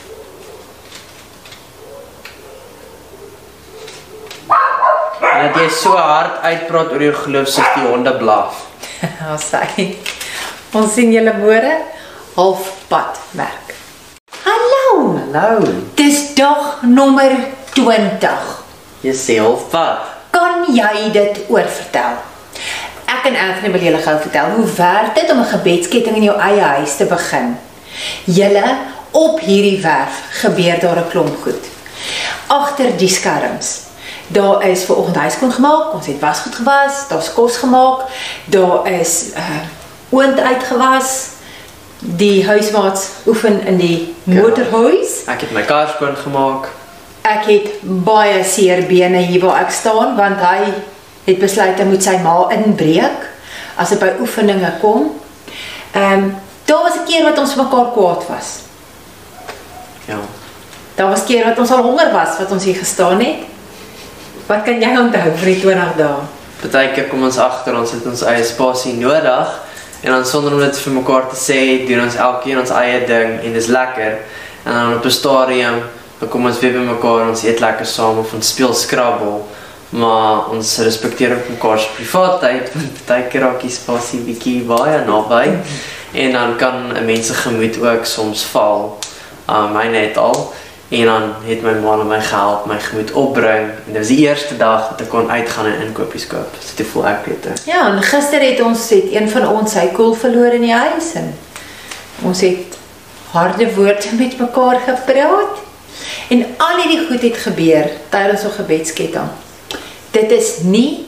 Dat jy so hard uitpraat oor jou geloof soos die honde blaf. [laughs] Ons sê ons sien julle môre halfpad werk. Hallo. Hallo. Dis dag nommer 20. Sê halfpad. Kan jy dit oorvertel? Ek en Anthony wil julle gou vertel hoe werk dit om 'n gebedsketting in jou eie huis te begin. Julle op hierdie werf gebeur daar 'n klomp goed. Agter die skerms. Daar is ver oggend huiskoon gemaak, ons het wasgoed gewas, daar's kos gemaak, daar is uh oond uitgewas. Die huismaats oefen in die motorhuis. Ek het my kar skoon gemaak. Ek het baie seer bene hier waar ek staan want hy het besluit hy moet sy ma inbreek as dit by oefeninge kom. Ehm um, daar was 'n keer wat ons mekaar kwaad was. Ja. Daar was keer wat ons al honger was wat ons hier gestaan het. Wat kan jy onthou vir die 20 dae? Partykeer kom ons agter ons het ons eie spasie nodig en dan sonder om dit vir mekaar te sê, doen ons elkeen ons eie ding en dis lekker. En dan op 'n stadium dan kom ons weer by mekaar, ons eet lekker saam of ons speel Scrabble. Maar ons respekteer ook mekaar se privaatheid [laughs] want partykeer raak die spasie bietjie baie naby en dan kan 'n mens se gemoed ook soms val. Um myne het al en dan het my ma my gehelp my gemoed opbring en dit was die eerste dag dat ek kon uitgaan en inkopies koop. So dit voel ek beter. Ja, en gister het ons het een van ons sy koel verloor in die huis en ons het harde woorde met mekaar gepraat. En al hierdie goed het gebeur tydens ons gebedsketting. Dit is nie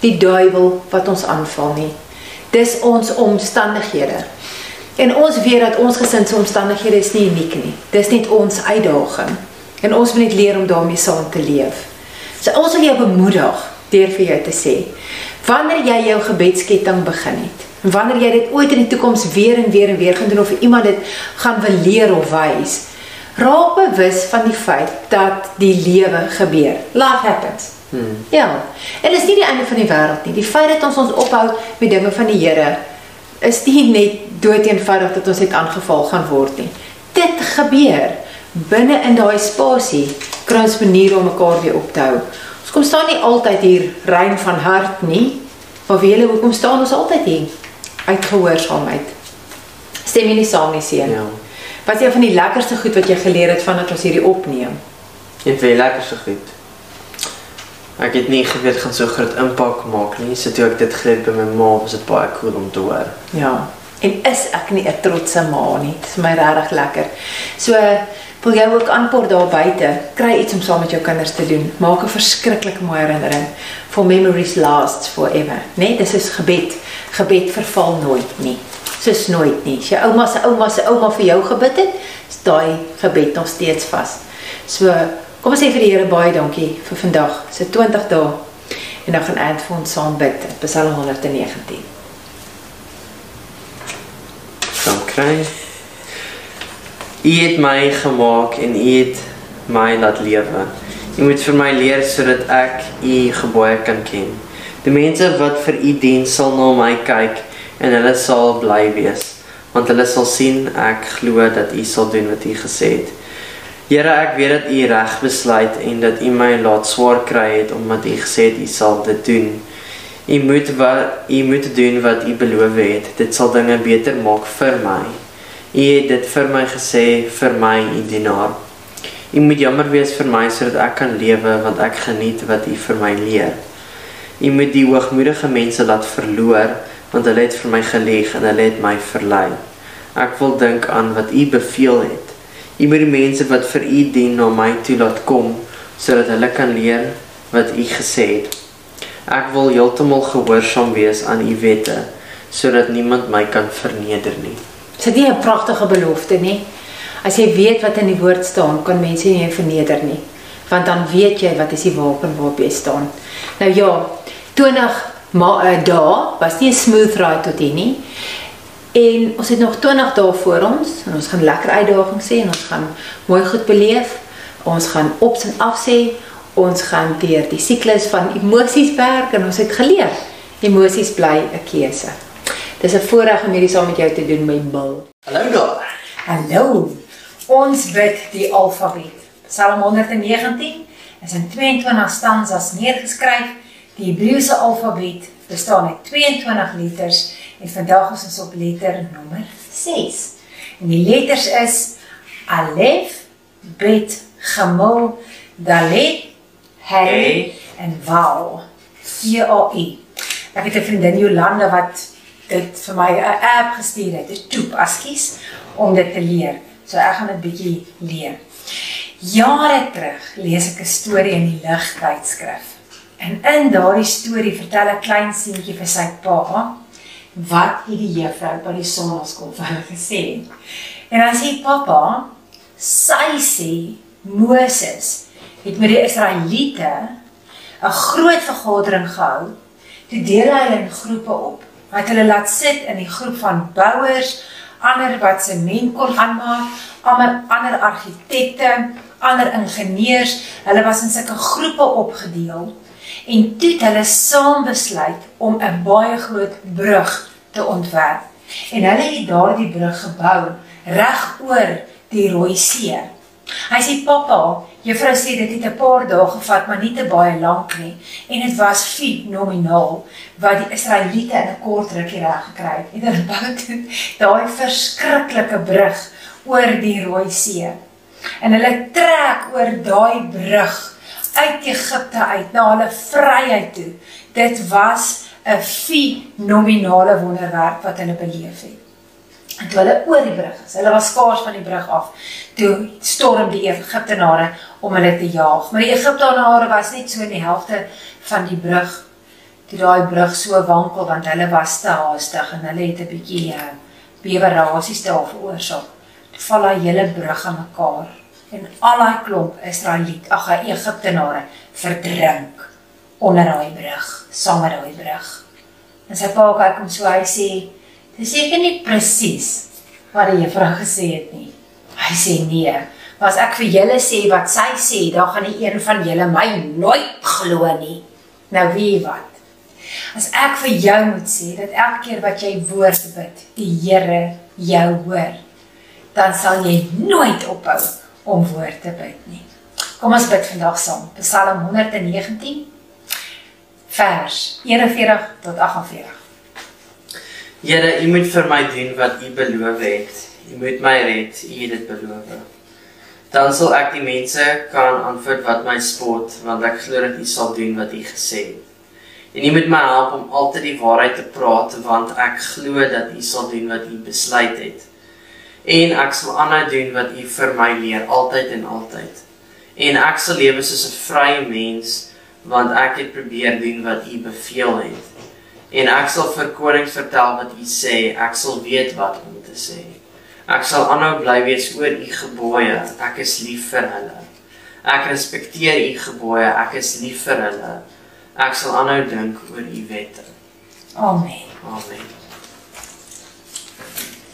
die duiwel wat ons aanval nie. Dis ons omstandighede. En ons weet dat ons gesin se omstandighede is nie uniek nie. Dis net ons uitdaging. En ons moet net leer om daarmee saam te leef. So ons wil jou bemoedig deur vir jou te sê, wanneer jy jou gebedsketting begin het, wanneer jy dit ooit in die toekoms weer en weer en weer gaan doen of iemand dit gaan wil leer of wys, raak bewus van die feit dat die lewe gebeur. Life happens. Hmm. Ja. En dit is nie die einde van die wêreld nie. Die feit dat ons ons ophou met dinge van die Here is nie net dood eenvoudig dat ons net aangeval gaan word nie. Dit gebeur binne in daai spasie kry ons maniere om mekaar weer op te hou. Ons kom staan nie altyd hier rein van hart nie. Maar wie julle hoekom staan ons altyd hier uit gehoorsaamheid. Stem jy nie saam nie, seun? Ja. Wat is een van die lekkerste goed wat jy geleer het vandat ons hierdie opneem? Dit wil lekker so goed. Ek het nie geweet gaan so groot impak maak nie. So toe ek dit geleer by my ma, was dit baie cool om te hoor. Ja. En is ek nie 'n trotse ma nie. Dit is my regtig lekker. So wil jy ook aanpoor daar buite, kry iets om saam met jou kinders te doen. Maak 'n verskriklike mooi herinnering. For memories last forever. Nee, dis is gebed. Gebed verval nooit nie. Soos nooit nie. As jou ouma se ouma se ouma vir jou gebid het, is daai gebed nog steeds vas. So, kom ons sê vir die Here baie dankie vir vandag. So 20 dae en dan gaan Ant vir ons saam bid. Psalm 119. Dan kry U het my gemaak en U het my laat lewe. U moet vir my leer sodat ek U gebooie kan ken. Die mense wat vir U dien sal na my kyk en hulle sal bly wees want hulle sal sien ek glo dat U sal doen wat U gesê het. Here, ek weet dat U reg besluit en dat U my laat swaar kry het omdat U gesê het U sal dit doen. U moet wat U moet doen wat U beloof het. Dit sal dinge beter maak vir my. U het dit vir my gesê vir my U dienaar. U moet jammer wees vir my sodat ek kan lewe want ek geniet wat U vir my leer. U moet die hoogmoedige mense laat verloor want hulle het vir my gelieg en hulle het my verlei. Ek wil dink aan wat U beveel het. U moet die mense wat vir U dien na my toe laat kom sodat hulle kan leer wat U gesê het. Ek wil heeltemal gehoorsaam wees aan U wette sodat niemand my kan verneder nie. Is dit nie 'n pragtige belofte nie? As jy weet wat in die woord staan, kan mense nie jou verneder nie. Want dan weet jy wat is die wapen waarop jy staan. Nou ja, 20 maar 'n dag was nie 'n smooth ride tot hier nie. En ons het nog 20 dae voor ons en ons gaan lekker uitdagings hê en ons gaan mooi goed beleef. Ons gaan ops en af sê. Ons gaan deur die siklus van emosies werk en ons het geleer emosies bly 'n keuse. Dis 'n voorreg om hierdie saam met jou te doen my bil. Hallo daar. Hallo. Ons bid die alfabet. Psalm 119 is in 22 stanzas neergeskryf. Die Hebreëse alfabet bestaan uit 22 letters en vandag is ons op letter nommer 6. En die letters is Alef, Bet, Gimel, Dalet, He en Waw. V A I. Ek het 'n vriendin Jolande wat dit vir my 'n app gestuur het, 'n toep askies om dit te leer. So ek gaan dit bietjie leer. Jare terug lees ek 'n storie in die ligtydskrif. En in daardie storie vertel 'n klein seentjie vir sy pa wat het die juffrou by die sonnaskool vir hulle gesê. En dan sê pappa, sy sê Moses het met die Israeliete 'n groot vergadering gehou. Toe deel hy hulle in groepe op. Hy het hulle laat sit in die groep van bouers, ander wat sement kon aanmaak, ander ander argitekte, ander ingenieurs. Hulle was in sulke groepe opgedeel en toe het hulle saam besluit om 'n baie groot brug te ontwerp. En hulle het daardie brug gebou reg oor die Rooi See. Hy sê pappa, juffrou sê dit het 'n paar dae gevat, maar nie te baie lank nie en dit was fenomenaal wat die Israeliete in 'n kort rukkie reg gekry het. Hulle bou toe daai verskriklike brug oor die Rooi See. En hulle trek oor daai brug uit Egipte uit na hulle vryheid toe. Dit was 'n fenominale wonderwerk wat hulle beleef het. En toe hulle oor die brug is, hulle was skaars van die brug af, toe storm die Egiptenare om hulle te jaag. Maar die Egiptenare was net so in die helfte van die brug toe daai brug so wankel want hulle was te haastig en hulle het 'n bietjie uh, bewerasies daar veroorsaak. Toe val daai hele brug aan mekaar en al daai klomp Israeliet, ag Egiptenare verdrink onder daai brug, saam met daai brug. En sy pa kyk hom so hy sê, "Dis seker nie presies wat die juffrou gesê het nie." Hy sê, "Nee, maar as ek vir julle sê wat sy sê, dan gaan nie een van julle my nooit glo nie." Nou wie wat? As ek vir jou moet sê dat elke keer wat jy woord bid, die Here jou hoor, dan sal jy nooit ophou om woord te bid nie. Kom ons bid vandag saam. Psalm 119 vers 41 tot 48. Here, U moet vir my doen wat U beloof het. U moet my red, U het dit beloof. Dan sal ek die mense kan antwoord wat my spot, want ek glo dat U sal doen wat U gesê het. En U moet my help om altyd die waarheid te praat, want ek glo dat U sal doen wat U besluit het. En ek sal aanhou doen wat U vir my leer, altyd en altyd. En ek sal lewe soos 'n vrye mens, want ek het probeer doen wat U beveel het. En ek sal vir konings vertel wat U sê, ek sal weet wat om te sê. Ek sal aanhou bly wees oor U gebooie, ek is lief vir hulle. Ek respekteer U gebooie, ek is lief vir hulle. Ek sal aanhou dink oor u wette. Amen. Amen.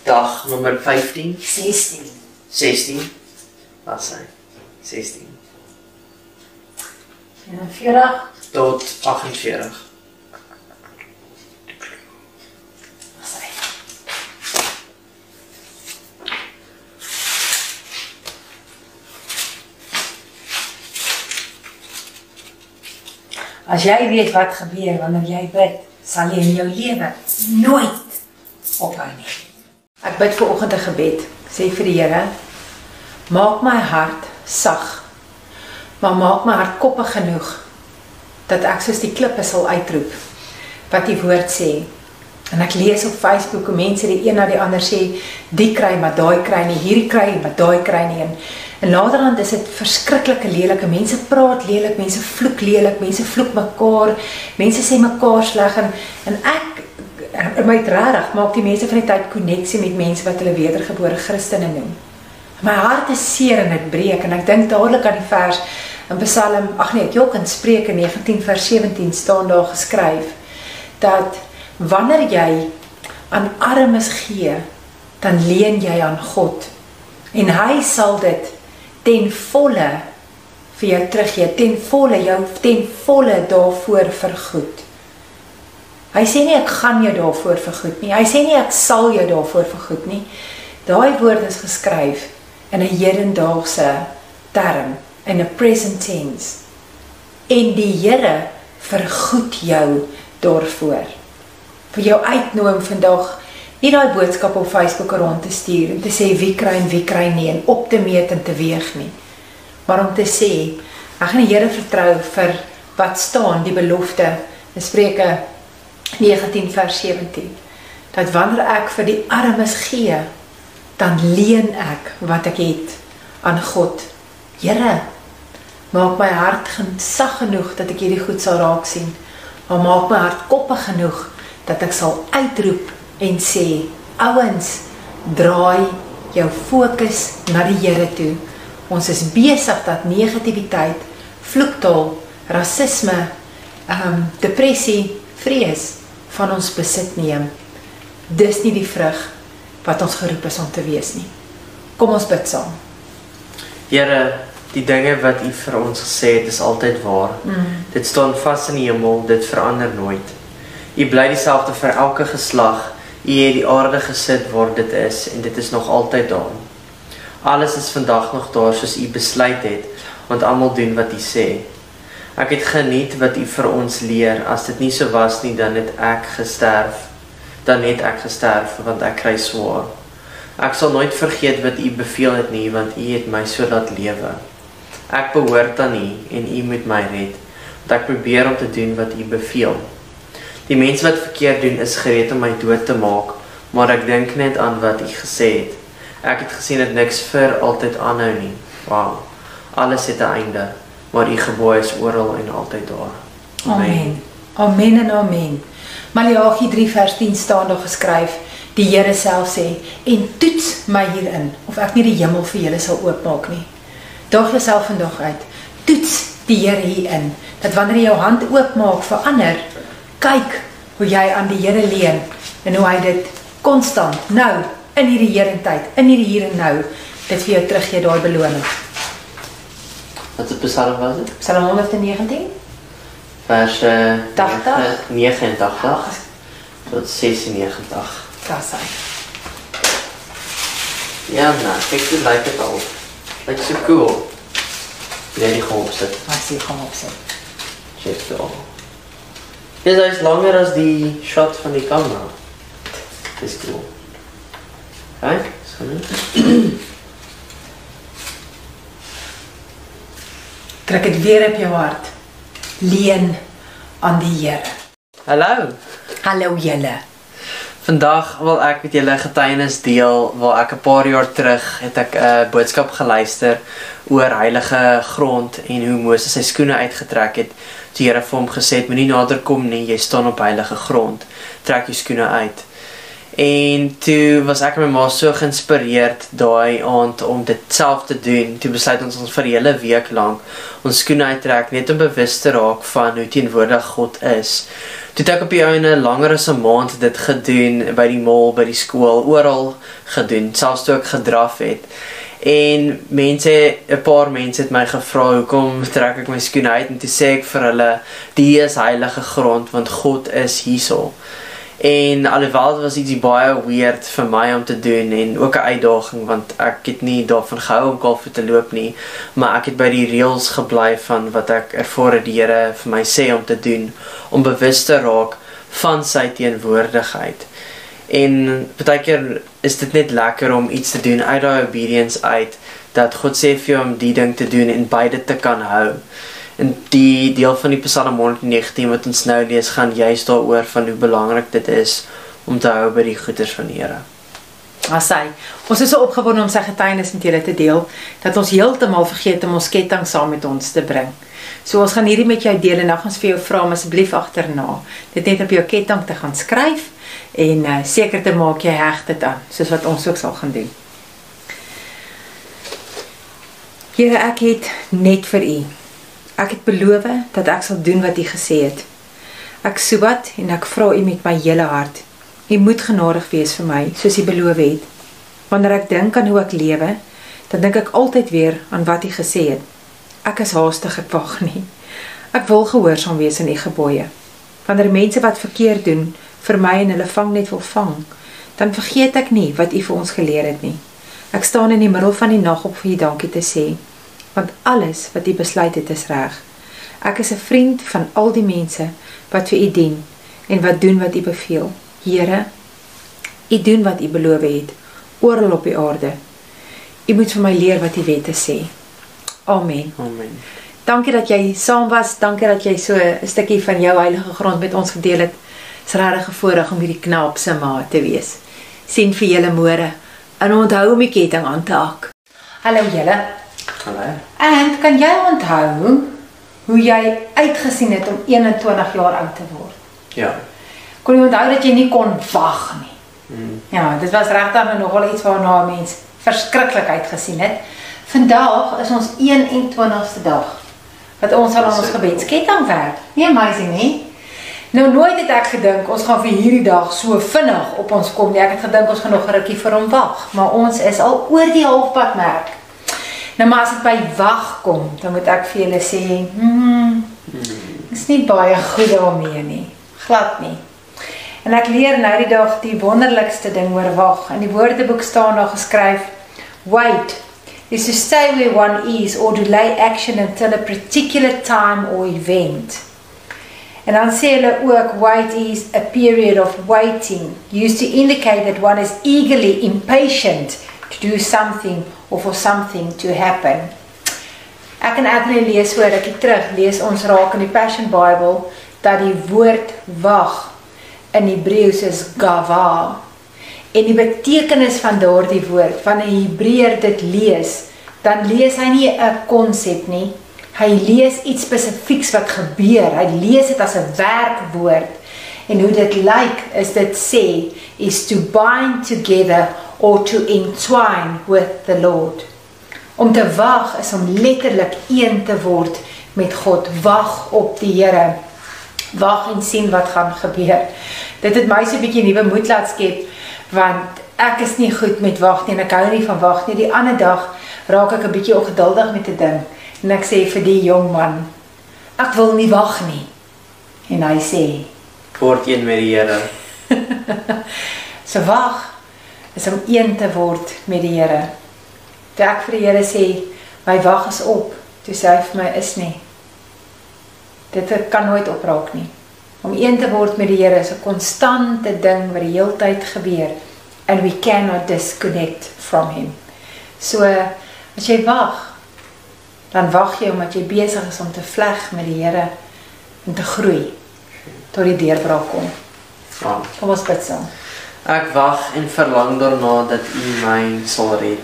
Dag nommer 15, 16. 16. Wat sê? 16 41. tot 48. Wat sê? As jy weet wat gebeur wanneer jy bid, sal jy in jou lewe nooit ophou nie. Ek bid vir oggend 'n gebed. Sê vir die Here, maak my hart sag. Maar maak my hart koppig genoeg dat ek soos die klippe sal uitroep wat die woord sê. En ek lees op Facebook hoe mense die een na die ander sê, die kry maar daai kry nie, hierdie kry maar daai kry nie. En, en laterand is dit verskriklike lelike. Mense praat lelik, mense vloek lelik, mense vloek mekaar, mense sê mekaar sleg en en ek my regtig maak die mense van die tyd koneksie met mense wat hulle wedergebore Christene noem. My hart is seer en dit breek en ek dink dadelik aan die vers in Psalm, ag nee, Jok in Spreuke 19 vers 17 staan daar geskryf dat wanneer jy aan armes gee, dan leen jy aan God en hy sal dit ten volle vir jou teruggee, ten volle jou ten volle daarvoor vergoed. Hy sê nie ek gaan jou daarvoor vergoed nie. Hy sê nie ek sal jou daarvoor vergoed nie. Daai woord is geskryf in 'n hedendaagse term, in 'n present tense. En die Here vergoed jou daarvoor. Vir jou uitnooi om vandag nie daai boodskap op Facebook rond te stuur en te sê wie kry en wie kry nie en op te meet en te weeg nie. Maar om te sê ek gaan die Here vertrou vir wat staan die belofte in Spreuke 19 vers 17 dat wanneer ek vir die armes gee dan leen ek wat ek het aan God. Here, maak my hart gesag genoeg dat ek hierdie goed sal raak sien. Maar maak my hart koppig genoeg dat ek sal uitroep en sê, ouens, draai jou fokus na die Here toe. Ons is besig dat negativiteit, vloektaal, rasisme, ehm um, depressie, vrees van ons besit neem. Dis nie die vrug wat ons geroep is om te wees nie. Kom ons bid saam. Here, die dinge wat U vir ons gesê het is altyd waar. Mm. Dit staan vas in die hemel, dit verander nooit. U bly dieselfde vir elke geslag. U het die aarde gesit waar dit is en dit is nog altyd daar. Alles is vandag nog daar soos U besluit het, want almal doen wat U sê. Ek het geniet wat U vir ons leer. As dit nie so was nie, dan het ek gesterf. Dan het ek gesterf want ek kry swaar. Ek sal nooit vergeet wat U beveel het nie, want U het my so laat lewe. Ek behoort aan U en U moet my red. Want ek probeer om te doen wat U beveel. Die mense wat verkeerd doen is gereed om my dood te maak, maar ek dink net aan wat U gesê het. Ek het gesien dat niks vir altyd aanhou nie. Wow. Alles het 'n einde maar u gebooie is oral en altyd daar. Amen. Amen en amen. Maleagi 3 vers 10 staan daar geskryf: Die Here self sê: "En toets my hierin of ek nie die hemel vir julle sal oopmaak nie." Daag jouself vandag uit. Toets die Here hierin dat wanneer jy jou hand oopmaak vir ander, kyk hoe jy aan die Here leun en hoe hy dit konstant nou in hierdie heerentyd, in hierdie hier en nou, dit vir jou teruggee daai beloning. Wat is Psalm was dit? Psalm 119 vers uh, 80 89 tot 96. Dis hy. Ja, nou, kyk dit lyk dit al. Lyk so cool. Net die gewoon opsit. Wat sê kom op sit. Check dit al. Dis is langer as die shot van die kamera. Dis cool. Kyk, so net. Trek dit weer op jou hart. Leen aan die Here. Hallo. Hallo julle. Vandag wil ek met julle getuienis deel waar ek 'n paar jaar terug het ek 'n boodskap geluister oor heilige grond en hoe Moses sy skoene uitgetrek het. Die Here vir hom gesê het: "Moenie nader kom nie, jy staan op heilige grond. Trek jou skoene uit." En toe was ek en my ma so geïnspireerd daai aand om dit self te doen. Toe besluit ons ons vir 'n hele week lank ons skoene uittrek net om bewus te raak van hoe teenwoordig God is. Toe het ek op die ouene langer as 'n maand dit gedoen by die mall, by die skool, oral gedoen, selfs toe ek gedraf het. En mense, 'n paar mense het my gevra hoekom trek ek my skoene uit en toe sê ek vir hulle, die is heilige grond want God is hierso. En alhoewel dit was ietsie baie weird vir my om te doen en ook 'n uitdaging want ek het nie daarvan gehou om golf te loop nie, maar ek het by die reëls gebly van wat ek ervaar die Here vir my sê om te doen om bewus te raak van sy teenwoordigheid. En baie keer is dit net lekker om iets te doen uit daai obedience uit dat God sê vir jou om die ding te doen en beide te kan hou. En die deel van die Psalm 119 wat ons nou lees gaan juist daaroor van hoe belangrik dit is om te hou by die goeders van die Here. Maar sy, ons is so opgewonde om sy getuienis met julle te deel dat ons heeltemal vergeet om ons ketting saam met ons te bring. So ons gaan hierdie met jou deel en dan gaan ons vir jou vra om asseblief agterna dit net op jou ketting te gaan skryf en uh, seker te maak jy heg dit aan soos wat ons ook sal gaan doen. Here, ek het net vir u. Ek het beloof dat ek sal doen wat u gesê het. Ek sobat en ek vra u met my hele hart. U moet genadig wees vir my soos u beloof het. Wanneer ek dink aan hoe ek lewe, dan dink ek altyd weer aan wat u gesê het. Ek is haastig, ek wag nie. Ek wil gehoorsaam wees aan u gebooie. Wanneer mense wat verkeerd doen, vir my en hulle vang net wil vang, dan vergeet ek nie wat u vir ons geleer het nie. Ek staan in die middel van die nag op vir u dankie te sê, want alles wat u besluit het is reg. Ek is 'n vriend van al die mense wat vir u dien en wat doen wat u beveel. Here, u doen wat u beloof het oral op die aarde. U moet vir my leer wat u wette sê. Amen. Amen. Dankie dat jy saam was. Dankie dat jy so 'n stukkie van jou heilige grond met ons gedeel het. Dit's regtig 'n voorreg om hierdie knaap se ma te wees. Sien vir julle môre. En onthou om die ketting aan te hak. Hallo julle. Hallo. En kan jy onthou hoe jy uitgesien het om 21 jaar oud te word? Ja. Kon jy onthou dat jy nie kon wag nie? Mm. Ja, dit was regtig nogal iets waarna 'n mens verskriklik uitgesien het. Vandag is ons 21ste dag wat ons aan ons gebedsketting werk. Nie amazing nie? Nou nooit het ek gedink ons gaan vir hierdie dag so vinnig op ons kom nie. Ek het gedink ons gaan nog 'n rukkie vir hom wag, maar ons is al oor die halfpad merk. Nou maar as dit by wag kom, dan moet ek vir julle sê, hmm, is nie baie goed daarmee nie. Glad nie. En ek leer nou die dag die wonderlikste ding oor wag. In die Woordeboek staan daar geskryf: Wait is to stay where one is or delay action until a particular time or event. En dan sê hulle ook wait is a period of waiting used to indicate that one is eagerly impatient to do something or for something to happen. Ek en Adrian lees voor ek terug lees ons raak in die Passion Bible dat die woord wag in Hebreëus is gava. En die betekenis van daardie woord, van 'n Hebreër dit lees, dan lees hy nie 'n konsep nie. Hy lees iets spesifieks wat gebeur. Hy lees dit as 'n werkwoord. En hoe dit lyk is dit sê is to bind together or to entwine with the Lord. Om te wag is om letterlik een te word met God. Wag op die Here. Wag en sien wat gaan gebeur. Dit het my so 'n bietjie nuwe moed laat skep want ek is nie goed met wag nie en ek hou nie van wag nie. Die ander dag raak ek 'n bietjie ongeduldig met 'n ding en ek sê vir die jong man, ek wil nie wag nie. En hy sê, Word een met die Here. [laughs] so wag is om een te word met die Here. Toe ek vir die Here sê, my wag is op, toe sê hy vir my is nie. Dit kan nooit opraak nie. Om een te word met die Here is 'n konstante ding wat die heeltyd gebeur and we cannot disconnect from him. So as jy wag, dan wag jy omdat jy besig is om te vleg met die Here en te groei tot die deurbraak kom. Kom ons bid saam. Ek wag en verlang daarna dat U my sal red.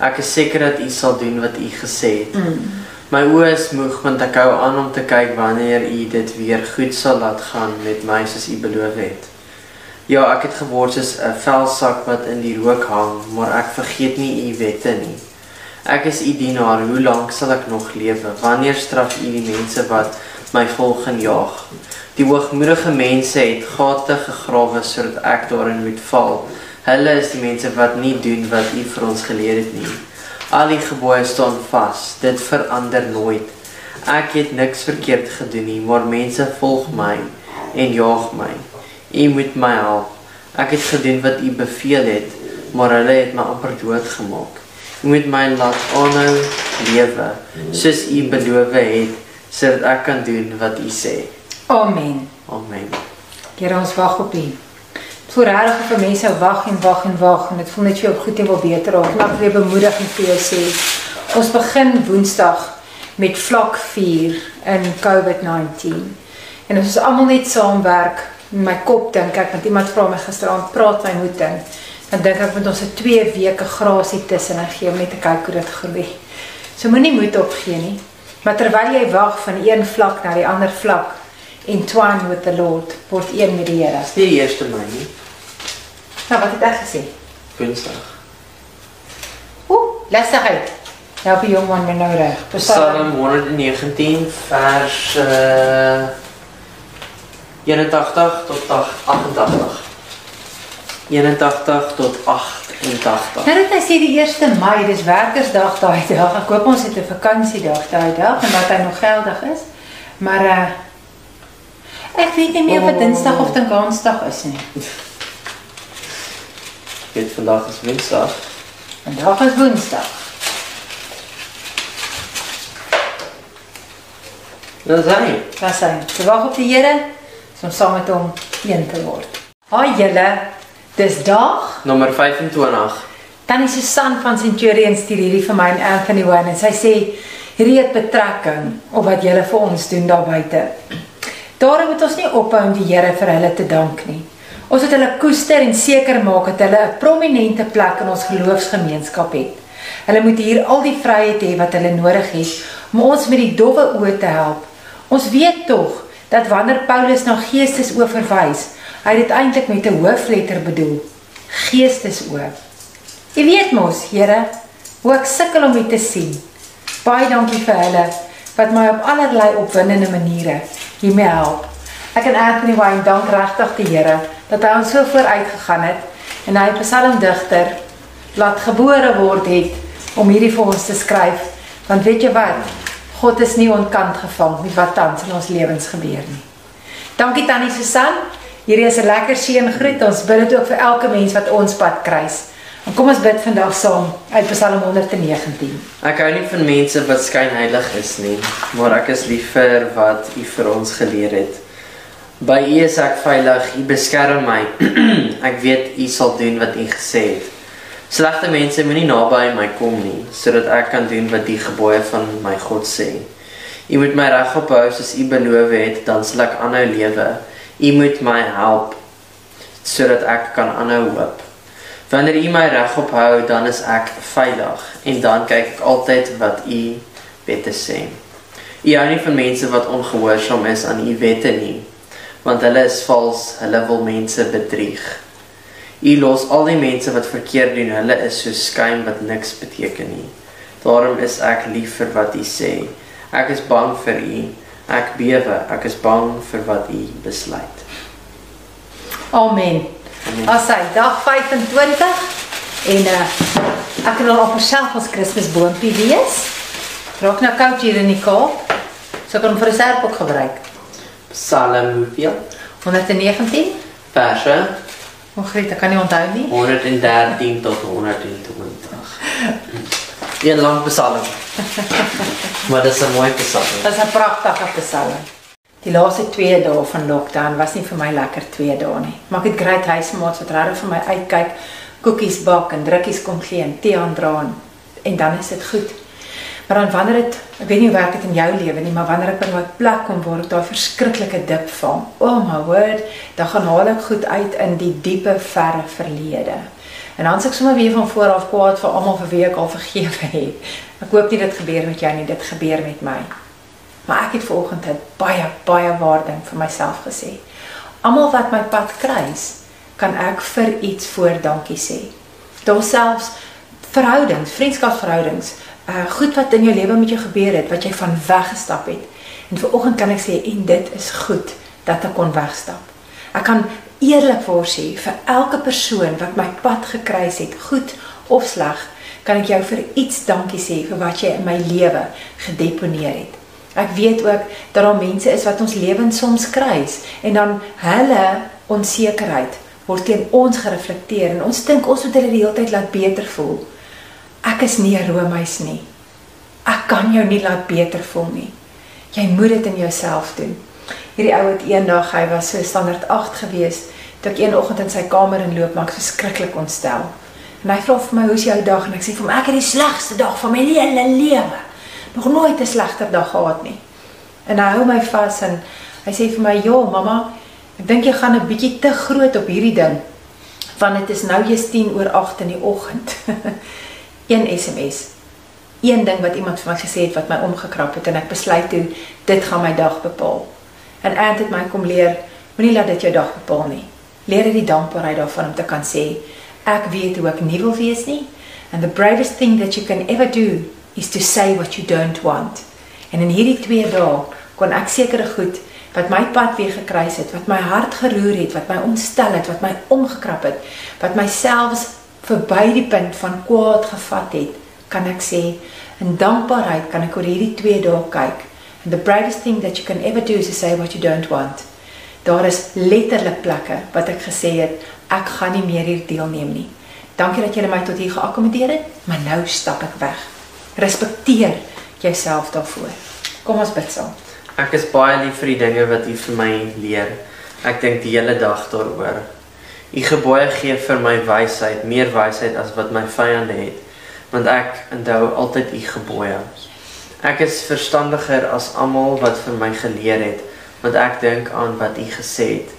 Ek is seker dat U sal doen wat U gesê het. Mm. My oë is moeg want ek hou aan om te kyk wanneer U dit weer goed sal laat gaan met my soos U beloof het. Ja, ek het geword soos 'n velsak wat in die rook hang, maar ek vergeet nie u wette nie. Ek is u dienaar, hoe lank sal ek nog lewe? Wanneer straf u die mense wat my volg en jaag? Die hoogmoedige mense het gate gegrawe sodat ek daarin moet val. Hulle is die mense wat nie doen wat u vir ons geleer het nie. Al die gebooie staan vas. Dit verander nooit. Ek het niks verkeerd gedoen nie, maar mense volg my en jaag my. U moet my help. Ek het gedoen wat u beveel het, maar hulle het my amper doodgemaak. U moet my laat aanhou lewe, soos u beloof het, sodat ek kan doen wat u sê. Amen. Amen. Here ons wag op U. Voor regtig vir mense wag en wag en wag en dit voel net vir jou goed en wil beter raak. Mag weer bemoediging vir jou sê. Ons begin Woensdag met vlak 4 in COVID-19. En ons almal net saamwerk, in my kop dink ek want iemand vra my gisteraand praat my moeding. Dan dink ek moet ons 'n 2 weke grasie tussen en gee om net te kyk hoe dit groei. So moenie moed opgee nie. Maar terwyl jy wag van een vlak na die ander vlak, entwine with the Lord, word een met die Here. Dis die eerste my nie. Nou, wat het ek gesê? Woensdag. Oeh, lastigheid. Help die jong man my nou reg. Psalm 119 vers uh 81 tot 88. 81 tot 88. Nou dat hy sê die 1 Mei, dis werkersdag daai dag. Ek hoop ons het 'n vakansiedag daai dag en dat hy nog geldig is. Maar uh ek weet nie meer of dit Dinsdag of Dinsdag is nie. Dit vandag is Woensdag. Vandag is Woensdag. Dan sê Dis hy. Te wag op die Here om saam met hom een te word. Haai julle, dis dag nommer 25. Tannie Susan van Centurion stuur hierdie vir my en Anthony Wayne en sy sê hierdie het betrekking op wat julle vir ons doen daar buite. Daarom moet ons nie ophou om die Here vir hulle te dank nie. Ons moet hulle koester en seker maak dat hulle 'n prominente plek in ons geloofsgemeenskap het. Hulle moet hier al die vryheid hê wat hulle nodig het om ons met die dowwe oë te help. Ons weet tog dat wanneer Paulus na geestesoë verwys, hy dit eintlik met 'n hoofletter bedoel. Geestesoë. Jy weet mos, Here, hoe ek sukkel om dit te sien. Baie dankie vir hulle wat my op allerlei opwindende maniere hiermee help. Ek en Anthony Wayne dank regtig die Here dat hy ons so vooruit gegaan het en hy psalmdigter laat gebore word het om hierdie vir ons te skryf. Want weet jy wat? God is nie onkant gevang met wat tans in ons lewens gebeur nie. Dankie Tannie Susan. Hierdie is 'n lekker seën groet. Ons bid dit ook vir elke mens wat ons pad kruis. En kom ons bid vandag saam uit Psalm 119. Ek hou nie van mense wat skynheilig is nie, maar ek is lief vir wat U vir ons geleer het. By U is ek veilig. U beskerm my. [clears throat] ek weet U sal doen wat U gesê het. Slegte mense moenie naby my kom nie, sodat ek kan doen wat die gebooie van my God sê. U moet my reg ophou soos U beloof het, dan sal ek aanhou lewe. U moet my help sodat ek kan aanhou hoop. Wanneer U my reg ophou, dan is ek veilig en dan kyk ek altyd wat U wette sê. U hou nie van mense wat ongehoorsaam is aan U wette nie, want hulle is vals, hulle wil mense bedrieg. U los al die mense wat verkeerd doen, hulle is so skuim wat niks beteken nie. Daarom is ek lief vir wat U sê. Ek is bang vir U. Ek bewe, ek is bang vir wat U besluit. Amen. As hy dag 25 en uh ek al op myself ons Kersboompie wees. Raak nou koud hier in die Kaap. So kan hom vir 'n serp ook gebruik. Psalm hoeveel? 119. Verse O, Griet, ek kan nie onthou nie. 113 tot 120. Een lang psalm. [laughs] maar dis 'n mooi psalm. Dit is 'n pragtige psalm. Die laaste 2 dae van lockdown was nie vir my lekker 2 dae nie. Maar ek het great huismaats wat regtig vir my uitkyk, koekies bak en drukkies kom gee en tee aandra en, dan is dit goed. Maar dan wanneer dit, ek weet nie hoe werk dit in jou lewe nie, maar wanneer ek by 'n plek kom waar ek daai verskriklike dip vang. Oh my word, dan gaan haal ek goed uit in die diepe verre verlede. En dan sê ek sommer weer van voor af kwaad vir almal vir wie ek al vergewe het. Ek hoop nie dit gebeur met jou nie, dit gebeur met my. Maar ek het vanoggend 'n baie baie waarding vir myself gesê. Almal wat my pad kruis, kan ek vir iets voor dankie sê. Daar selfs verhoudings, vriendskapsverhoudings, uh goed wat in jou lewe met jou gebeur het wat jy van weggestap het. En vanoggend kan ek sê en dit is goed dat ek kon wegstap. Ek kan eerlikwaar sê vir elke persoon wat my pad gekruis het, goed of sleg, kan ek jou vir iets dankie sê vir wat jy in my lewe gedeponeer het. Ek weet ook dat daar mense is wat ons lewens soms kruis en dan hulle onsekerheid word teen ons gereflekteer en ons dink ons moet hulle die hele tyd laat beter voel. Ek is nie 'n roomhuis nie. Ek kan jou nie laat beter voel nie. Jy moet dit in jouself doen. Hierdie ou het eendag, hy was so standaard 8 gewees, toe ek een oggend in sy kamer inloop, maar ek was skrikkelik ontstel. En hy vra vir my, "Hoe's jou dag?" En ek sê vir hom, "Ek het die slegste dag van my hele lewe." Nog nooit 'n slegter dag gehad nie. En hy hou my vas en hy sê vir my, "Ja, mamma, ek dink jy gaan 'n bietjie te groot op hierdie ding." Want dit is nou jy's 10 oor 8 in die oggend. [laughs] een SMS. Een ding wat iemand vir my gesê het wat my omgekrap het en ek besluit toe dit gaan my dag bepaal. En Ant het my kom leer, moenie laat dit jou dag bepaal nie. Leer die dankbaarheid daarvan om te kan sê ek weet hoe ek nie wil wees nie and the bravest thing that you can ever do is to say what you don't want. En in hierdie 2 dae kon ek sekere goed wat my pad weer gekruis het, wat my hart geroer het, wat my ontstel het, wat my omgekrap het, wat myself verby die punt van kwaad gevat het, kan ek sê in dankbaarheid kan ek oor hierdie 2 dae kyk. And the bravest thing that you can ever do is to say what you don't want. Daar is letterlik plekke wat ek gesê het ek gaan nie meer hier deelneem nie. Dankie dat julle my tot hier geakkommodeer het, maar nou stap ek weg. Respekteer jouself daarvoor. Kom ons bid saam. Ek is baie lief vir die dinge wat U vir my leer. Ek dink die hele dag daaroor. U gebooie gee vir my wysheid, meer wysheid as wat my vyande het, want ek onthou altyd U gebooie. Ek is verstandiger as almal wat vir my geleer het, want ek dink aan wat U gesê het.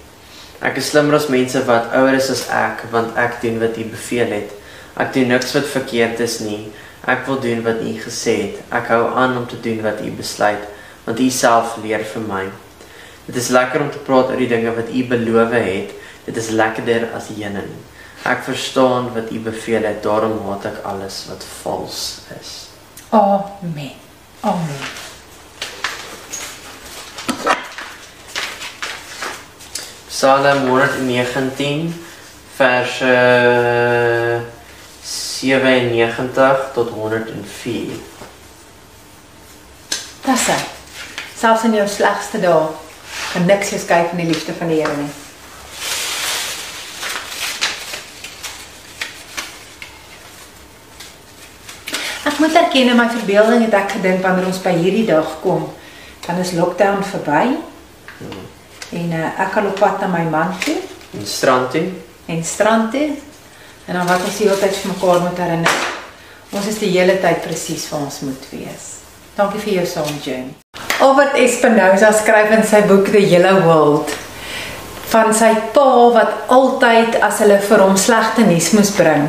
Ek is slimmer as mense wat ouer is as ek, want ek doen wat U beveel het. Ek doen niks wat verkeerd is nie. Ek wil doen wat U gesê het. Ek hou aan om te doen wat U besluit, want U self leer vir my. Dit is lekker om te praat oor die dinge wat U beloof het Dit is lekkerder as heuning. Ek verstaan wat U beveel het, daarom haat ek alles wat vals is. Amen. Amen. Psalm 119 verse 97 tot 104. Dis hy. Selfs in jou slegste dae kan niks jou skei van die liefde van die Here nie. Ek moet erken in my verbeelding het ek gedink wanneer ons by hierdie dag kom, dan is lockdown verby. En uh, ek kan op pad na my man toe In strand toe. en strand toe. En dan wat ons die hele tyd vir mekaar moet herinner. Ons is die hele tyd presies waar ons moet wees. Dankie vir jou saam journey. Albert Espinosa skryf in sy boek The Yellow World van sy pa wat altyd as hulle vir hom slegte nuus moes bring,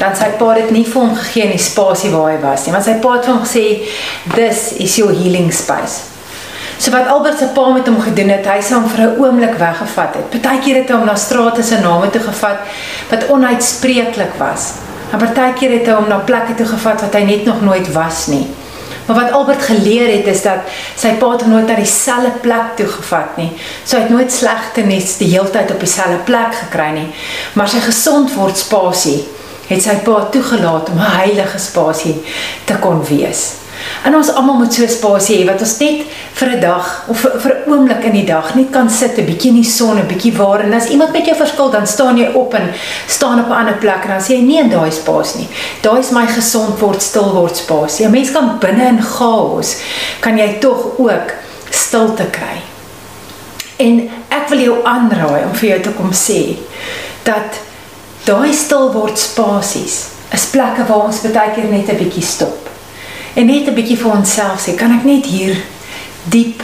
dan sy pa dit nie vir hom gegee in die spasie waar hy was nie, want sy pa het vir hom gesê this is your healing space. So wat Albert se pa met hom gedoen het, hy hom vir 'n oomblik weggevat het. Partykeer het hy hom na strate se name toe gevat wat onuitspreeklik was. En partykeer het hy hom na plekke toe gevat wat hy net nog nooit was nie. Maar wat Albert geleer het is dat sy pa hom nooit na dieselfde plek toe gevat nie. So hy het nooit slegte nes die hele tyd op dieselfde plek gekry nie. Maar sy gesond word spasie het sy pa toegelaat om 'n heilige spasie te kon wees. En ons almal moet so 'n spasie hê wat ons net vir 'n dag of vir, vir 'n oomblik in die dag net kan sit 'n bietjie in die son, 'n bietjie waar en as iemand met jou verskil dan staan jy op en staan op 'n ander plek en dan sê jy nee daai spasie nie. Daai is my gesond word, stil word spasie. 'n Mens kan binne in chaos kan jy tog ook stilte kry. En ek wil jou aanraai om vir jou te kom sê dat daai stil word spasies is plekke waar ons baie keer net 'n bietjie stop en net 'n bietjie vir onsself sê, kan ek net hier diep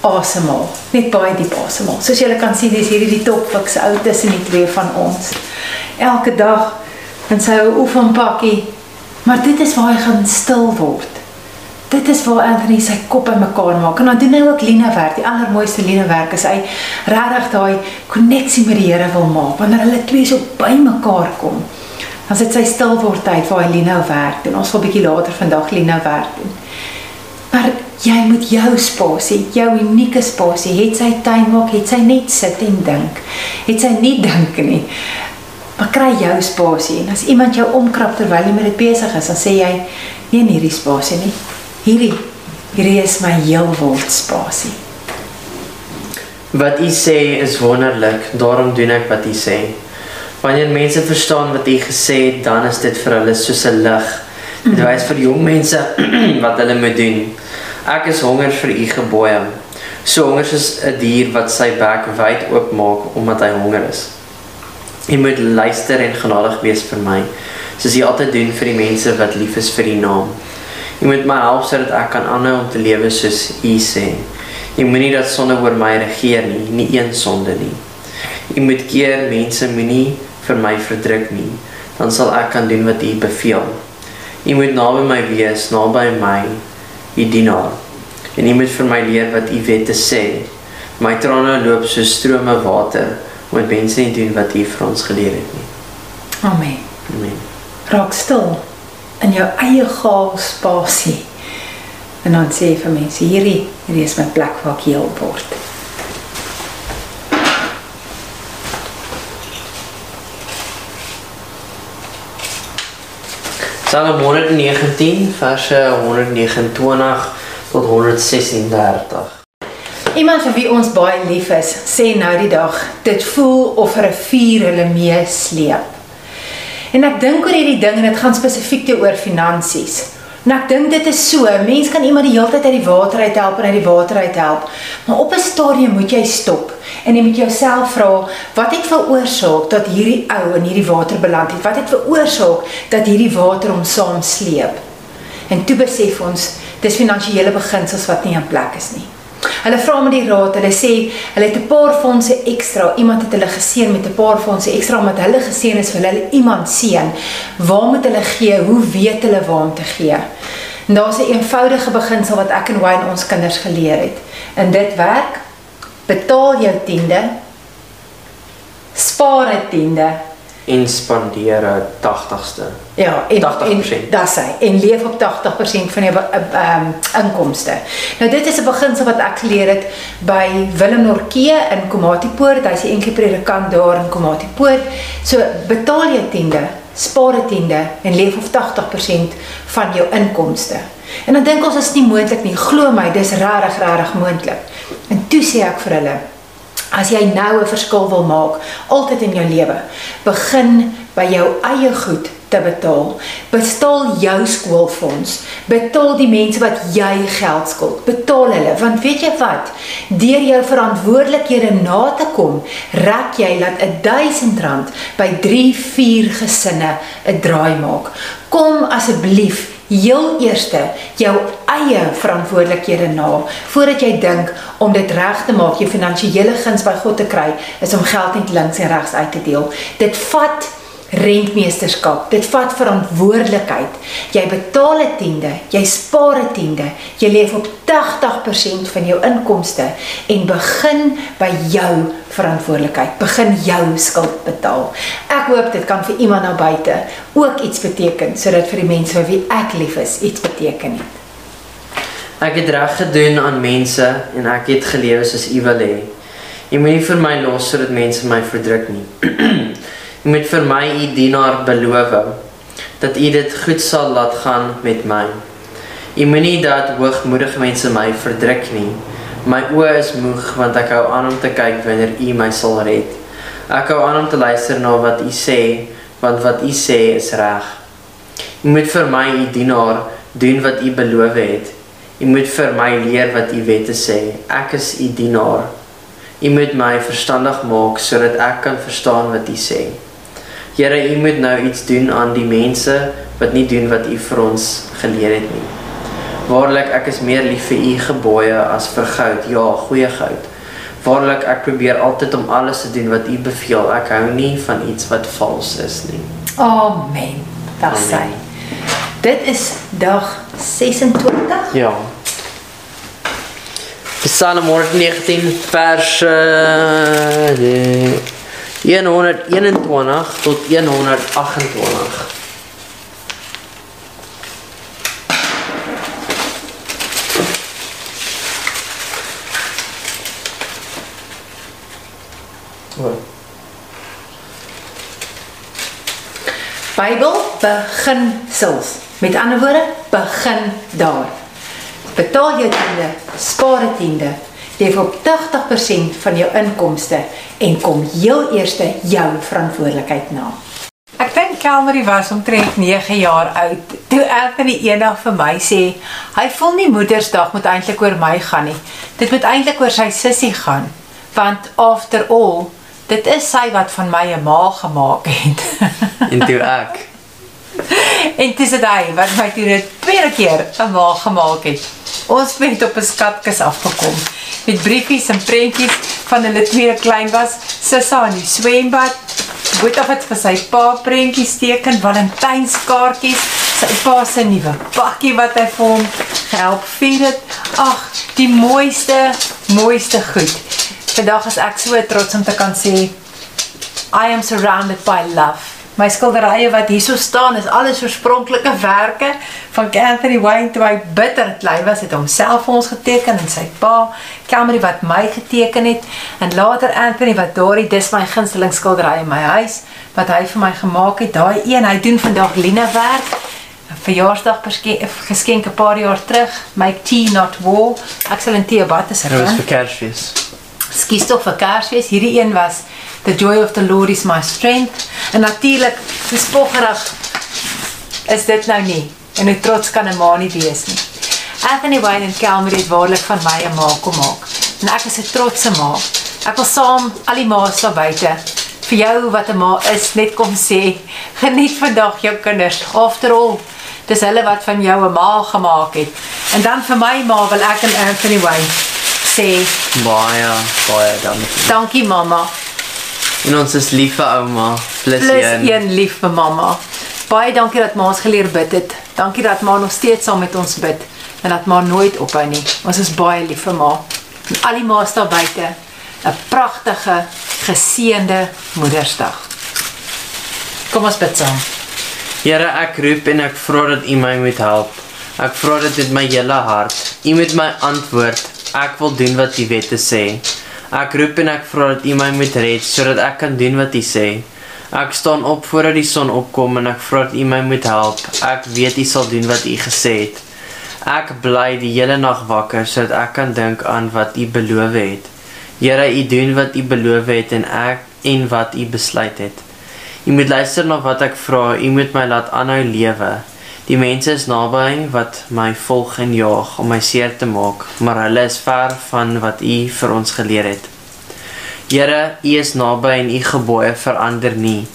asemhaal, net baie diep asemhaal. Soos julle kan sien, dis hierdie die topfiks ou tussen die twee van ons. Elke dag in sy ou oefenpakkie, maar dit is waar hy gaan stil word. dit is waar Anthony sy kop in mekaar maak. En dan doen hy ook Lina werk. Die allermooiste Lina werk is hy regtig daai koneksie met die Here wil maak wanneer hulle twee so by mekaar kom. Dan sit sy stil word tyd waar hy Lina werk en ons wil bietjie later vandag Lina werk doen. Maar jy moet jou spasie, jou unieke spasie, het sy tyd maak, het sy net sit en dink. Het sy nie dink nie. Maar kry jou spasie en as iemand jou omkrap terwyl jy met dit besig is, dan sê jy nee in hierdie spasie nie. Hierdie hierdie is my heelword spasie. Wat u sê is wonderlik, daarom doen ek wat u sê. Wanneer mense verstaan wat u gesê het, dan is dit vir hulle soos 'n lig. Dit wys vir jong mense [clears throat] wat hulle moet doen. Ek is honger vir u gebooie. So honger soos 'n dier wat sy bek wyd oopmaak omdat hy honger is. U moet luister en genadig wees vir my, soos u altyd doen vir die mense wat lief is vir u naam. U moet my help sodat ek kan aanhou om te lewe soos u sê. U moenie dat sonde oor my regeer nie, nie een sonde nie. U moet keer mense moenie vir my verdruk nie, dan sal ek kan doen wat u beveel. U moet naby my wees, naby my, u dienaar. En u moet vir my leer wat u wette sê. My trane loop so strome water omdat mense nie doen wat U vir ons geleer het nie. Amen. Amen. Raak stil in jou eie gaas spasie. En dan sê vir mense hierdie hierdie is my plek waar ek heel word. Psalm 119 verse 129 tot 136. Iemand vir wie ons baie lief is, sê nou die dag, dit voel of 'n rivier hulle mee sleep. En ek dink oor hierdie ding en dit gaan spesifiek te oor finansies. En ek dink dit is so, mens kan iemand die hele tyd uit die water uit help en uit die water uit help, maar op 'n stadium moet jy stop en jy moet jouself vra, wat het veroorsaak dat hierdie ou in hierdie water beland het? Wat het veroorsaak dat hierdie water hom saam sleep? En toe besef ons, dis finansiële beginsels wat nie in plek is nie. Hulle vra met die raad, hulle sê hulle het 'n paar fondse ekstra. Iemand het hulle geseën met 'n paar fondse ekstra omdat hulle geseën is vir hulle iemand seën. Waar moet hulle gee? Hoe weet hulle waar om te gee? En daar's 'n eenvoudige beginsel wat ek en Wayne ons kinders geleer het. En dit werk: betaal jou tiende, spaar 'n tiende En spandeer 'n 80ste. Ja, en 80%. en dis hy. En leef op 80% van jou ehm um, inkomste. Nou dit is 'n beginsel wat ek geleer het by Willem Norkee in Komatipoort. Hy's die enige predikant daar in Komatipoort. So betaal jou tiende, spaar 'n tiende en leef op 80% van jou inkomste. En dan dink ons is nie moontlik nie. Glo my, dis regtig regtig moontlik. En toe sê ek vir hulle, As jy nou 'n verskil wil maak, altyd in jou lewe, begin by jou eie goed te betaal. Betaal jou skoolfonds. Betaal die mense wat jy geld skuld. Betaal hulle, want weet jy wat? Deur jou verantwoordelikhede na te kom, rek jy 'n 1000 rand by 3, 4 gesinne 'n draai maak. Kom asseblief heel eerste jou eie verantwoordelikhede na voordat jy dink om dit reg te maak, jou finansiële guns by God te kry, is om geld net links en regs uit te deel. Dit vat rentmeesterskap. Dit vat verantwoordelikheid. Jy betaal 'n tiende, jy spaar 'n tiende, jy leef op 80% van jou inkomste en begin by jou verantwoordelikheid. Begin jou skuld betaal. Ek hoop dit kan vir iemand daar buite ook iets beteken sodat vir die mense vir wie ek lief is iets beteken het. Ek het reg gedoen aan mense en ek het gelewe soos U wil hê. U moenie vir my los sodat mense my verdruk nie. [clears throat] Moet vir my U dienaar beloof dat U dit goed sal laat gaan met my. U moenie dat hoogmoedige mense my verdruk nie. My oë is moeg want ek hou aan om te kyk wanneer U my sal red. Ek hou aan om te luister na wat U sê want wat U sê is reg. U moet vir my U dienaar doen wat U beloof het. U moet vir my leer wat U wette sê. Ek is U dienaar. U moet my verstandig maak sodat ek kan verstaan wat U sê. Here, U moet nou iets doen aan die mense wat nie doen wat U vir ons geleer het nie. Waarlik, ek is meer lief vir U gebooie as vir goud, ja, goeie goud. Waarlik, ek probeer altyd om alles te doen wat U beveel. Ek hou nie van iets wat vals is nie. Amen. Sy. Amen. Dit is dag 26. Ja. Psalm 119 vers uh, 121 tot 128. Wat? Bybel beginsels. Met ander woorde, begin daar. Betaal jou tiende, spaar 'n tiende. Leef op 80% van jou inkomste en kom heel eerste jou verantwoordelikheid na. Ek dink Kelmarie was omtrent 9 jaar oud toe Anthony eendag vir my sê hy voel nie Moedersdag moet eintlik oor my gaan nie. Dit moet eintlik oor sy sussie gaan. Want after all, dit is sy wat van my 'n ma gemaak het. En toe ek. [laughs] [laughs] en dis dit hy wat my toe dit tweede keer 'n ma gemaak het. Ons het op 'n skatkis afgekom met briefies en prentjies van hulle twee klein was, Sissa in die swembad. Boeta het vir sy pa prentjies teken, Valentynskaartjies, sy pa se nuwe pakkie wat hy vir hom gehelp vier het. Ag, die mooiste, mooiste goed. Vandag is ek so trots om te kan sê I am surrounded by love. My skilderye wat hierso staan is alles oorspronklike werke van Anthony Wayne toe hy bitter klein was, het homself vir ons geteken en sy pa, Camry wat my geteken het en later Anthony wat daardie dis my gunsteling skildery in my huis wat hy vir my gemaak het. Daai een, hy doen vandag Lina werk. Verjaarsdag geskenk 'n paar jaar terug, Make Tea Not War. Ek sal in Tea Batte se Dit was vir Kersfees. skies tog vir Kersfees. Hierdie een was The Joy of the Lord is my strength. En natuurlik, so spoggerig is dit nou nie. En hoe trots kan 'n ma nie wees nie. Anthony Wayne en Kelmer het waarlik van my 'n ma kom maak. En ek is 'n trotse ma. Ek wil saam al die ma's daar buite vir jou wat 'n ma is net kom sê, [laughs] geniet vandag jou kinders. After all, dis hulle wat van jou 'n ma gemaak het. En dan vir my ma wil ek en Anthony Wayne sê, Baie, baie dankie. dankie mamma. En ons is lief vir ouma. Plus, Plus een. een lief vir mamma. Baie dankie dat ma ons geleer bid het. Dankie dat ma nog steeds saam met ons bid en dat ma nooit ophou nie. Ons is baie lief vir ma. En al die ma's daar buite, 'n pragtige, geseënde Moedersdag. Kom ons bid saam. Here, ek roep en ek vra dat U my moet help. Ek vra dit met my hele hart. U moet my antwoord. Ek wil doen wat U wette sê. Ek roep en ek vra dat U my moet red sodat ek kan doen wat U sê. Ek staan op voordat die son opkom en ek vra dat U my moet help. Ek weet U sal doen wat U gesê het. Ek bly die hele nag wakker sodat ek kan dink aan wat U beloof het. Here, U doen wat U beloof het en ek en wat U besluit het. U moet luister na wat ek vra. U moet my laat aanhou lewe. Die mense is naby wat my volg en jaag om my seer te maak, maar hulle is ver van wat U vir ons geleer het. Here, U is naby en U gebooie verander nie.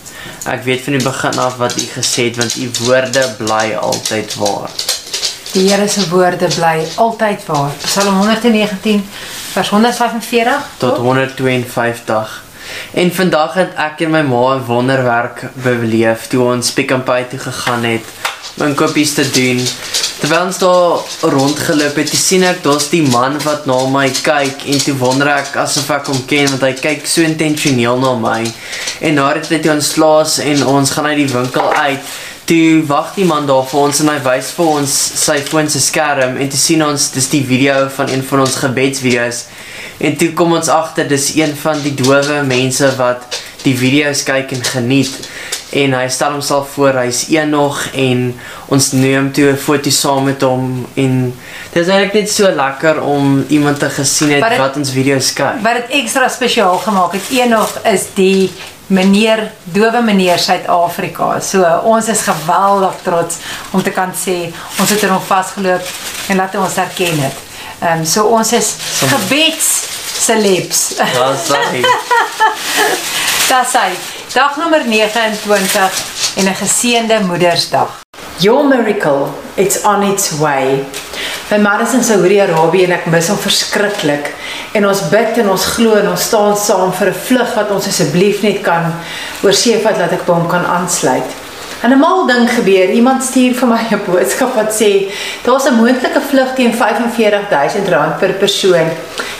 Ek weet van die begin af wat U gesê het want U woorde bly altyd waar. Die Here se woorde bly altyd waar. Psalm 119 vers 145 tot 152. En vandag het ek en my ma 'n wonderwerk beleef toe ons Pick n Pay toe gegaan het inkopies te doen. Terwyl ons daar rondgeloop het, toe sien ek daar's die man wat na my kyk en toe wonder ek asof ek hom ken want hy kyk so intentioneel na my. En nadat hy toe ons laas en ons gaan uit die winkel uit, toe wag die man daar vir ons en hy wys vir ons sy foon se skerm en toe sien ons dis die video van een van ons gebedsvideo's En toe kom ons agter dis een van die dowe mense wat die video's kyk en geniet. En hy stel homself voor, hy's Enoch en ons neem toe 'n foto saam met hom en dit is eintlik net so lekker om iemand te gesien het dit- wat ons video's kyk. Wat dit ekstra spesiaal gemaak het, nog is die meneer dowe meneer Suid-Afrika. So ons is geweldig trots om te kan sê ons het in hom vasgeloop en laat ons herken het. Ehm um, so ons is gebeds celebs. [laughs] Daar's hy. Dis hy. Dag nommer 29 en 'n geseënde Moedersdag. Your miracle, it's on its way. My man is in Saudi-Arabië en ek mis hom verskriklik. En ons bid en ons glo en ons staan saam vir 'n vlug wat ons asseblief net kan oor see vat dat ek by hom kan aansluit. En 'n mal ding gebeur. Iemand stuur vir my 'n boodskap wat sê daar's 'n moontlike vlug teen R45000 per persoon.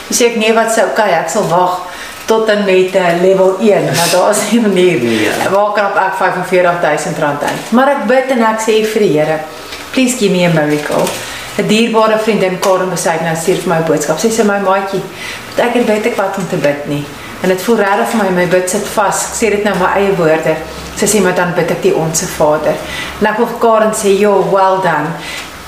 Dis sê ek nee, wat sou okay, ek sal wag tot en met uh, level 1, want daar is nie manier Nee. waar kan op ek R45000 uit. Maar ek bid en ek sê vir die Here, please give me a miracle. 'n Dierbare vriendin Karen Besuit nou stuur vir my 'n boodskap. Sy sê my maatjie, ek weet ek wat om te bid nie. En dit voel regtig vir my my bid sit vas. Ek sê dit nou my eie woorde. Sy sê maar dan bid ek die onsse Vader. En ek wil vir Karen sê, "You're well done."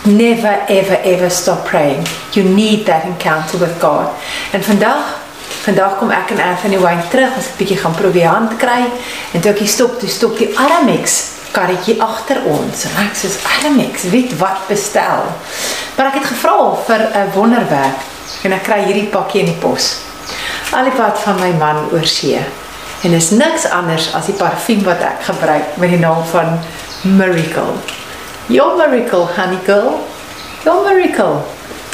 Never ever ever stop praying. You need that encounter with God. En vandag Vandag kom ek en Anthony Wayne terug as ek bietjie gaan proviant kry en toe ek hier stop, toe stop die Aramex karretjie agter ons. En ek sê Aramex, weet wat bestel. Maar ek het gevra vir 'n wonderwerk en ek kry hierdie pakkie in die pos. Al die pad van my man oor see. En is niks anders as die parfuum wat ek gebruik met die naam van Miracle. Your miracle, honey girl. Your miracle.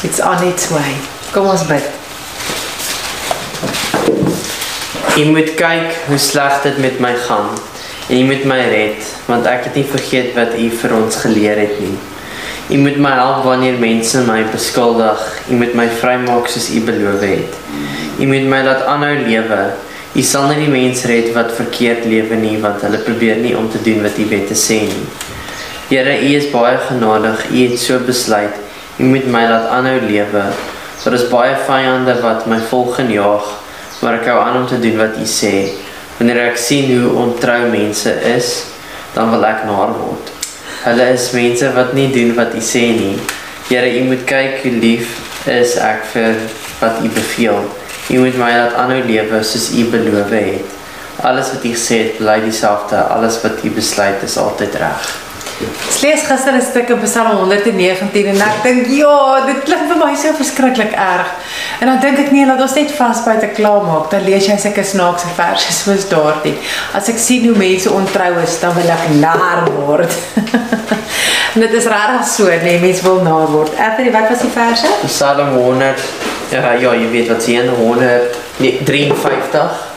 It's on its way. Kom ons bid. U moet kyk hoe sleg dit met my gaan. En u moet my red, want ek het nie vergeet wat u vir ons geleer het nie. U moet my help wanneer mense my beskuldig. U moet my vrymaak soos u beloof het. U moet my laat aanhou lewe. U sal nie die mens red wat verkeerd lewe nie, want hulle probeer nie om te doen wat u wette sê nie. Here, u is baie genadig. U het so besluit. U moet my laat aanhou lewe. Daar is baie vyande wat my volg en jaag, maar ek hou aan om te doen wat u sê. Wanneer ek sien hoe ontrou mense is, dan wil ek naar word. Hulle is mense wat nie doen wat u sê nie. Here, u moet kyk hoe lief is ek vir wat u beveel. U moet my laat aanhou lewe soos u beloof het. Alles wat u het, bly dieselfde. Alles wat u besluit is altyd reg. Ek lees gister 'n stuk in Psalm 119 en ek dink, ja, dit klink vir my so verskriklik erg. En dan dink ek nee, laat ons net vasbyt en klaar maak. Dan lees jy sulke snaakse verse soos daardie. As ek sien hoe mense ontrou is, dan wil ek naar word. [laughs] en dit is regtig so, nee, mense wil naar word. Anthony, wat was die verse? Psalm 100 ja, ja, jy weet wat sien 100 nee, 53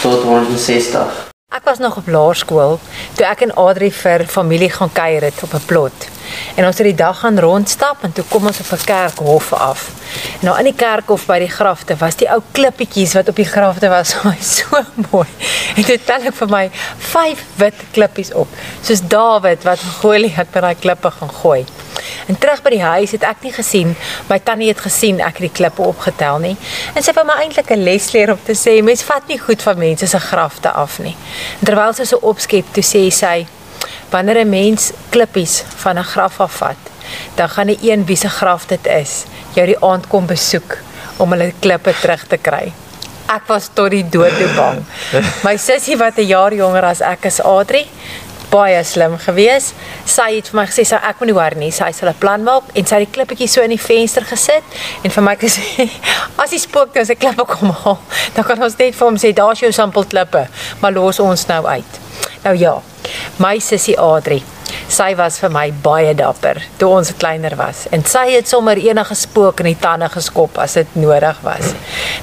tot 160. Ek was nog op laerskool toe ek en Adri vir familie gaan kuier het op 'n plot. En ons het die dag gaan rondstap en toe kom ons op 'n kerkhof af. En nou in die kerkhof by die grafte was die ou klippietjies wat op die grafte was, [laughs] so mooi. En dit tel ek vir my vyf wit klippies op, soos Dawid wat Goliat met daai klippe gaan gooi. En terug by die huis het ek nie gesien, my tannie het gesien ek het die klippe opgetel nie. En sy vir my eintlik 'n les leer om te sê mens vat nie goed van mense se grafte af nie. En terwyl sy so opskep, toe sê sy wanneer 'n mens klippies van 'n graf afvat, dan gaan die een wie se graf dit is, jou die aand kom besoek om hulle klippe terug te kry. Ek was tot die dood toe bang. [laughs] My sussie wat 'n jaar jonger as ek is, Adri, baie slim gewees. Sy het vir my gesê sy ek moet nie worry nie. Sy sal 'n plan maak en sy het die klippetjie so in die venster gesit en vir my gesê [laughs] as die spook nou sy klippe kom haal, [laughs] dan kan ons net vir hom sê daar's jou sampel klippe, maar los ons nou uit. Nou ja, my sussie Adri Sy was vir my baie dapper toe ons kleiner was en sy het sommer enige spook in die tande geskop as dit nodig was.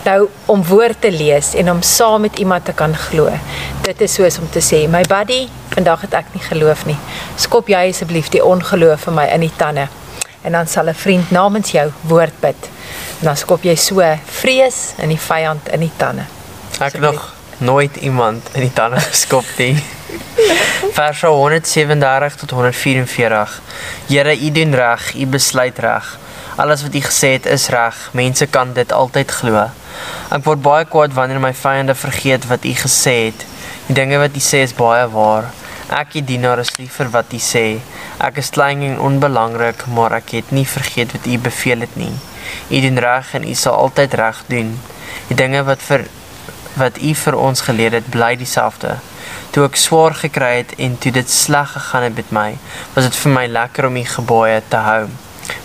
Nou om woord te lees en om saam met iemand te kan glo. Dit is soos om te sê, my buddy, vandag het ek nie geloof nie. Skop jy asseblief die ongeloof vir my in die tande. En dan sal 'n vriend namens jou woord bid. En dan skop jy so vrees in die vyand in die tande. Ek het nog nooit iemand in die tande geskop nie. Vers 137 tot 144. Here, U doen reg, U besluit reg. Alles wat U gesê het is reg. Mense kan dit altyd glo. Ek word baie kwaad wanneer my vyande vergeet wat U gesê het. Die dinge wat U sê is baie waar. Ek, U dienaar, is lief vir wat U sê. Ek is klein en onbelangrik, maar ek het nie vergeet wat U beveel het nie. U doen reg en U sal altyd reg doen. Die dinge wat vir wat U vir ons geleer het, bly dieselfde. Toe ek swaar gekry het en toe dit sleg gegaan het met my, was dit vir my lekker om U gebooie te hou.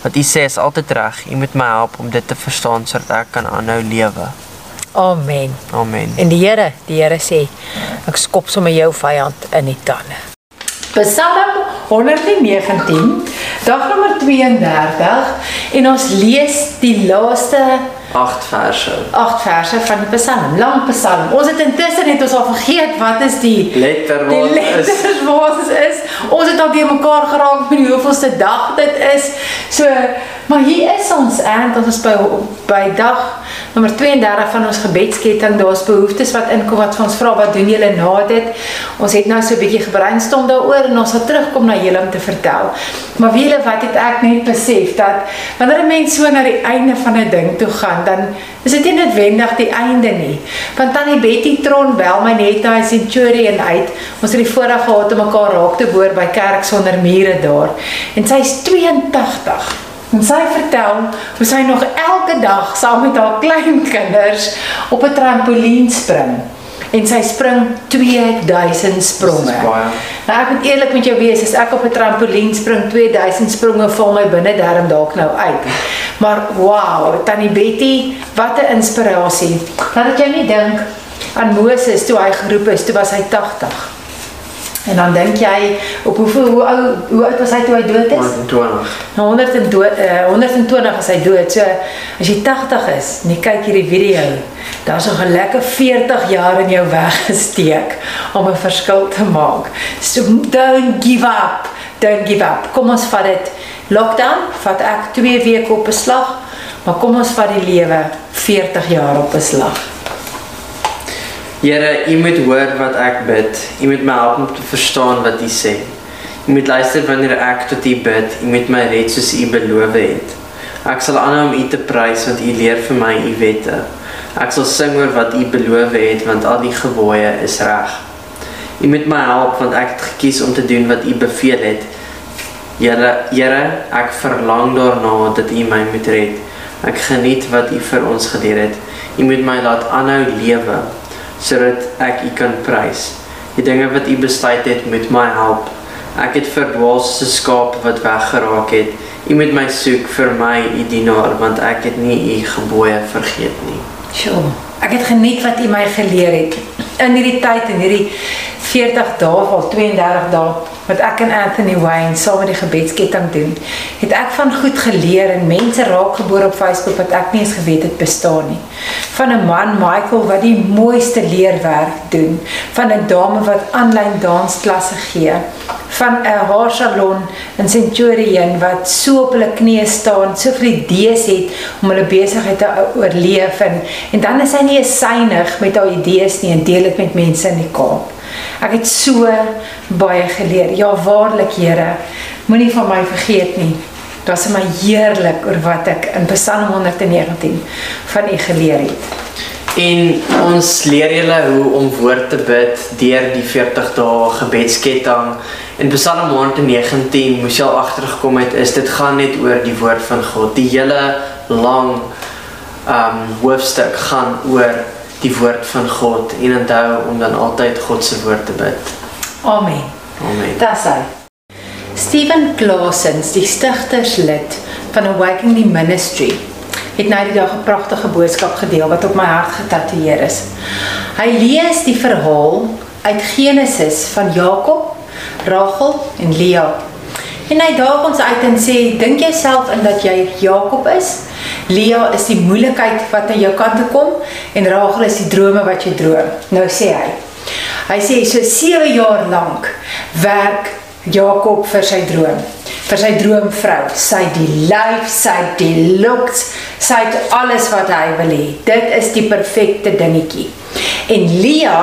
Wat U sê is altyd reg. U moet my help om dit te verstaan sodat ek kan aanhou lewe. Amen. Amen. En die Here, die Here sê, ek skop sommer jou vyand in die tande. Psalm 119, dag nommer 32 en ons lees die laaste 8 verse. 8 verse van die Psalm, lang Psalm. Ons het intussen net ons al vergeet wat is die Letter die wat is letters wat ons is. Ons het al weer mekaar geraak met die hoeveelste dag dit is. So, maar hier is ons en ons is by by dag nommer 32 van ons gebedsketting. Daar's behoeftes wat inkom wat ons vra wat doen julle na dit? Ons het nou so 'n bietjie gebrainstorm daaroor en ons sal terugkom na julle om te vertel. Maar weet julle wat het ek net besef dat wanneer 'n mens so na die einde van 'n ding toe gaan, dan is dit nie noodwendig die einde nie. Want tannie Betty Tron bel my net daai Centurion uit. Ons het die voorreg gehad om mekaar raak te hoor by Kerk sonder mure daar. En sy is 82. En sy vertel hoe sy nog elke dag saam met haar kleinkinders op 'n trampolien spring. En sy spring 2000 spronge. Nou ek moet eerlik met jou wees, as ek op 'n trampolien spring 2000 spronge val my binne darm dalk nou uit. Maar wow, Tannie Betty, wat 'n inspirasie. Laat ek jou nie dink aan Moses toe hy geroep is, toe was hy 80. En dan dink jy op hoeveel hoe ou hoe oud was hy toe hy dood is? 20. Nou 120 uh, 120 as hy dood. So as jy 80 is en jy kyk hierdie video, daar's nog 'n lekker 40 jaar in jou weggesteek om 'n verskil te maak. So don't give up. Don't give up. Kom ons vat dit. Lockdown vat ek 2 weke op beslag, maar kom ons vat die lewe 40 jaar op beslag. Here, U moet hoor wat ek bid. U moet my help om te verstaan wat U sê. U moet luister wanneer ek tot U bid. U moet my red soos U beloof het. Ek sal aanhou om U te prys want U leer vir my U wette. Ek sal sing oor wat U beloof het want al die gebooie is reg. U moet my help want ek het gekies om te doen wat U beveel het. Here, Here, ek verlang daarna dat U my moet red. Ek geniet wat U vir ons geleer het. U moet my laat aanhou lewe sodat ek U kan prys. Die dinge wat U besluit het moet my help. Ek het verdwaal soos 'n skaap wat weggeraak het. U moet my soek vir my U dienaar want ek het nie U gebooie vergeet nie. Sjoe, ek het geniet wat U my geleer het in hierdie tyd en hierdie 40 dae of 32 dae wat ek en Anthony Wayne saam met die gebedsketting doen. Het ek van goed geleer en mense raak geboor op Facebook wat ek nie eens geweet het bestaan nie. Van 'n man Michael wat die mooiste leerwerk doen, van 'n dame wat aanlyn dansklasse gee, van 'n haarsalon in Centurion wat so op hulle knieë staan, soveel idees het om hulle besigheid te oorleef en en dan is hy nie synig met haar idees nie en deel dit met mense in die Kaap. Ek het so baie geleer. Ja, waarlik Here, moenie van my vergeet nie. Dit was my heerlik oor wat ek in Psalm 119 van U geleer het. En ons leer julle hoe om woord te bid deur die 40 dae gebedsketting. In Psalm 119 moes jy al agtergekom het is dit gaan net oor die woord van God. Die hele lang um hoofstuk gaan oor die woord van God en onthou om dan altyd God se woord te bid. Amen. Amen. Dis hy. Steven Clausens, die stigterslid van Awakening the Ministry, het nou die dag 'n pragtige boodskap gedeel wat op my hart getatoeëer is. Hy lees die verhaal uit Genesis van Jakob, Rachel en Lea. En hy daag ons uit en sê, dink jouself in dat jy Jakob is? Lea is die moeilikheid wat aan jou kant toe kom en Rachel is die drome wat jy droom. Nou sê hy. Hy sê so 7 jaar lank werk Jakob vir sy droom, vir sy droomvrou. Sy die lyf, sy die looks, sy het alles wat hy wil hê. Dit is die perfekte dingetjie. En Lea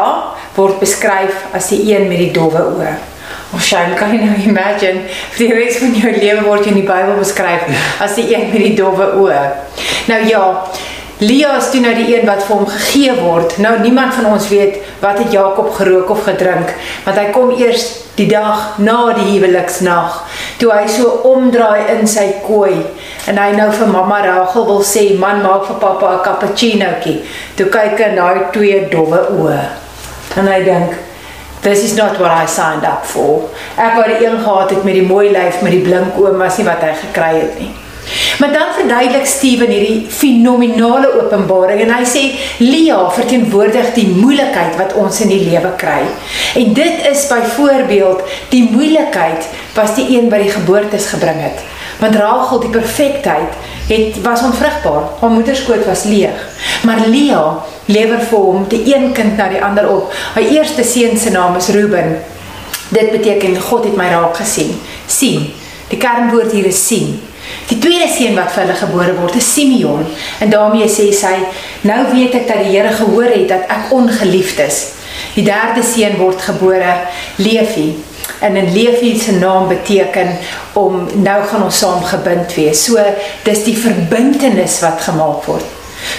word beskryf as die een met die dowwe oë. Of shame, kan jy nou imagine, vir die res van jou lewe word jy in die Bybel beskryf as die een met die dowwe oë. Nou ja, Lea is toe nou die een wat vir hom gegee word. Nou niemand van ons weet wat het Jakob gerook of gedrink, want hy kom eers die dag na die huweliksnag, toe hy so omdraai in sy kooi en hy nou vir mamma Rachel wil sê, "Man, maak vir pappa 'n cappuccinoetjie." Toe kyk hy na daai twee dowwe oë. En hy dink, This is not what I signed up for. Ek wou die een gehad het met die mooi lyf met die blink oë, was nie wat hy gekry het nie. Maar dan verduidelik Steven hierdie fenominale openbaring en hy sê Lea verteenwoordig die moeilikheid wat ons in die lewe kry. En dit is byvoorbeeld die moeilikheid was die een wat die geboortes gebring het. Want Rachel die perfektheid het was onvrugbaar. Haar moederskoot was leeg. Maar Lea lewer vir hom die een kind na die ander op. Haar eerste seun se naam is Reuben. Dit beteken God het my raak gesien. sien. Die kernwoord hier is sien. Die tweede seun wat vir hulle gebore word is Simeon en daarmee sê sy nou weet ek dat die Here gehoor het dat ek ongeliefd is. Die derde seun word gebore Levi en in Levi se naam beteken om nou gaan ons saam gebind wees. So dis die verbintenis wat gemaak word.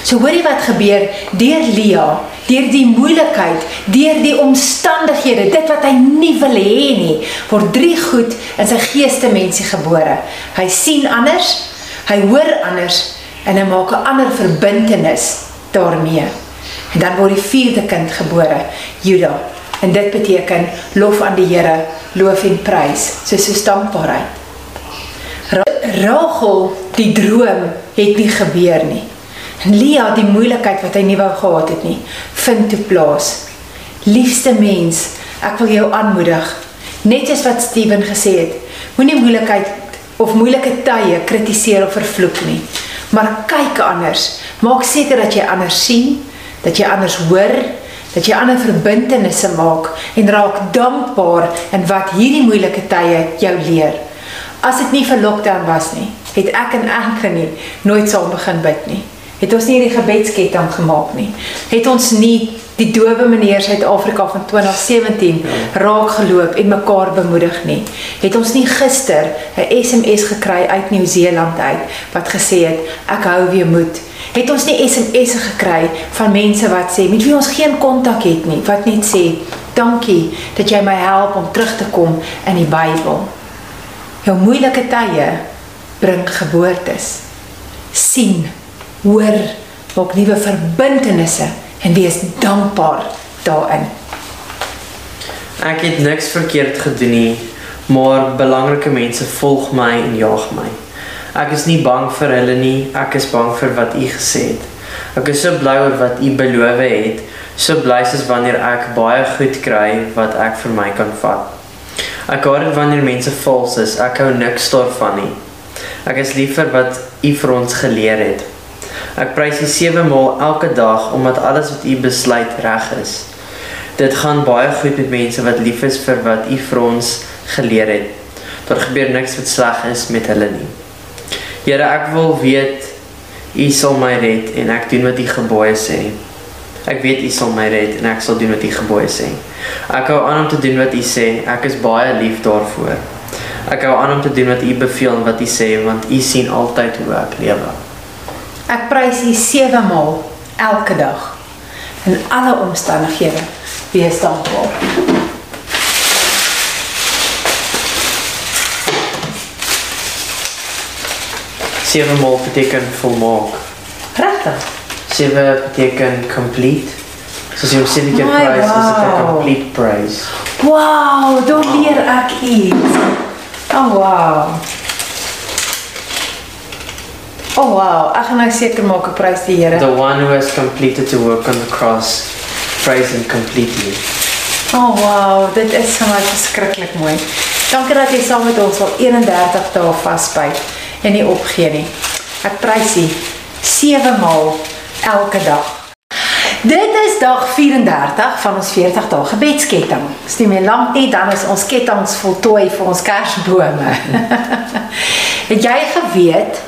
So hoorie wat gebeur deur Lia, deur die moeilikheid, deur die omstandighede, dit wat hy nie wil hê nie, word drie goed in sy geeste mensie gebore. Hy sien anders, hy hoor anders en hy maak 'n ander verbintenis daarmee. En dan word die vierde kind gebore, Juda. En dit beteken lof aan die Here, loof en prys, soos so dankbaarheid. Rachel, die droom het nie gebeur nie. En Lia, die moeilikheid wat hy nie wou gehad het nie, vind toe plaas. Liefste mens, ek wil jou aanmoedig, net soos wat Steven gesê het, moenie moeilikheid of moeilike tye kritiseer of vervloek nie, maar kyk anders. Maak seker dat jy anders sien, dat jy anders hoor, dat jy ander verbintenisse maak en raak dankbaar in wat hierdie moeilike tye jou leer. As dit nie vir lockdown was nie, het ek en Anthony nooit saam begin bid nie het ons nie die gebedsketting gemaak nie. Het ons nie die dowe meneer Suid-Afrika van 2017 raak geloop en mekaar bemoedig nie. Het ons nie gister 'n SMS gekry uit Nieu-Seeland uit wat gesê het ek hou weer moed. Het ons nie SMS'e gekry van mense wat sê met wie ons geen kontak het nie, wat net sê dankie dat jy my help om terug te kom in die Bybel. Jou moeilike tye bring geboortes. sien hoor, maak nuwe verbintenisse en wees dankbaar daarin. Ek het niks verkeerd gedoen nie, maar belangrike mense volg my en jaag my. Ek is nie bang vir hulle nie, ek is bang vir wat u gesê het. Ek is so bly oor wat u beloof het, so bly soos wanneer ek baie goed kry wat ek vir my kan vat. Ek hoor dit wanneer mense vals is, ek hou niks daarvan nie. Ek is lief vir wat u vir ons geleer het. Ek prys U sewe maal elke dag omdat alles wat U besluit reg is. Dit gaan baie goed met mense wat lief is vir wat U vir ons geleer het. Daar gebeur niks wat sleg is met hulle nie. Here, ek wil weet U sal my red en ek doen wat U gebooie sê. Ek weet U sal my red en ek sal doen wat U gebooie sê. Ek hou aan om te doen wat U sê. Ek is baie lief daarvoor. Ek hou aan om te doen wat U beveel en wat U sê want U sien altyd hoe ek lewe. Ek prys U sewe maal elke dag in alle omstandighede. Wees dankbaar. Sewe maal beteken volmaak. Regtig? Sewe beteken complete. Soos jy sê die My praise is dit 'n wow. complete praise. Wow, daar leer ek iets. Oh wow. Oh wow, ek gaan nou seker maak ek prys die Here. The one who has completed the work on the cross, praise him completely. Oh wow, dit is vir my verskriklik mooi. Dankie dat jy saam met ons al 31 dae vasbyt en nie opgee nie. Ek prys U 7 maal elke dag. Dit is dag 34 van ons 40 dae gebedsketting. Dis nie meer lank nie, dan is ons kettinge voltooi vir ons kersbome. [laughs] Het jy geweet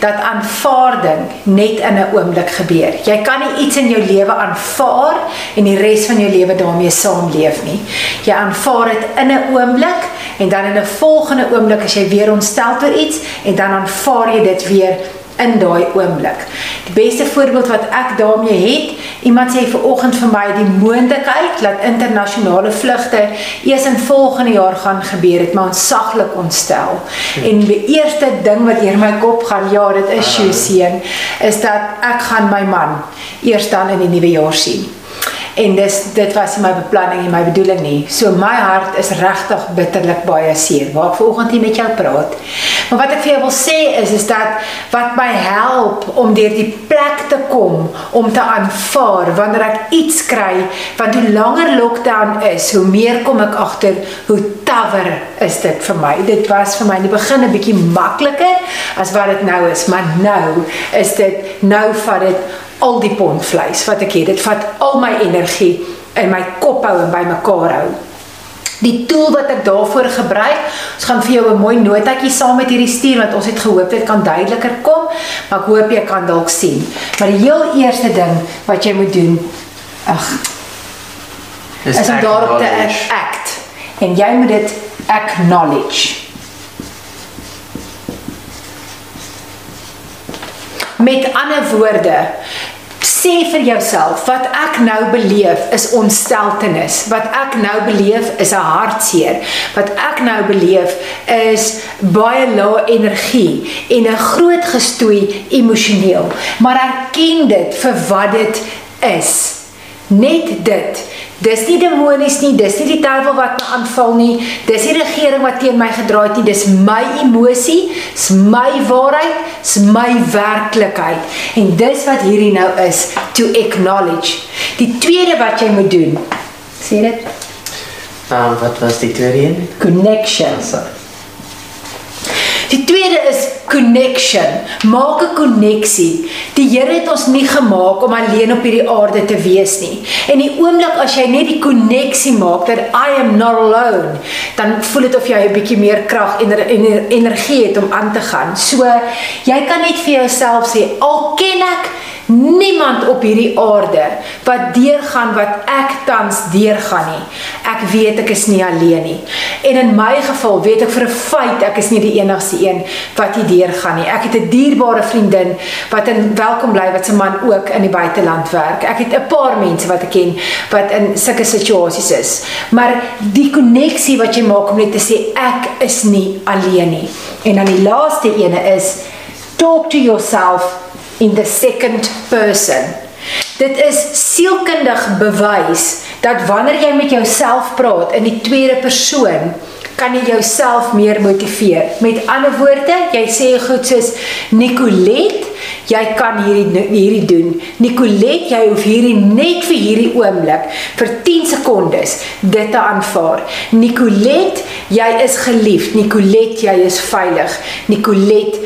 dat aanvaarding net in 'n oomblik gebeur. Jy kan nie iets in jou lewe aanvaar en die res van jou lewe daarmee saamleef nie. Jy aanvaar dit in 'n oomblik en dan in 'n volgende oomblik as jy weer ontstel oor iets en dan aanvaar jy dit weer in daai oomblik. Die beste voorbeeld wat ek daarmee het, iemand sê ver oggend vir my die moontlikheid dat internasionale vlugte eers in volgende jaar gaan gebeur het, maar ons saglik ontstel. En die eerste ding wat deur my kop gaan, ja, dit is Sjoeseen, is dat ek gaan my man eers dan in die nuwe jaar sien. En dis dit was nie my beplanning en my bedoeling nie. So my hart is regtig bitterlik baie seer. Waar ek vanoggend hier met jou praat. Maar wat ek vir jou wil sê is is dat wat my help om deur die plek te kom om te aanvaar wanneer ek iets kry, want hoe langer lockdown is, hoe meer kom ek agter hoe tawer is dit vir my. Dit was vir my in die begin 'n bietjie makliker as wat dit nou is, maar nou is dit nou vat dit al die pond vleis wat ek het. Dit vat al my energie in my kop hou en bymekaar hou. Die tool wat ek daarvoor gebruik, ons gaan vir jou 'n mooi notaatjie saam met hierdie stuur want ons het gehoop dit kan duideliker kom, maar ek hoop jy kan dalk sien. Maar die heel eerste ding wat jy moet doen, ag, Dis is om daarop te act. En jy moet dit acknowledge. Met ander woorde, sê vir jouself wat ek nou beleef is ontsteltenis. Wat ek nou beleef is 'n hartseer. Wat ek nou beleef is baie lae energie en 'n groot gestoei emosioneel. Maar erken dit vir wat dit is. Net dit. Dis nie demonies nie, dis nie die duiwel wat my aanval nie, dis nie regering wat teen my gedraai het nie, dis my emosie, dis my waarheid, dis my werklikheid. En dis wat hierdie nou is, to acknowledge. Die tweede wat jy moet doen, sê dit, Um, wat was die tweede een? connection. Die tweede is connection. Maak 'n koneksie. Die Here het ons nie gemaak om alleen op hierdie aarde te wees nie. En die oomblik as jy net die koneksie maak dat I am not alone, dan voel dit of jy 'n bietjie meer krag en ener, energie het om aan te gaan. So jy kan net vir jouself sê, al ken ek niemand op hierdie aarde wat deurgaan wat ek tans deurgaan nie. Ek weet ek is nie alleen nie. En in my geval weet ek vir 'n feit ek is nie die enigste een wat hier deurgaan nie. Ek het 'n dierbare vriendin wat in welkom bly wat se man ook in die buiteland werk. Ek het 'n paar mense wat ek ken wat in sulke situasies is. Maar die koneksie wat jy maak om net te sê ek is nie alleen nie. En dan die laaste ene is talk to yourself in the second person. Dit is sielkundig bewys dat wanneer jy met jouself praat in die tweede persoon, kan jy jouself meer motiveer. Met ander woorde, jy sê goed soos Nicolet, jy kan hierdie hierdie doen. Nicolet, jy hoef hierdie net vir hierdie oomblik vir 10 sekondes dit te aanvaar. Nicolet, jy is geliefd. Nicolet, jy is veilig. Nicolet,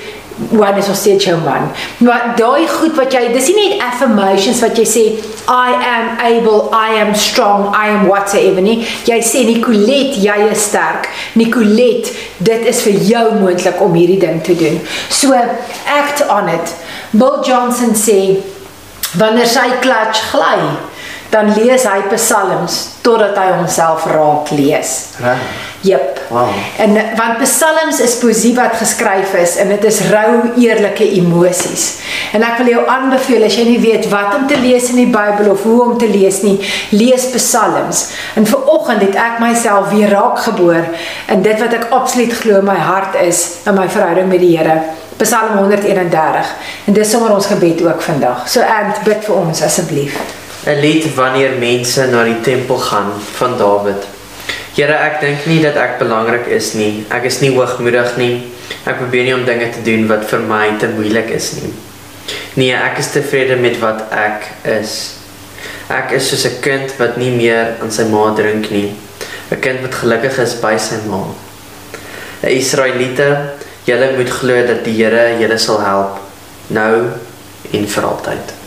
one is ons steeds jou man. Maar daai goed wat jy dis nie net affirmations wat jy sê I am able, I am strong, I am whatever nie. Jy sê Nicolet, jy is sterk. Nicolet, dit is vir jou moontlik om hierdie ding te doen. So act on it. Bill Johnson sê wanneer sy klats gly, dan lees hy psalms totdat hy homself raak lees. Reg. Jep. Wow. En want psalms is poesie wat geskryf is en dit is rou eerlike emosies. En ek wil jou aanbeveel as jy nie weet wat om te lees in die Bybel of hoe om te lees nie, lees psalms. En vir oggend het ek myself weer raak geboor in dit wat ek absoluut glo my hart is in my verhouding met die Here. Psalm 131. En dis sommer ons gebed ook vandag. So Ant, bid vir ons asseblief. 'n lied wanneer mense na die tempel gaan van Dawid. Here, ek dink nie dat ek belangrik is nie. Ek is nie hoogmoedig nie. Ek probeer nie om dinge te doen wat vir my te moeilik is nie. Nee, ek is tevrede met wat ek is. Ek is soos 'n kind wat nie meer aan sy ma drink nie. 'n Kind wat gelukkig is by sy ma. 'n Israeliete, julle moet glo dat die Here julle sal help nou en vir altyd.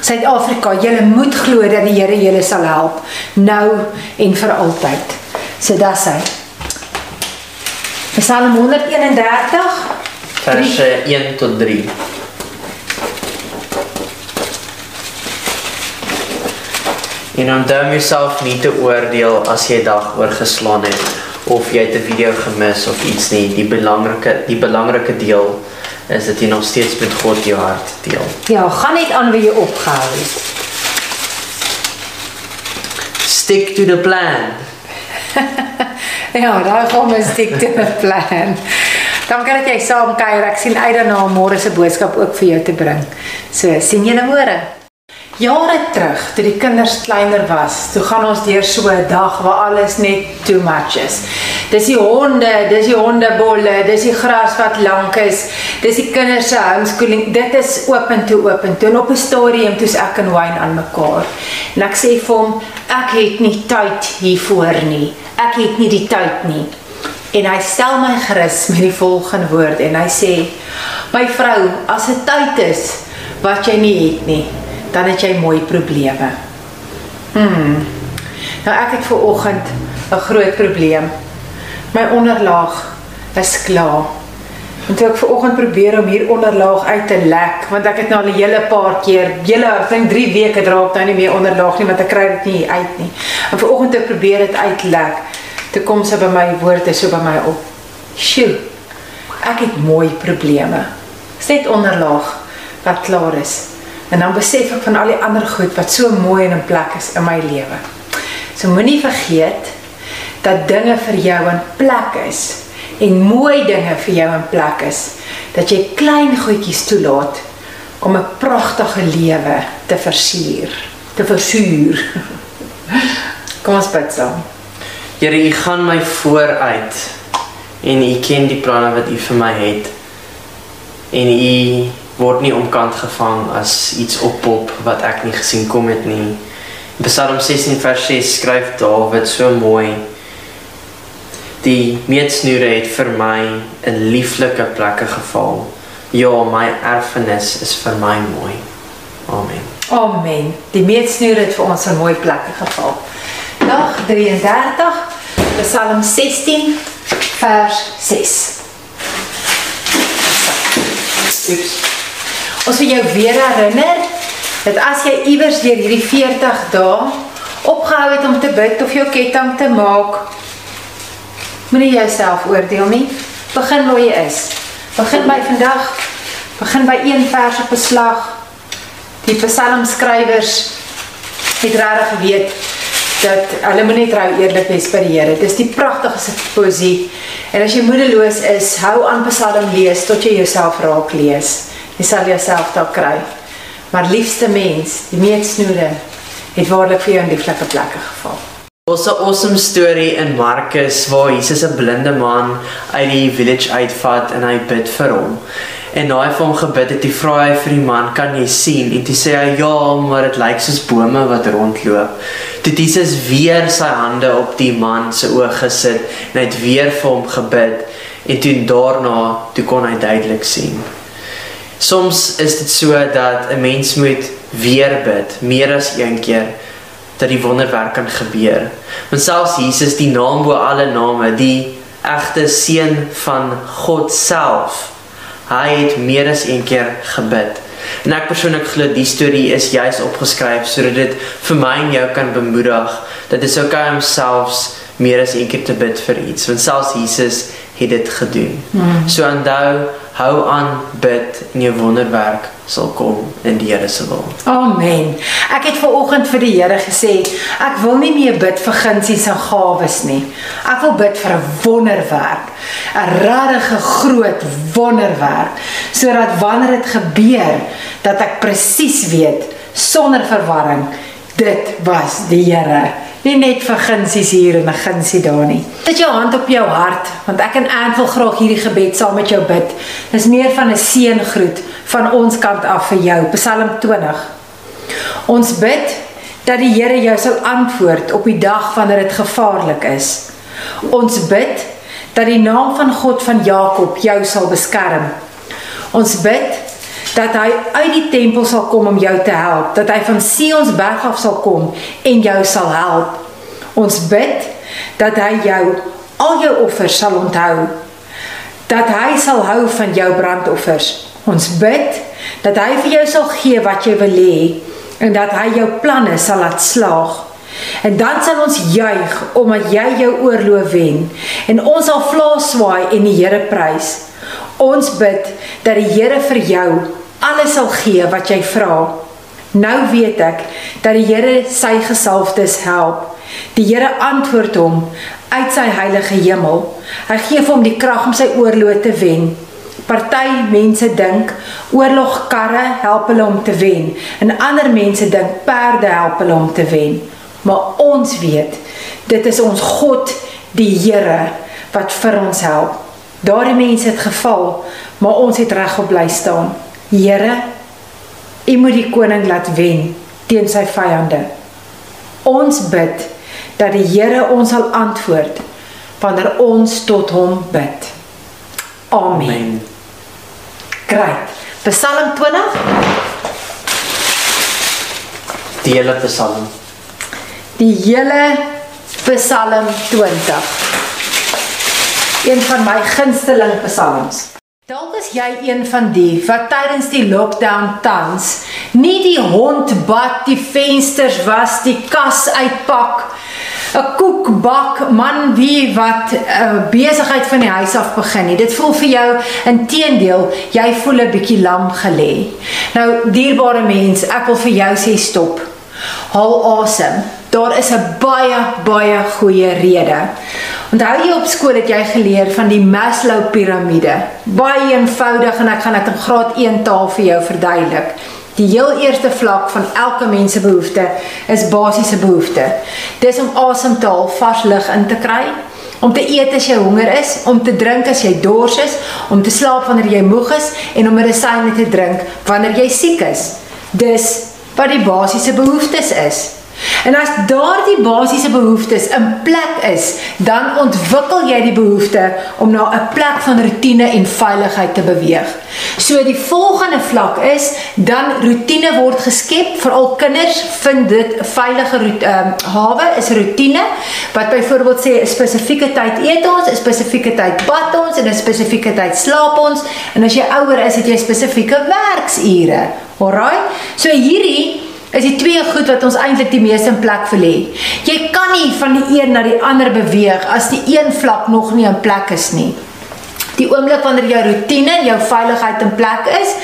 Suid-Afrika, julle moet glo dat die Here julle sal help nou en vir altyd. So dis hy. Psalm 131 Verse 1 tot 3. En onthou myself nie te oordeel as jy dag oorgeslaan het of jy het 'n video gemis of iets nie. Die belangrike die belangrike deel is dat jy nog steeds met God jou hart deel. Ja, gaan net aan wie jy opgehou het. Stick to the plan. [laughs] Ja, daai gaan ons stick to the plan. Dankie dat jy saam kuier. Ek sien uit daarna om môre se boodskap ook vir jou te bring. So, sien julle môre. Jare terug, toe die kinders kleiner was, toe gaan ons deur so 'n dag waar alles net too much is. Dis die honde, dis die hondebolle, dis die gras wat lank is, dis die kinders se homeschooling. Dit is oop en toe oop en toe op 'n stadium toe's ek en Wayne aan mekaar. En ek sê vir hom, ek het nie tyd hiervoor nie. Ek het nie die tyd nie. En hy stel my gerus met die volgende woord en hy sê: "My vrou, as dit tyd is wat jy nie het nie, dan het jy mooi probleme." Hmm. Nou ek het ver oggend 'n groot probleem. My onderlaag is klaar. En toe ek vanoggend probeer om hier onderlaag uit te lek, want ek het nou al 'n hele paar keer, hele ek dink 3 weke draak nou nie meer onderlaag nie, want ek kry dit nie uit nie. En vanoggend toe ek probeer dit uitlek, toe kom sy by my woorde so by my op. Sjoe. Ek het mooi probleme. Dis net onderlaag wat klaar is. En dan besef ek van al die ander goed wat so mooi en in plek is in my lewe. So moenie vergeet dat dinge vir jou in plek is en mooi dinge vir jou in plek is. Dat jy klein goedjies toelaat om 'n pragtige lewe te versier, te versuur. [laughs] Kom ons bid saam. Here, U gaan my vooruit en U ken die planne wat U vir my het. En U word nie omkant gevang as iets oppop wat ek nie gesien kom het nie. Psalm 16 vers 6 skryf Dawid so mooi. Die meetsnoere het vir my in lieflike plekke geval. Ja, my erfenis is vir my mooi. Amen. Amen. Die meetsnoer het vir ons 'n mooi plekke geval. Dag 33, Psalm 16 vers 6. Oeps. Ons wil jou weer herinner dat as jy iewers deur hierdie 40 dae opgehou het om te bid of jou ketting te maak, moenie jouself oordeel nie. Begin waar jy is. Begin by vandag. Begin by een vers op 'n slag. Die psalmskrywers het regtig geweet dat hulle moet net rou eerlik wees by die Here. Dis die pragtigste poesie. En as jy moedeloos is, hou aan Psalm lees tot jy jouself raak lees. Jy sal jouself daar kry. Maar liefste mens, die meetsnoere het waarlik vir jou in lieflike plekke geval. Ons 'n awesome storie in Markus waar Jesus 'n blinde man uit die village uitvat en hy bid vir hom. En na hy vir hom gebid het, hy vra hy vir die man, "Kan jy sien?" En toe sê hy, "Ja, maar dit lyk soos bome wat rondloop." Toe het Jesus weer sy hande op die man se oë gesit en hy het weer vir hom gebid en toe daarna toe kon hy duidelik sien. Soms is dit so dat 'n mens moet weer bid, meer as een keer dat die wonderwerk kan gebeur. Want selfs Jesus, die naam bo alle name, die egte seun van God self, hy het meer as een keer gebid. En ek persoonlik glo die storie is juis opgeskryf sodat dit vir my en jou kan bemoedig dat dit is okay om selfs meer as een keer te bid vir iets, want selfs Jesus het dit gedoen. Mm. So onthou, hou aan bid en jou wonderwerk sal kom in die Here se wil. Amen. Ek het ver oggend vir die Here gesê, ek wil nie meer bid vir gunsies en gawes nie. Ek wil bid vir 'n wonderwerk, 'n regte groot wonderwerk, sodat wanneer dit gebeur, dat ek presies weet sonder verwarring, dit was die Here. Nie net vir gunsies hier en 'n gunsie daar nie. Sit jou hand op jou hart, want ek en Ann wil graag hierdie gebed saam met jou bid. Dis meer van 'n seëngroet van ons kant af vir jou. Psalm 20. Ons bid dat die Here jou sal antwoord op die dag wanneer dit gevaarlik is. Ons bid dat die naam van God van Jakob jou sal beskerm. Ons bid dat hy uit die tempel sal kom om jou te help, dat hy van Sion se berg af sal kom en jou sal help. Ons bid dat hy jou al jou offers sal onthou. Dat hy sal hou van jou brandoffers. Ons bid dat hy vir jou sal gee wat jy wil hê en dat hy jou planne sal laat slaag. En dan sal ons juig omdat jy jou oorloof wen en ons sal vlaas swaai en die Here prys. Ons bid dat die Here vir jou alles sal gee wat jy vra. Nou weet ek dat die Here sy gesalfdes help. Die Here antwoord hom uit sy heilige hemel. Hy gee hom die krag om sy oorlog te wen. Party mense dink oorlogkarre help hulle om te wen en ander mense dink perde help hulle om te wen. Maar ons weet dit is ons God die Here wat vir ons help. Daardie mense het geval, maar ons het regop bly staan. Here, U moet die koning laat wen teen sy vyande. Ons bid dat die Here ons sal antwoord wanneer ons tot hom bid. Amen. Amen. Great. Psalm 20. Die hele Psalm. Die hele Psalm 20. Een van my gunsteling psalms. Is jy een van die wat tydens die lockdown tans nie die hond bad, die vensters was, die kas uitpak, 'n koek bak, man wie wat 'n uh, besigheid van die huis af begin nie. Dit voel vir jou inteendeel, jy voel 'n bietjie lam gelê. Nou dierbare mens, ek wil vir jou sê stop. Haal asem. Daar is 'n baie baie goeie rede. Onthou jy op skool het jy geleer van die Maslow piramide. Baie eenvoudig en ek gaan dit in graad 1 taal vir jou verduidelik. Die heel eerste vlak van elke mens se behoefte is basiese behoefte. Dis om asem te haal, vars lug in te kry, om te eet as jy honger is, om te drink as jy dors is, om te slaap wanneer jy moeg is en om medisyne te drink wanneer jy siek is. Dis wat die basiese behoeftes is. En as daardie basiese behoeftes in plek is, dan ontwikkel jy die behoefte om na 'n plek van rotine en veiligheid te beweeg. So die volgende vlak is dan rotine word geskep vir al kinders vind dit 'n veilige um, hawe is rotine wat byvoorbeeld sê 'n spesifieke tyd eet ons, 'n spesifieke tyd bad ons en 'n spesifieke tyd slaap ons en as jy ouer is het jy spesifieke werksure. Alraai. So hierdie is die twee goed wat ons eintlik die meeste in plek wil hê. Jy kan nie van die een na die ander beweeg as die een vlak nog nie in plek is nie. Die oomblik wanneer jou rotine, jou veiligheid in plek is,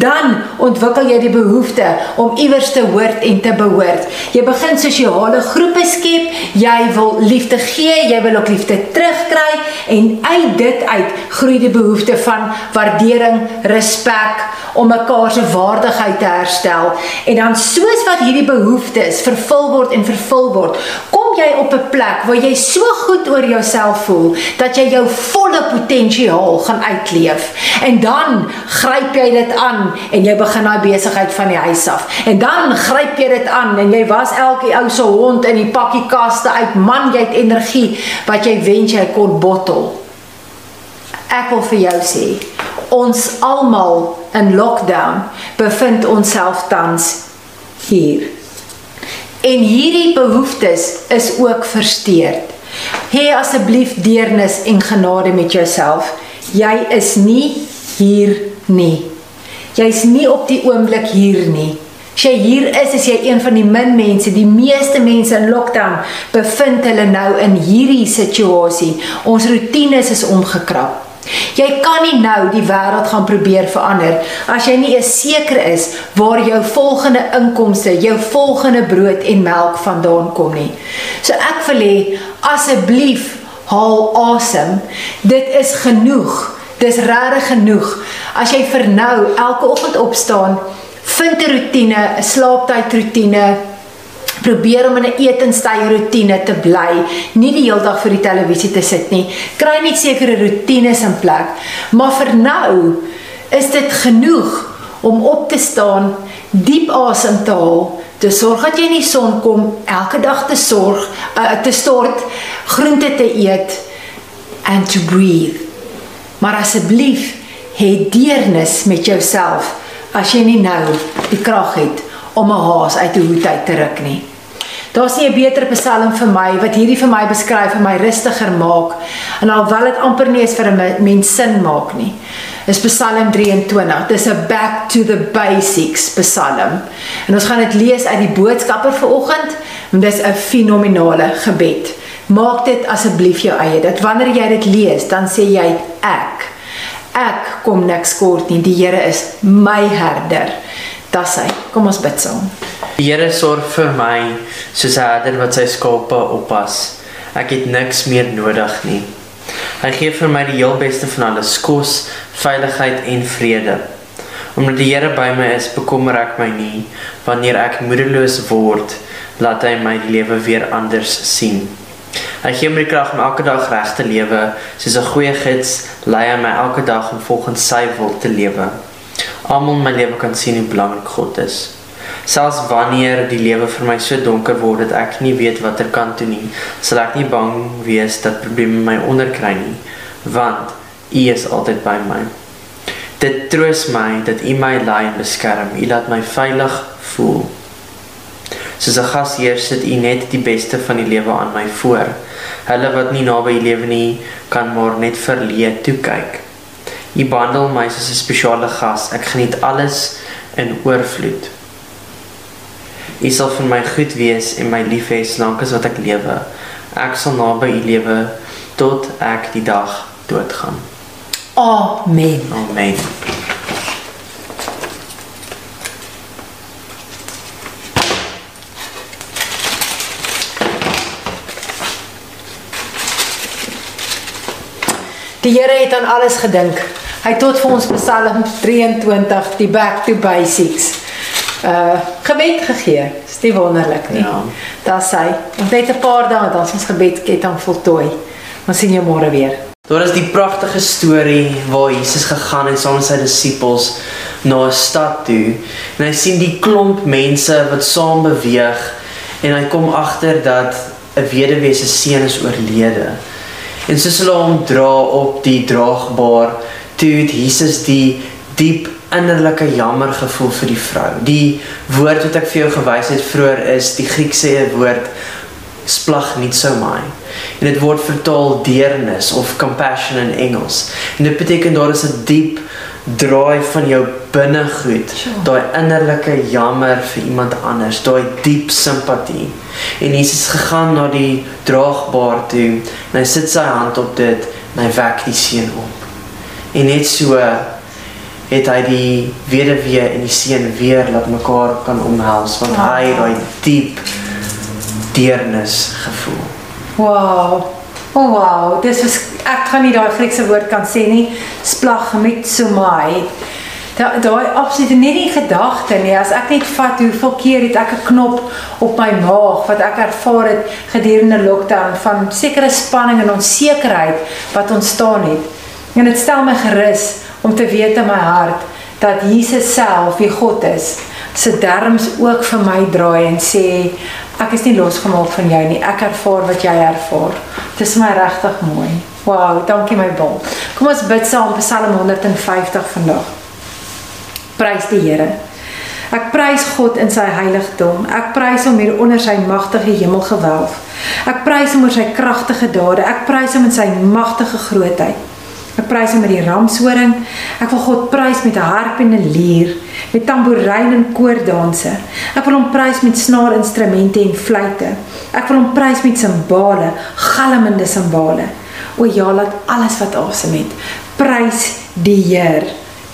dan ontwikkel jy die behoefte om iewers te hoort en te behoort. Jy begin sosiale groepe skep, jy wil liefde gee, jy wil ook liefde terugkry en uit dit uit groei die behoefte van waardering, respek, om mekaar se waardigheid te herstel. En dan soos wat hierdie behoeftes vervul word en vervul word, jy op 'n plek waar jy so goed oor jouself voel dat jy jou volle potensiaal gaan uitleef. En dan gryp jy dit aan en jy begin daai besigheid van die huis af. En dan gryp jy dit aan en jy was elke ou se hond in die pakkie kaste uit. Man, jy het energie wat jy wens jy kon bottel. Ek wil vir jou sê, ons almal in lockdown bevind onsself tans hier. En hierdie behoeftes is ook versteurd. Hê asseblief deernis en genade met jouself. Jy is nie hier nie. Jy's nie op die oomblik hier nie. As jy hier is, is jy een van die min mense. Die meeste mense in lockdown bevind hulle nou in hierdie situasie. Ons roetines is omgekrap. Jy kan nie nou die wêreld gaan probeer verander as jy nie eens seker is waar jou volgende inkomste, jou volgende brood en melk vandaan kom nie. So ek wil hê asseblief haal asem. Dit is genoeg. Dis regtig genoeg. As jy vir nou elke oggend opstaan, vind 'n rotine, 'n slaaptydroetine, probeer om in 'n etenstye rotine te bly, nie die hele dag vir die televisie te sit nie. Kry net sekere rotines in plek. Maar vir nou is dit genoeg om op te staan, diep asem te haal, te sorg dat jy in die son kom, elke dag te sorg, uh, te stort, groente te eet and to breathe. Maar asseblief, hê deernis met jouself as jy nie nou die krag het om 'n haas uit 'n hoed uit te ruk nie. Daar's nie 'n beter psalm vir my wat hierdie vir my beskryf en my rustiger maak en alhoewel dit amper nie eens vir 'n mens sin maak nie. Is Psalm 23. Dis 'n back to the basics psalm. En ons gaan dit lees uit die boodskapper vanoggend en dis 'n fenominale gebed. Maak dit asseblief jou eie. Dat wanneer jy dit lees, dan sê jy ek ek kom niks kort nie. Die Here is my herder. Das hy. Kom ons bid saam. Die Here sorg vir my soos 'n herder wat sy skape oppas. Ek het niks meer nodig nie. Hy gee vir my die heel beste van alles: kos, veiligheid en vrede. Omdat die Here by my is, bekommer ek my nie. Wanneer ek moedeloos word, laat hy my die lewe weer anders sien. Hy gee my krag om elke dag reg te lewe, soos 'n goeie gids lei hy my elke dag om volgens sy wil te lewe almal my lewe kan sien hoe belangrik God is. Selfs wanneer die lewe vir my so donker word dat ek nie weet watter kant toe nie, sal ek nie bang wees dat probleme my onderkry nie, want U is altyd by my. Dit troos my dat U my lei en beskerm. U laat my veilig voel. Soos 'n gasheer sit U net die beste van die lewe aan my voor. Hulle wat nie naby U lewe nie, kan maar net verleë toe kyk. U behandel my soos 'n spesiale gas. Ek geniet alles in oorvloed. U sal vir my goed wees en my lief hê solank as wat ek lewe. Ek sal naby U lewe tot ek die dag doodgaan. Amen. Amen. Die Here het aan alles gedink. Hy het tot vir ons Psalm 23 die back to basics uh gebed gegee. Dis nie wonderlik nie. Ja. Daar sê, ons net 'n paar dae dan ons gebedketting voltooi. Ons sien jou môre weer. Daar is die pragtige storie waar Jesus gegaan het saam met sy disippels na 'n stad toe en hy sien die klomp mense wat saam beweeg en hy kom agter dat 'n weduwee se seun is oorlede. En soos hulle hom dra op die draagbaar, toe het Jesus die diep innerlike jammer gevoel vir die vrou. Die woord wat ek vir jou gewys het vroeër is die Griekse woord splagnitzomai. En dit word vertaal deernis of compassion in Engels. En dit beteken daar is 'n diep draai van jou binnegoed, daai innerlike jammer vir iemand anders, daai diep simpatie. En Jesus gegaan na die draagbaar toe en hy sit sy hand op dit en hy wek die seun op. En net so het hy die weduwee en die seun weer laat mekaar kan omhels want hy het daai diep deernis gevoel. Wow. Oh, wow, dis was ek gaan nie daai Griekse woord kan sê nie. Splag met so my. Daai daai absoluut net die gedagte nie. As ek net vat hoeveel keer het ek 'n knop op my maag wat ek ervaar het gedurende lockdown van sekere spanning en onsekerheid wat ontstaan het. En dit stel my gerus om te weet in my hart dat Jesus self, wie God is, se darmes ook vir my draai en sê ek is nie losgemaak van jou nie. Ek ervaar wat jy ervaar. Dit is my regtig mooi. Wow, dankie my bal. Kom ons bid saam Psalm 150 vandag. Prys die Here. Ek prys God in sy heiligdom. Ek prys hom hier onder sy magtige hemelgewelf. Ek prys hom oor sy kragtige dade. Ek prys hom in sy magtige grootheid. Ek prys hom met die ramshoring. Ek wil God prys met 'n harp en 'n lier, met tamboerijn en koordanse. Ek wil hom prys met snaarinstrumente en fluitte. Ek wil hom prys met simbale, galmende simbale. O ja, laat alles wat asem het, prys die Heer.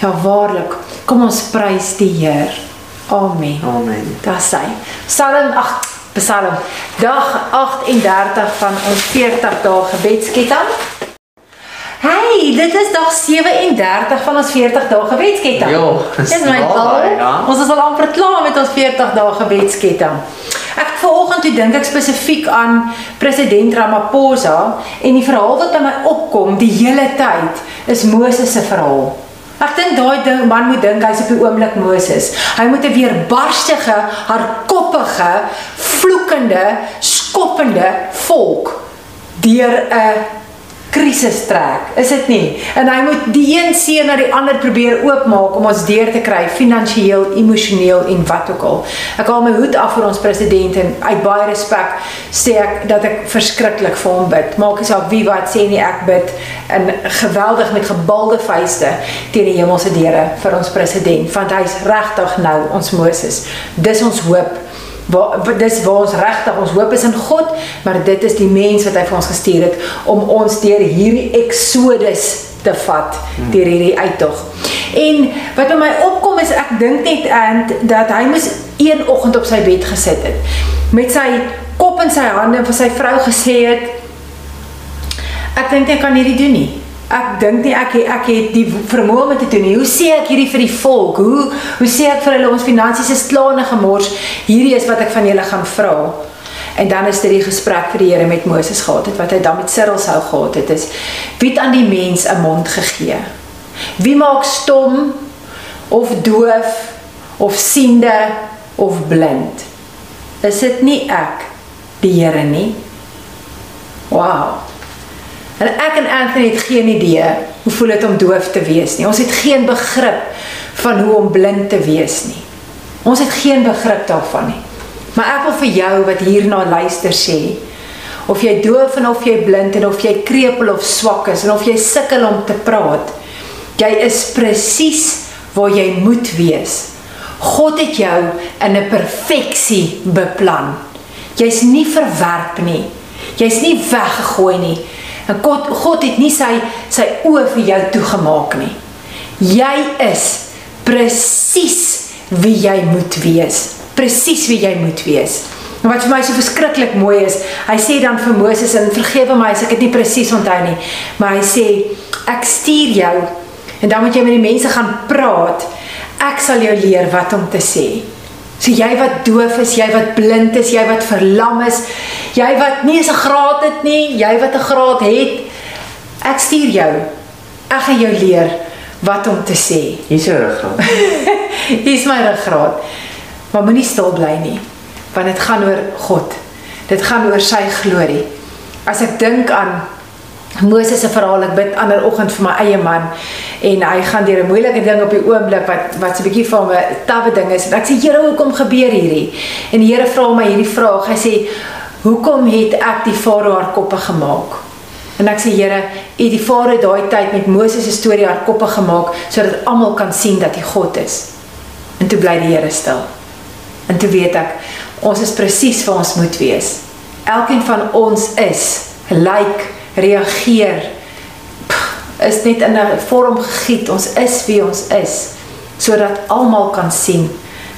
Ja waarlik, kom ons prys die Heer. Amen. Amen. Daar sê. Psalm 8 Psalm dag 38 van ons 40 dae gebedsketting. Hey, dit is dag 37 van ons 40 dae gebedsketting. Jo, dis my ja. Ons is al amper klaar met ons 40 dae gebedsketting. Ek vanoggend toe dink ek spesifiek aan president Ramaphosa en die verhaal wat by my opkom die hele tyd is Moses se verhaal. Ek dink daai ding man moet dink hy's op die oomblik Moses. Hy moet 'n weerbarstige, hardkoppige, vloekende, skoppende volk deur 'n krisis trek, is dit nie? En hy moet die een seën na die ander probeer oopmaak om ons deur te kry finansiëel, emosioneel en wat ook al. Ek haal my hoed af vir ons president en uit baie respek sê ek dat ek verskriklik vir hom bid. Maak nie saak wie wat sê nie, ek bid in geweldig met gebalde vuiste teen die hemelse deure vir ons president want hy's regtig nou ons Moses. Dis ons hoop waar dis waar ons regtig ons hoop is in God, maar dit is die mens wat hy vir ons gestuur het om ons deur hierdie eksodus te vat, deur hierdie uittog. En wat by my opkom is ek dink net aan dat hy moes een oggend op sy bed gesit het met sy kop in sy hande en vir sy vrou gesê het ek dink ek kan hierdie doen nie. Ek dink nie ek ek het die vermoë om dit te doen nie. Hoe sê ek hierdie vir die volk? Hoe hoe sê ek vir hulle ons finansies is klaarne gemors? Hierdie is wat ek van julle gaan vra. En dan is dit die gesprek vir die Here met Moses gehad het wat hy dan met Cyril sou gehad het is wie het aan die mens 'n mond gegee? Wie maak stom of doof of siende of blind? Is dit nie ek die Here nie? Wow. En ek en Anthony het geen idee hoe voel dit om doof te wees nie. Ons het geen begrip van hoe om blind te wees nie. Ons het geen begrip daarvan nie. Maar ek wil vir jou wat hierna luister sê, of jy doof en of jy blind en of jy krepeel of swak is en of jy sukkel om te praat, jy is presies waar jy moet wees. God het jou in 'n perfeksie beplan. Jy's nie verwerp nie. Jy's nie weggegooi nie. En God God het nie sy sy oë vir jou toegemaak nie. Jy is presies wie jy moet wees. Presies wie jy moet wees. En wat vir my so verskriklik mooi is, hy sê dan vir Moses en vergewe my as ek dit nie presies onthou nie, maar hy sê ek stuur jou en dan moet jy met die mense gaan praat. Ek sal jou leer wat om te sê. So jy wat doof is, jy wat blind is, jy wat verlam is, jy wat nie eens 'n graad het nie, jy wat 'n graad het, ek stuur jou. Ek gaan jou leer wat om te sê. [laughs] Hier's jou ruggraat. Hier's my ruggraat. Maar moenie stil bly nie, want dit gaan oor God. Dit gaan oor sy glorie. As ek dink aan Moses se verhaal, ek bid ander oggend vir my eie man en hy gaan deur 'n moeilike ding op die oomblik wat wat so 'n bietjie van 'n tawwe ding is. En ek sê Here, hoekom gebeur hierdie? En die Here vra my hierdie vraag. Hy sê, "Hoekom het ek die farao haar koppe gemaak?" En ek sê Here, U die farao daai tyd met Moses se storie haar koppe gemaak sodat almal kan sien dat hy God is. En toe bly die Here stil. En toe weet ek, ons is presies waar ons moet wees. Elkeen van ons is lyk, reageer is net in 'n vorm gegiet. Ons is wie ons is sodat almal kan sien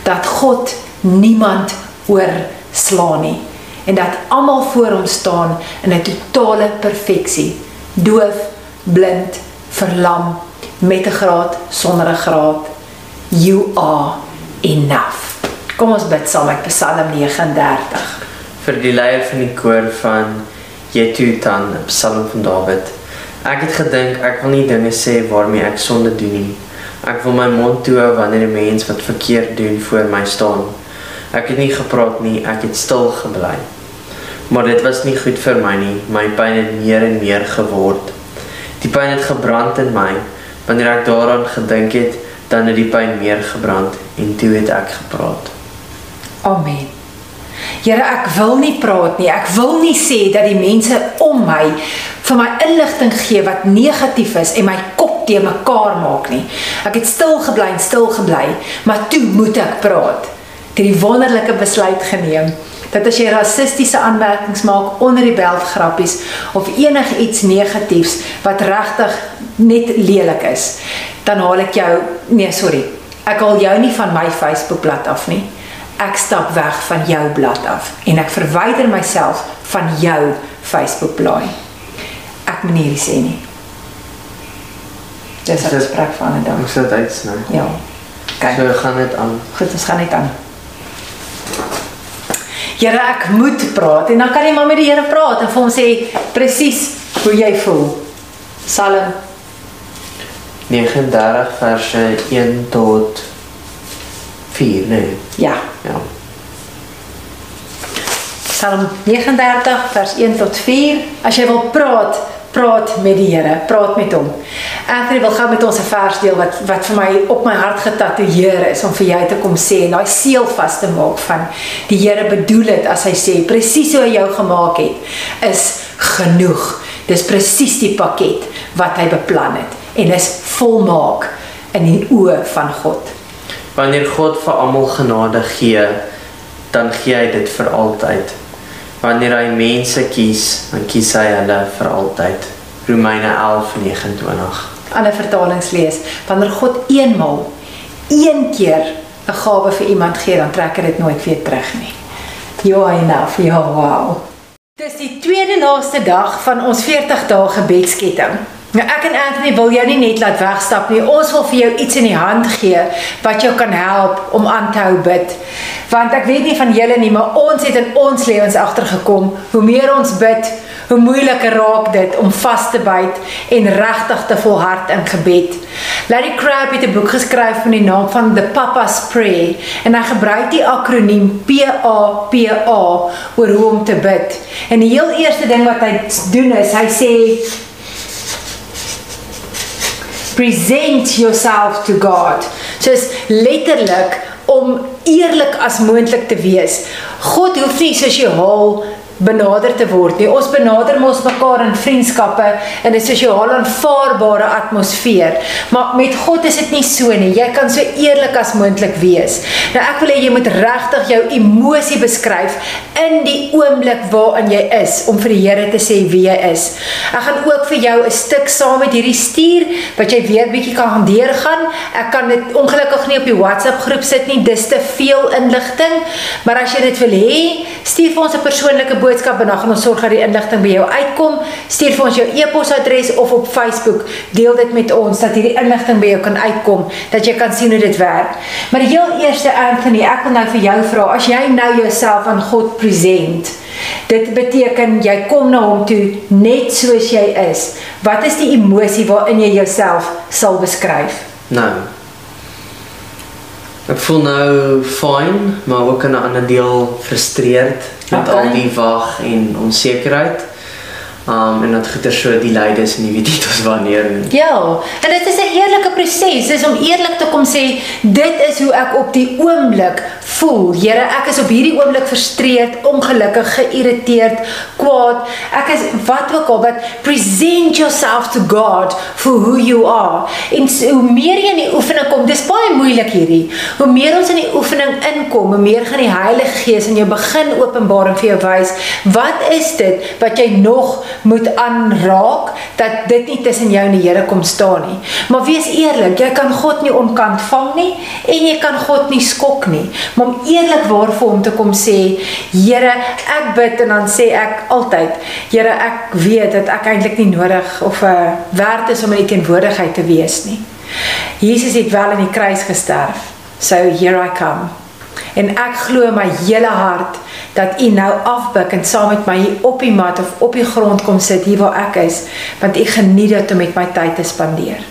dat God niemand oorslaan nie en dat almal voor hom staan in 'n totale perfeksie. Doof, blind, verlam, met 'n graad, sonder 'n graad. You are enough. Kom ons bid saam met Psalm 39. vir die leier van die koor van Jetutan, 'n Psalm van Dawid. Ek het gedink ek wil nie dinge sê waarmee ek sonde doen nie. Ek wil my mond toe hou wanneer 'n mens wat verkeerd doen voor my staan. Ek het nie gepraat nie, ek het stil gebly. Maar dit was nie goed vir my nie. My pyn het meer en meer geword. Die pyn het gebrand in my. Wanneer ek daaraan gedink het, dan het die pyn meer gebrand en toe het ek gepraat. Amen. Here, ek wil nie praat nie. Ek wil nie sê dat die mense om my vir my inligting gee wat negatief is en my kop te mekaar maak nie. Ek het stil gebly stil gebly, maar toe moet ek praat. Het die wonderlike besluit geneem dat as jy rassistiese aanmerkings maak onder die beltgrappies of enigiets negatiefs wat regtig net lelik is, dan haal ek jou nee, sorry. Ek haal jou nie van my Facebookblad af nie ek stap weg van jou blad af en ek verwyder myself van jou Facebook blaai. Ek moet nie hierdie sê nie. Dis 'n dit- gesprek van 'n dag. Ons sit uitsny. Ja. Okay. Kyk, So gaan dit aan. goed, ons gaan net aan. Here, ek moet praat en dan kan jy maar met die Here praat en vir hom sê presies hoe jy voel. Psalm 39 verse 1 tot 4, nee. ja, Ja. Psalm 39 vers 1 tot 4. As jy wil praat, praat met die Here, praat met hom. Anthony wil gou met ons 'n vers deel wat wat vir my op my hart getatoeëer is om vir jou te kom sê en daai seël vas te maak van die Here bedoel dit as hy sê presies hoe hy jou gemaak het is genoeg. Dis presies die pakket wat hy beplan het en is volmaak in die oë van God. Wanneer God vir almal genade gee, dan gee hy dit vir altyd. Wanneer hy mense kies, dan kies hy hulle vir altyd. Romeine 11:29. ander vertalings lees, wanneer God eenmal een keer 'n gawe vir iemand gee, dan trek hy dit nooit weer terug nie. Ja, enough. Ja, wow. Dis die tweede laaste dag van ons 40 dae gebedsketting. Nou ek en Anthony wil jou nie net laat wegstap nie. Ons wil vir jou iets in die hand gee wat jou kan help om aan te hou bid. Want ek weet nie van julle nie, maar ons het in ons lewens agtergekom, hoe meer ons bid, hoe moeiliker raak dit om vas te byt en regtig te volhard in gebed. Larry Crabb het 'n boek geskryf met die naam van The Papa's Prayer en hy gebruik die akroniem PAPA oor hoe om te bid. En die heel eerste ding wat hy doen is hy sê present yourself to God. So is letterlik om eerlik as moontlik te wees. God hoef nie sosiaal benader te word nie. Ons benader mos mekaar in vriendskappe in 'n sosiaal aanvaarbare atmosfeer. Maar met God is dit nie so nie. Jy kan so eerlik as moontlik wees. Nou ek wil hê jy moet regtig jou emosie beskryf in die oomblik waarin jy is om vir die Here te sê wie jy is. Ek gaan ook vir jou 'n stuk saam met hierdie stuur wat jy weer bietjie kan gaan deurgaan. Ek kan dit ongelukkig nie op die WhatsApp groep sit nie. Dis te veel inligting. Maar as jy dit wil hê, stuur vir ons 'n persoonlike boodskap en dan gaan ons sorg dat die inligting by jou uitkom. Stuur vir ons jou e-posadres of op Facebook. Deel dit met ons dat hierdie inligting by jou kan uitkom, dat jy kan sien hoe dit werk. Maar die heel eerste Anthony, ek wil nou vir jou vra, as jy nou jouself aan God present, dit beteken jy kom na hom toe net soos jy is. Wat is die emosie waarin jy jouself sal beskryf? Nou. Ek voel nou fyn, maar ook aan 'n ander deel frustreerd met Okay. al die wag en onsekerheid. Um en dat goeie so die leides en jy weet nie tot wanneer nie. Ja, en dit is 'n heerlike proses. Dis om eerlik te kom sê, dit is hoe ek op die oomblik voel. Here, ek is op hierdie oomblik frustreerd, ongelukkig, geïrriteerd, kwaad. Ek is wat ook al, but present yourself to God for who you are. En so, hoe meer jy in die oefening kom, dis baie moeilik hierdie. Hoe meer ons in die oefening inkom, hoe meer gaan die Heilige Gees in jou begin openbaar en vir jou wys, wat is dit wat jy nog moet aanraak dat dit nie tussen jou en die Here kom staan nie. Maar wees eerlik, jy kan God nie onkant vang nie en jy kan God nie skok nie. Maar om eerlikwaar vir hom te kom sê, Here, ek bid en dan sê ek altyd, Here, ek weet dat ek eintlik nie nodig of 'n uh, werd is om in u teenwoordigheid te wees nie. Jesus het wel aan die kruis gesterf. So here I come. En ek glo my hele hart dat u nou afbuk en saam met my hier op die mat of op die grond kom sit hier waar ek is, want ek geniet dit om met my tyd te spandeer.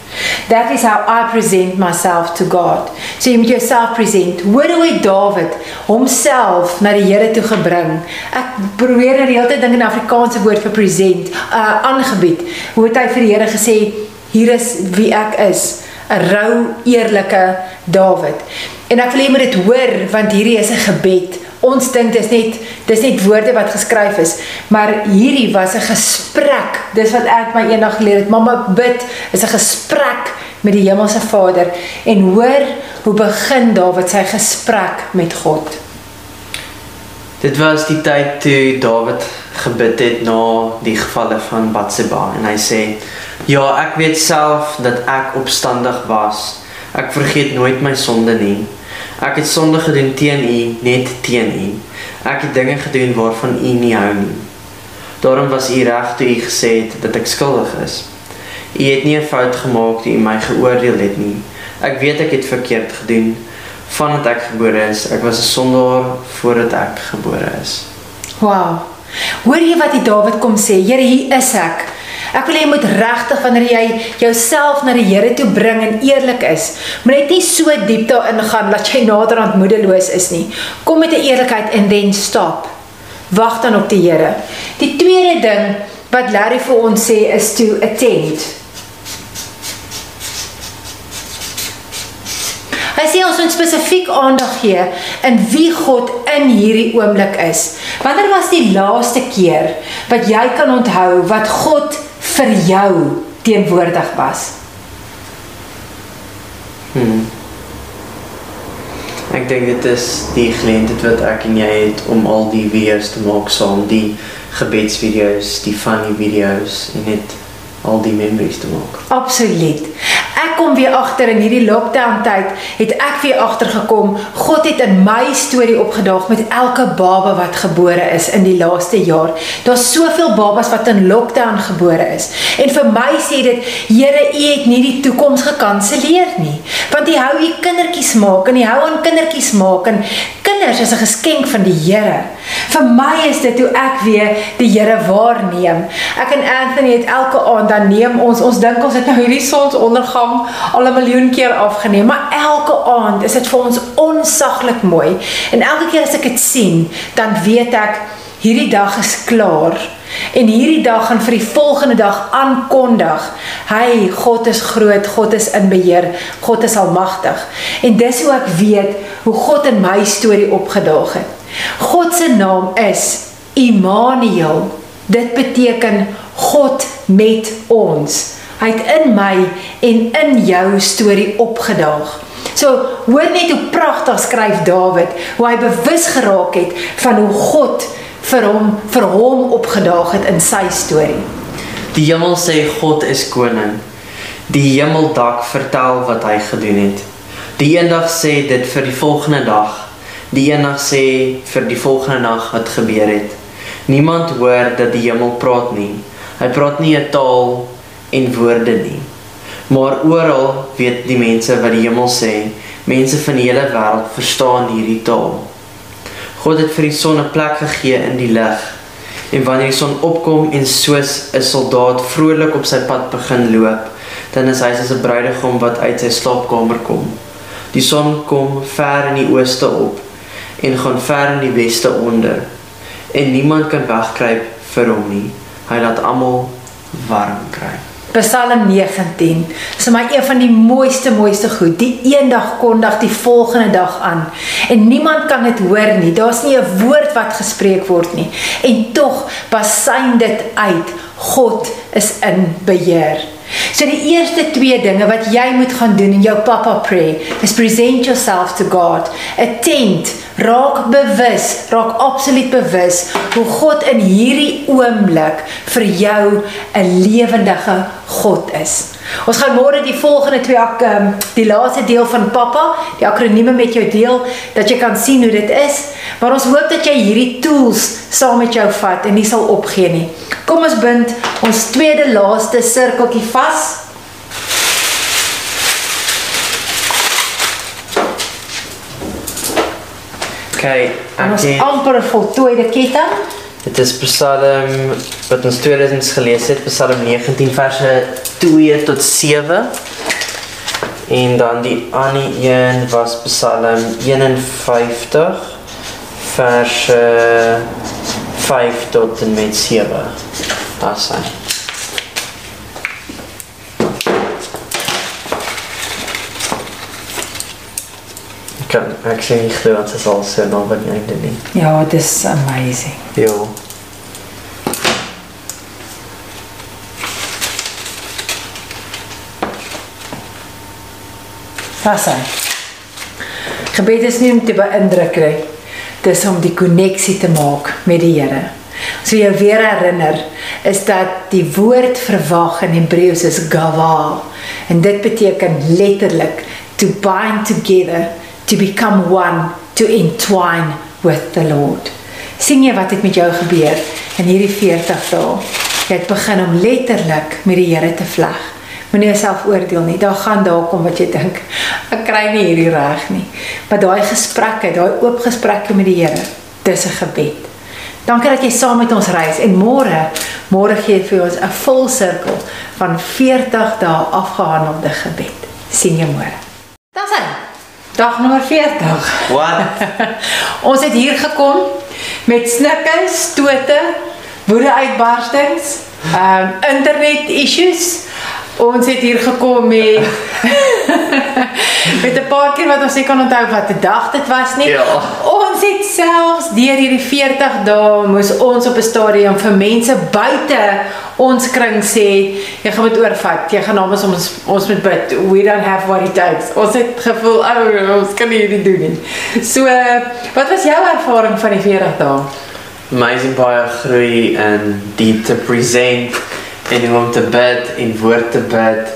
That is how I present myself to God. So jy moet jouself present. Hoor hoe Dawid homself na die Here toe gebring. Ek probeer nou die hele tyd dink in Afrikaanse woord vir present, uh aangebied. Hoe het hy vir die Here gesê, hier is wie ek is, 'n rou, eerlike Dawid. En ek wil hê jy moet dit hoor want hierdie is 'n gebed. Ons dink dis net dis net woorde wat geskryf is, maar hierdie was 'n gesprek. Dis wat ek my eendag geleer het. Mamma bid is 'n gesprek met die hemelse Vader en hoor hoe begin Dawid sy gesprek met God. Dit was die tyd toe Dawid gebid het na die gevalle van Batseba en hy sê: "Ja, ek weet self dat ek opstandig was. Ek vergeet nooit my sonde nie. Ek het sonde gedoen teen U, net teen U. Ek het dinge gedoen waarvan U nie hou nie. Daarom was U reg toe U gesê het dat ek skuldig is. U het nie 'n fout gemaak toe U my geoordeel het nie. Ek weet ek het verkeerd gedoen." vandat ek gebore is. Ek was 'n sondaar voordat ek gebore is. Wow. Hoor jy wat die Dawid kom sê? Here, hier is ek. Ek wil hê jy moet regtig wanneer jy jouself na die Here toe bring en eerlik is, moet net nie so diep daarin gaan dat jy naderhand moedeloos is nie. Kom met 'n eerlikheid en then stop. Wag dan op die Here. Die tweede ding wat Larry vir ons sê is to attend. Hy sê ons moet spesifiek aandag gee in wie God in hierdie oomblik is. Wanneer was die laaste keer wat jy kan onthou wat God vir jou teenwoordig was? Hmm. Ek dink dit is die geleentheid wat ek en jy het om al die video's te maak saam, die gebedsvideo's, die funny video's en net al die memories te maak. Absoluut. Ek kom weer agter in hierdie lockdown tyd het ek weer agtergekom God het in my storie opgedaag met elke baba wat gebore is in die laaste jaar. Daar's soveel babas wat in lockdown gebore is. En vir my sê dit Here, U het nie die toekoms gekanselleer nie. Want U hou U kindertjies maak en U hou aan kindertjies maak en kinders is 'n geskenk van die Here. Vir my is dit hoe ek weer die Here waarneem. Ek en Anthony het elke aand dan neem ons ons dink ons het nou hierdie sonsondergang al 'n miljoen keer afgeneem, maar elke aand is dit vir ons onsaglik mooi. En elke keer as ek dit sien, dan weet ek hierdie dag is klaar. En hierdie dag gaan vir die volgende dag aankondig. Hy, God is groot, God is in beheer, God is almagtig. En dis hoe ek weet hoe God in my storie opgedaag het. God se naam is Immanuel. Dit beteken God met ons. Hy het in my en in jou storie opgedaag. So, hoor net hoe pragtig skryf Dawid hoe hy bewus geraak het van hoe God vir hom vir hom opgedaag het in sy storie. Die hemel sê God is koning. Die hemeldak vertel wat hy gedoen het. Die eendag sê dit vir die volgende dag. Die eendag sê vir die volgende nag wat gebeur het. Niemand hoor dat die hemel praat nie. Hy praat nie 'n taal en woorde nie. Maar oral weet die mense wat die hemel sê. Mense van die hele wêreld verstaan hierdie taal. God het vir die son 'n plek gegee in die lig. En wanneer die son opkom en soos 'n soldaat vrolik op sy pad begin loop, dan is hy soos 'n bruidegom wat uit sy slaapkamer kom. Die son kom ver in die ooste op en gaan ver in die weste onder. En niemand kan wegkruip vir hom nie. Hy laat almal warm kry. Psalm 19. Dis my een van die mooiste mooiste goed. Die eendag kondig die volgende dag aan en niemand kan dit hoor nie. Daar's nie 'n woord wat gespreek word nie. En tog basyn dit uit. God is in beheer. So die eerste twee dinge wat jy moet gaan doen in jou papa prayer is present yourself to God. Attend, raak bewus, raak absoluut bewus hoe God in hierdie oomblik vir jou 'n lewendige God is. Ons gaan môre die volgende twee ak um, die laaste deel van papa, die akronieme met jou deel dat jy kan sien hoe dit is. Maar ons hoop dat jy hierdie tools saam met jou vat en nie sal opgee nie. Kom ons bind ons tweede laaste sirkeltjie vas. Okay, ek het, amper voltooide ketting. Dit is Psalm wat ons 2000 gelees het, Psalm 19 verse 2 tot 7. En dan die ander een was Psalm 51 verse 5 tot en met 7. Daar's hy. Kan ek sien nie glo wat dit al so nou wat jy einde nie. Ja, dis amazing. Ja. Pasai. Gebed is nie om te beïndruk nie. Dis om die koneksie te maak met die Here. So jy weer herinner is dat die woord verwag in Hebreëus is gava en dit beteken letterlik to bind together, to become one, to entwine with the Lord. sien jy wat het met jou gebeur in hierdie 40 dae? Jy het begin om letterlik met die Here te vleg. Moenie jouself oordeel nie. Daar gaan daar kom wat jy dink, ek kry nie hierdie reg nie. Maar daai gesprekke, daai oop gesprekke met die Here, dis 'n gebed. Dankie dat jy saam met ons reis en môre, môre gee vir ons 'n vol sirkel van 40 dae afgehandelde gebed. sien jou môre. Dis hy. Dag nommer 40. Wat? [laughs] Ons het hier gekom met snikke, stote, woede-uitbarstings, ehm um, internet issues. Ons het hier gekom met [laughs] met 'n paar keer wat ons nie kan onthou wat 'n dag dit was nie. Ja. Ons het selfs deur hierdie 40 dae moes ons op 'n stadium vir mense buite ons kring sê jy gaan dit oorvat. Jy gaan namens ons ons moet bid. We don't have what it takes. Ons het gevoel oh, ons kan nie hierdie doen nie. So, wat was jou ervaring van die 40 dae? amazing baie groei in diep te present en om te bid en woord te bid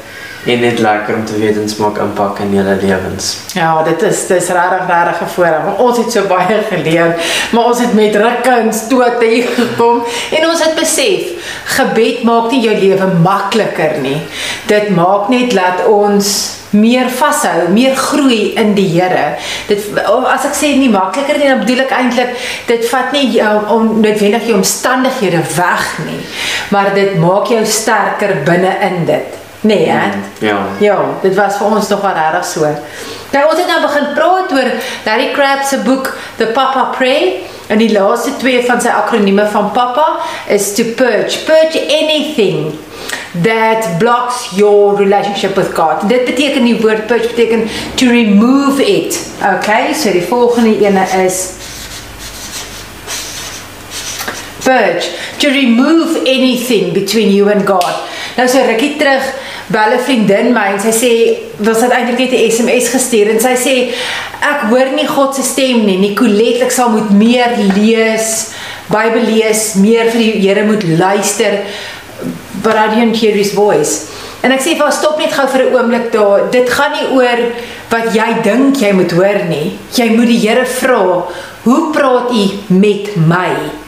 en net lekker om te weet ons maak impak in julle lewens. Ja, dit is dis regtig regtig 'n voorreg. Ons het so baie geleer, maar ons het met rukke en stote hier gekom en ons het besef gebed maak nie jou lewe makliker nie. Dit maak net dat ons meer vashou, meer groei in die Here. Dit as ek sê nie makliker nie, dan bedoel ek eintlik dit vat nie jou om noodwendig jou omstandighede weg nie, maar dit maak jou sterker binne in dit. Nee, hè? Ja. Ja, dit was vir ons nog wel regtig so. Nou ons het nou begin praat oor Larry Crabb se boek The Papa Pray En die laaste twee van sy akronieme van pappa is to purge. Purge anything that blocks your relationship with God. Dit beteken die woord purge beteken to remove it. Okay, so die volgende ene is purge to remove anything between you and God. Nou so rukkie terug bel 'n vriendin my en sy sê wil sy eintlik net 'n SMS gestuur en sy sê ek hoor nie God se stem nie. Nicolet, ek sal moet meer lees, Bybel lees, meer vir die Here moet luister. But I don't hear his voice. En ek sê vir haar stop net gou vir 'n oomblik daar. Dit gaan nie oor wat jy dink jy moet hoor nie. Jy moet die Here vra, "Hoe praat U met my?"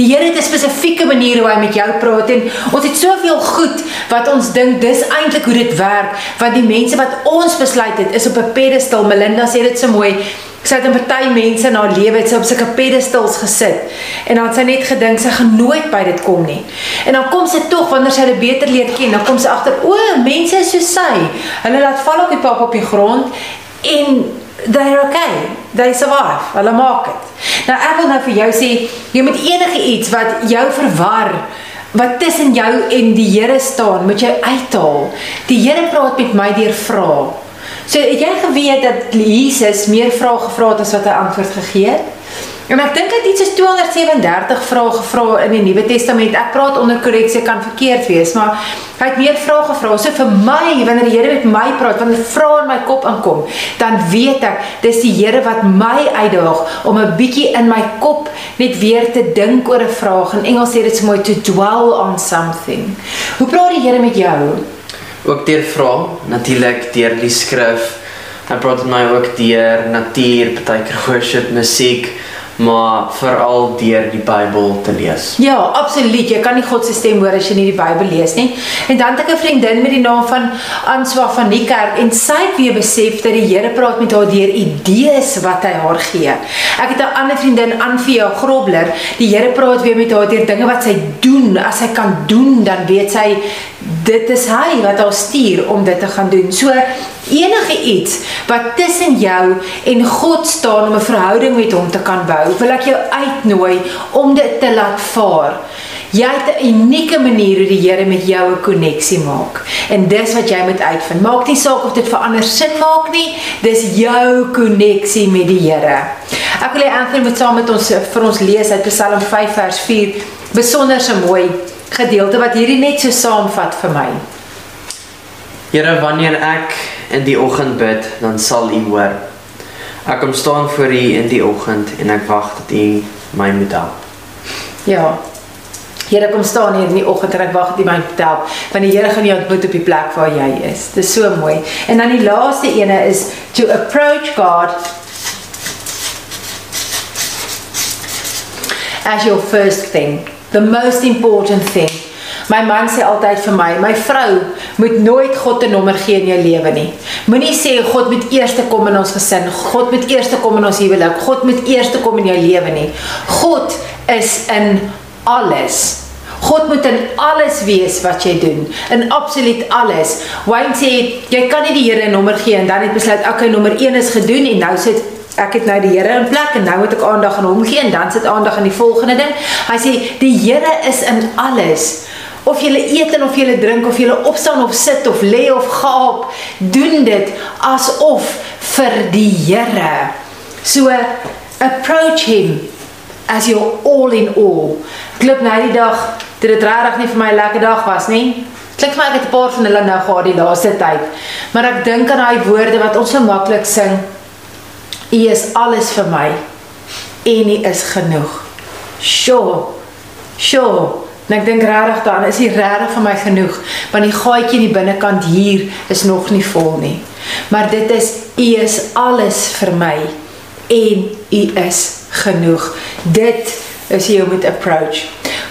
Die Here het 'n spesifieke manier hoe hy met jou praat en ons het soveel goed wat ons dink dis eintlik hoe dit werk want die mense wat ons besluit het is op 'n pedestal. Melinda sê dit so mooi. Sy het 'n party mense in haar lewe het sy op sulke pedestals gesit en dan het sy net gedink sy gaan nooit by dit kom nie. En dan kom sy tog wanneer sy hulle beter leer ken, dan kom sy agter o, mense is so sy. Hulle laat val op die pap op die grond en they're okay. They survive. Hulle maak dit. Nou ek wil nou vir jou sê, jy moet enige iets wat jou verwar wat tussen jou en die Here staan, moet jy uithaal. Die Here praat met my deur vra. So het jy geweet dat Jesus meer vrae gevra het as wat hy antwoord gegee het? En ek dink hy het iets soos 237 vrae gevra in die Nuwe Testament. Ek praat onder korreksie kan verkeerd wees, maar hy het meer vrae gevra. So vir my, wanneer die Here met my praat, wanneer vrae in my kop aankom, dan weet ek dis die Here wat my uitdaag om 'n bietjie in my kop net weer te dink oor 'n vraag. In Engels sê dit so mooi to dwell on something. Hoe praat die Here met jou? Ook deur vra, natuurlik deur die skrif. Hy praat met my ook deur natuur, partykeer worship, musiek, maar veral deur die Bybel te lees. Ja, absoluut. Jy kan nie God se stem hoor as jy nie die Bybel lees nie. En dan het ek 'n vriendin met die naam van Answa van die kerk en sy het weer besef dat die Here praat met haar deur idees wat hy haar gee. Ek het 'n ander vriendin, Anvia Grobler, die Here praat weer met haar deur dinge wat sy doen. As sy kan doen, dan weet sy dit is hy wat haar stuur om dit te gaan doen. So enige iets wat tussen jou en God staan om 'n verhouding met hom te kan bou, wil ek jou uitnooi om dit te laat vaar. Jy het 'n unieke manier hoe die Here met jou 'n koneksie maak. En dis wat jy moet uitvind. Maak nie saak of dit vir ander sin maak nie, dis jou koneksie met die Here. Ek wil hê Anthony moet saam met ons vir ons lees uit Psalm 5 vers 4. Besonder so mooi gedeelte wat hierdie net so saamvat vir my. Here, wanneer ek in die oggend bid, dan sal U hoor. Ek kom staan voor U in die oggend en ek wag dat U my moet help. Ja. Here kom staan hier in die oggend en ek wag dat jy my help want die Here gaan jou ontmoet op die plek waar jy is. Dis so mooi. En dan die laaste ene is to approach God as your first thing, the most important thing. My man sê altyd vir my, my vrou moet nooit God 'n nommer gee in jou lewe nie. Moenie sê God moet eers kom in ons gesin, God moet eers kom in ons huwelik, God moet eers kom in jou lewe nie. God is in alles. God moet in alles wees wat jy doen, in absoluut alles. Wayne sê jy kan nie die Here 'n nommer gee en dan net besluit okay, nommer 1 is gedoen en nou sit ek het nou die Here in plek en nou moet ek aandag aan hom gee en dan sit aandag aan die volgende ding. Hy sê die Here is in alles. Of jy eet en of jy drink of jy opstaan of sit of lê of gaap, doen dit asof vir die Here. So approach him as your all in all. Klop nou die dag dit dit regtig nie vir my 'n lekker dag was nie. Klink my ek het 'n paar van hulle nou gehad die laaste tyd. Maar ek dink aan daai woorde wat ons so maklik sing. U is alles vir my en U is genoeg. Sure. Sure. En ek dink regtig dan is hy regtig vir my genoeg, want die gaatjie in die binnekant hier is nog nie vol nie. Maar dit is U is alles vir my en U is genoeg. Dit is hoe jy moet approach.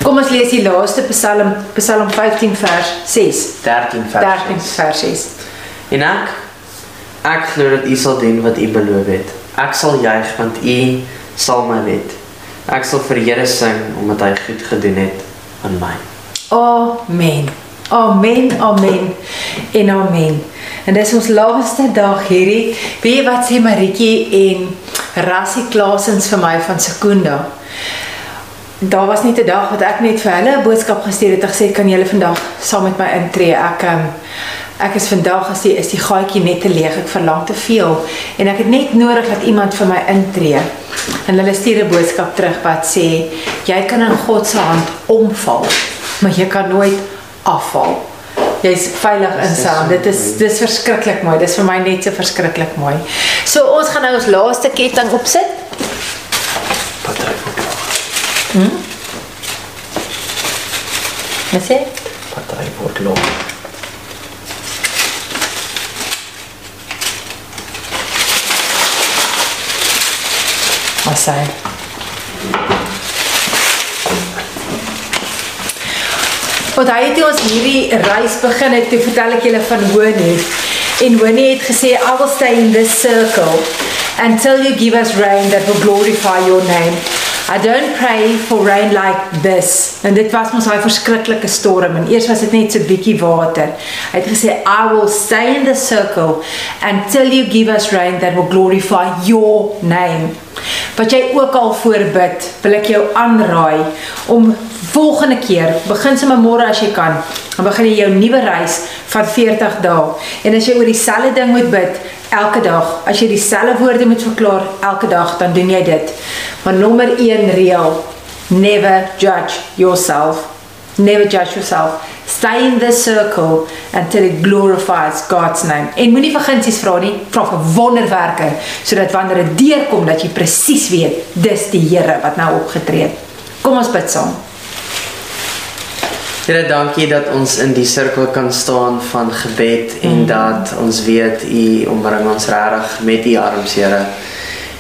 Kom ons lees die laaste Psalm, Psalm 15 vers 6. 13 vers 13 vers 6. En ek ek glo dat U sal doen wat U beloof het. Ek sal juig want U sal my red. Ek sal vir Here sing omdat hy goed gedoen het aan my. Amen. Amen, amen en amen. En dis ons laaste dag hierdie. Jy wat sê Maritjie en Rassie Klasens vir my van Sekunda. Daar was net 'n dag wat ek net vir hulle 'n boodskap gestuur het en gesê kan julle vandag saam met my intree. Ek um, ek is vandag as die is die gaatjie net te leeg. Ek verlang te veel en ek het net nodig dat iemand vir my intree. En hulle stuur 'n boodskap terug wat sê jy kan in God se hand omval, maar jy kan nooit afval. Jy's veilig in sy hand. Dit is dis verskriklik mooi. Dis vir my net so verskriklik mooi. So ons gaan nou ons laaste ketting opsit. Patry word laag. Wat sê? Patry word laag. Wat sê? Want hy het toe ons hierdie reis begin het, toe vertel ek julle van Winnie. En Winnie het gesê, I will stay in this circle until you give us rain that will glorify your name. I don't pray for rain like this. En dit was mos daai verskriklike storm en eers was dit net so bietjie water. Hy het gesê I will stay in the circle until you give us rain that will glorify your name. Wat jy ook al voorbid, wil ek jou aanraai om volgende keer, begin sommer môre as jy kan, dan begin jy jou nuwe reis van 40 dae. En as jy oor dieselfde ding moet bid elke dag, as jy dieselfde woorde moet verklaar elke dag, dan doen jy dit. Maar nommer 1 reël, never judge yourself. Never judge yourself. Stay in the circle until it glorifies God's name. En moenie verginsies vra nie, vra vir wonderwerke sodat wanneer dit deurkom dat jy presies weet dis die Here wat nou opgetree het. Kom ons bid saam. Here, dankie dat ons in die sirkel kan staan van gebed en dat ons weet U omring ons regtig met U arms, Here.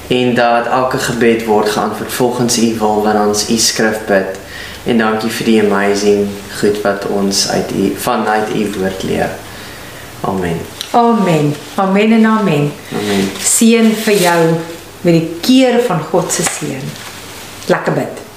En dat elke gebed word geantwoord volgens U wil wanneer ons U skrif bid. En dankie vir die amazing goed wat ons uit U vanuit U woord leer. Amen. Amen. Amen en amen. Amen. Seën vir jou met die keer van God se seën. Lekker bid.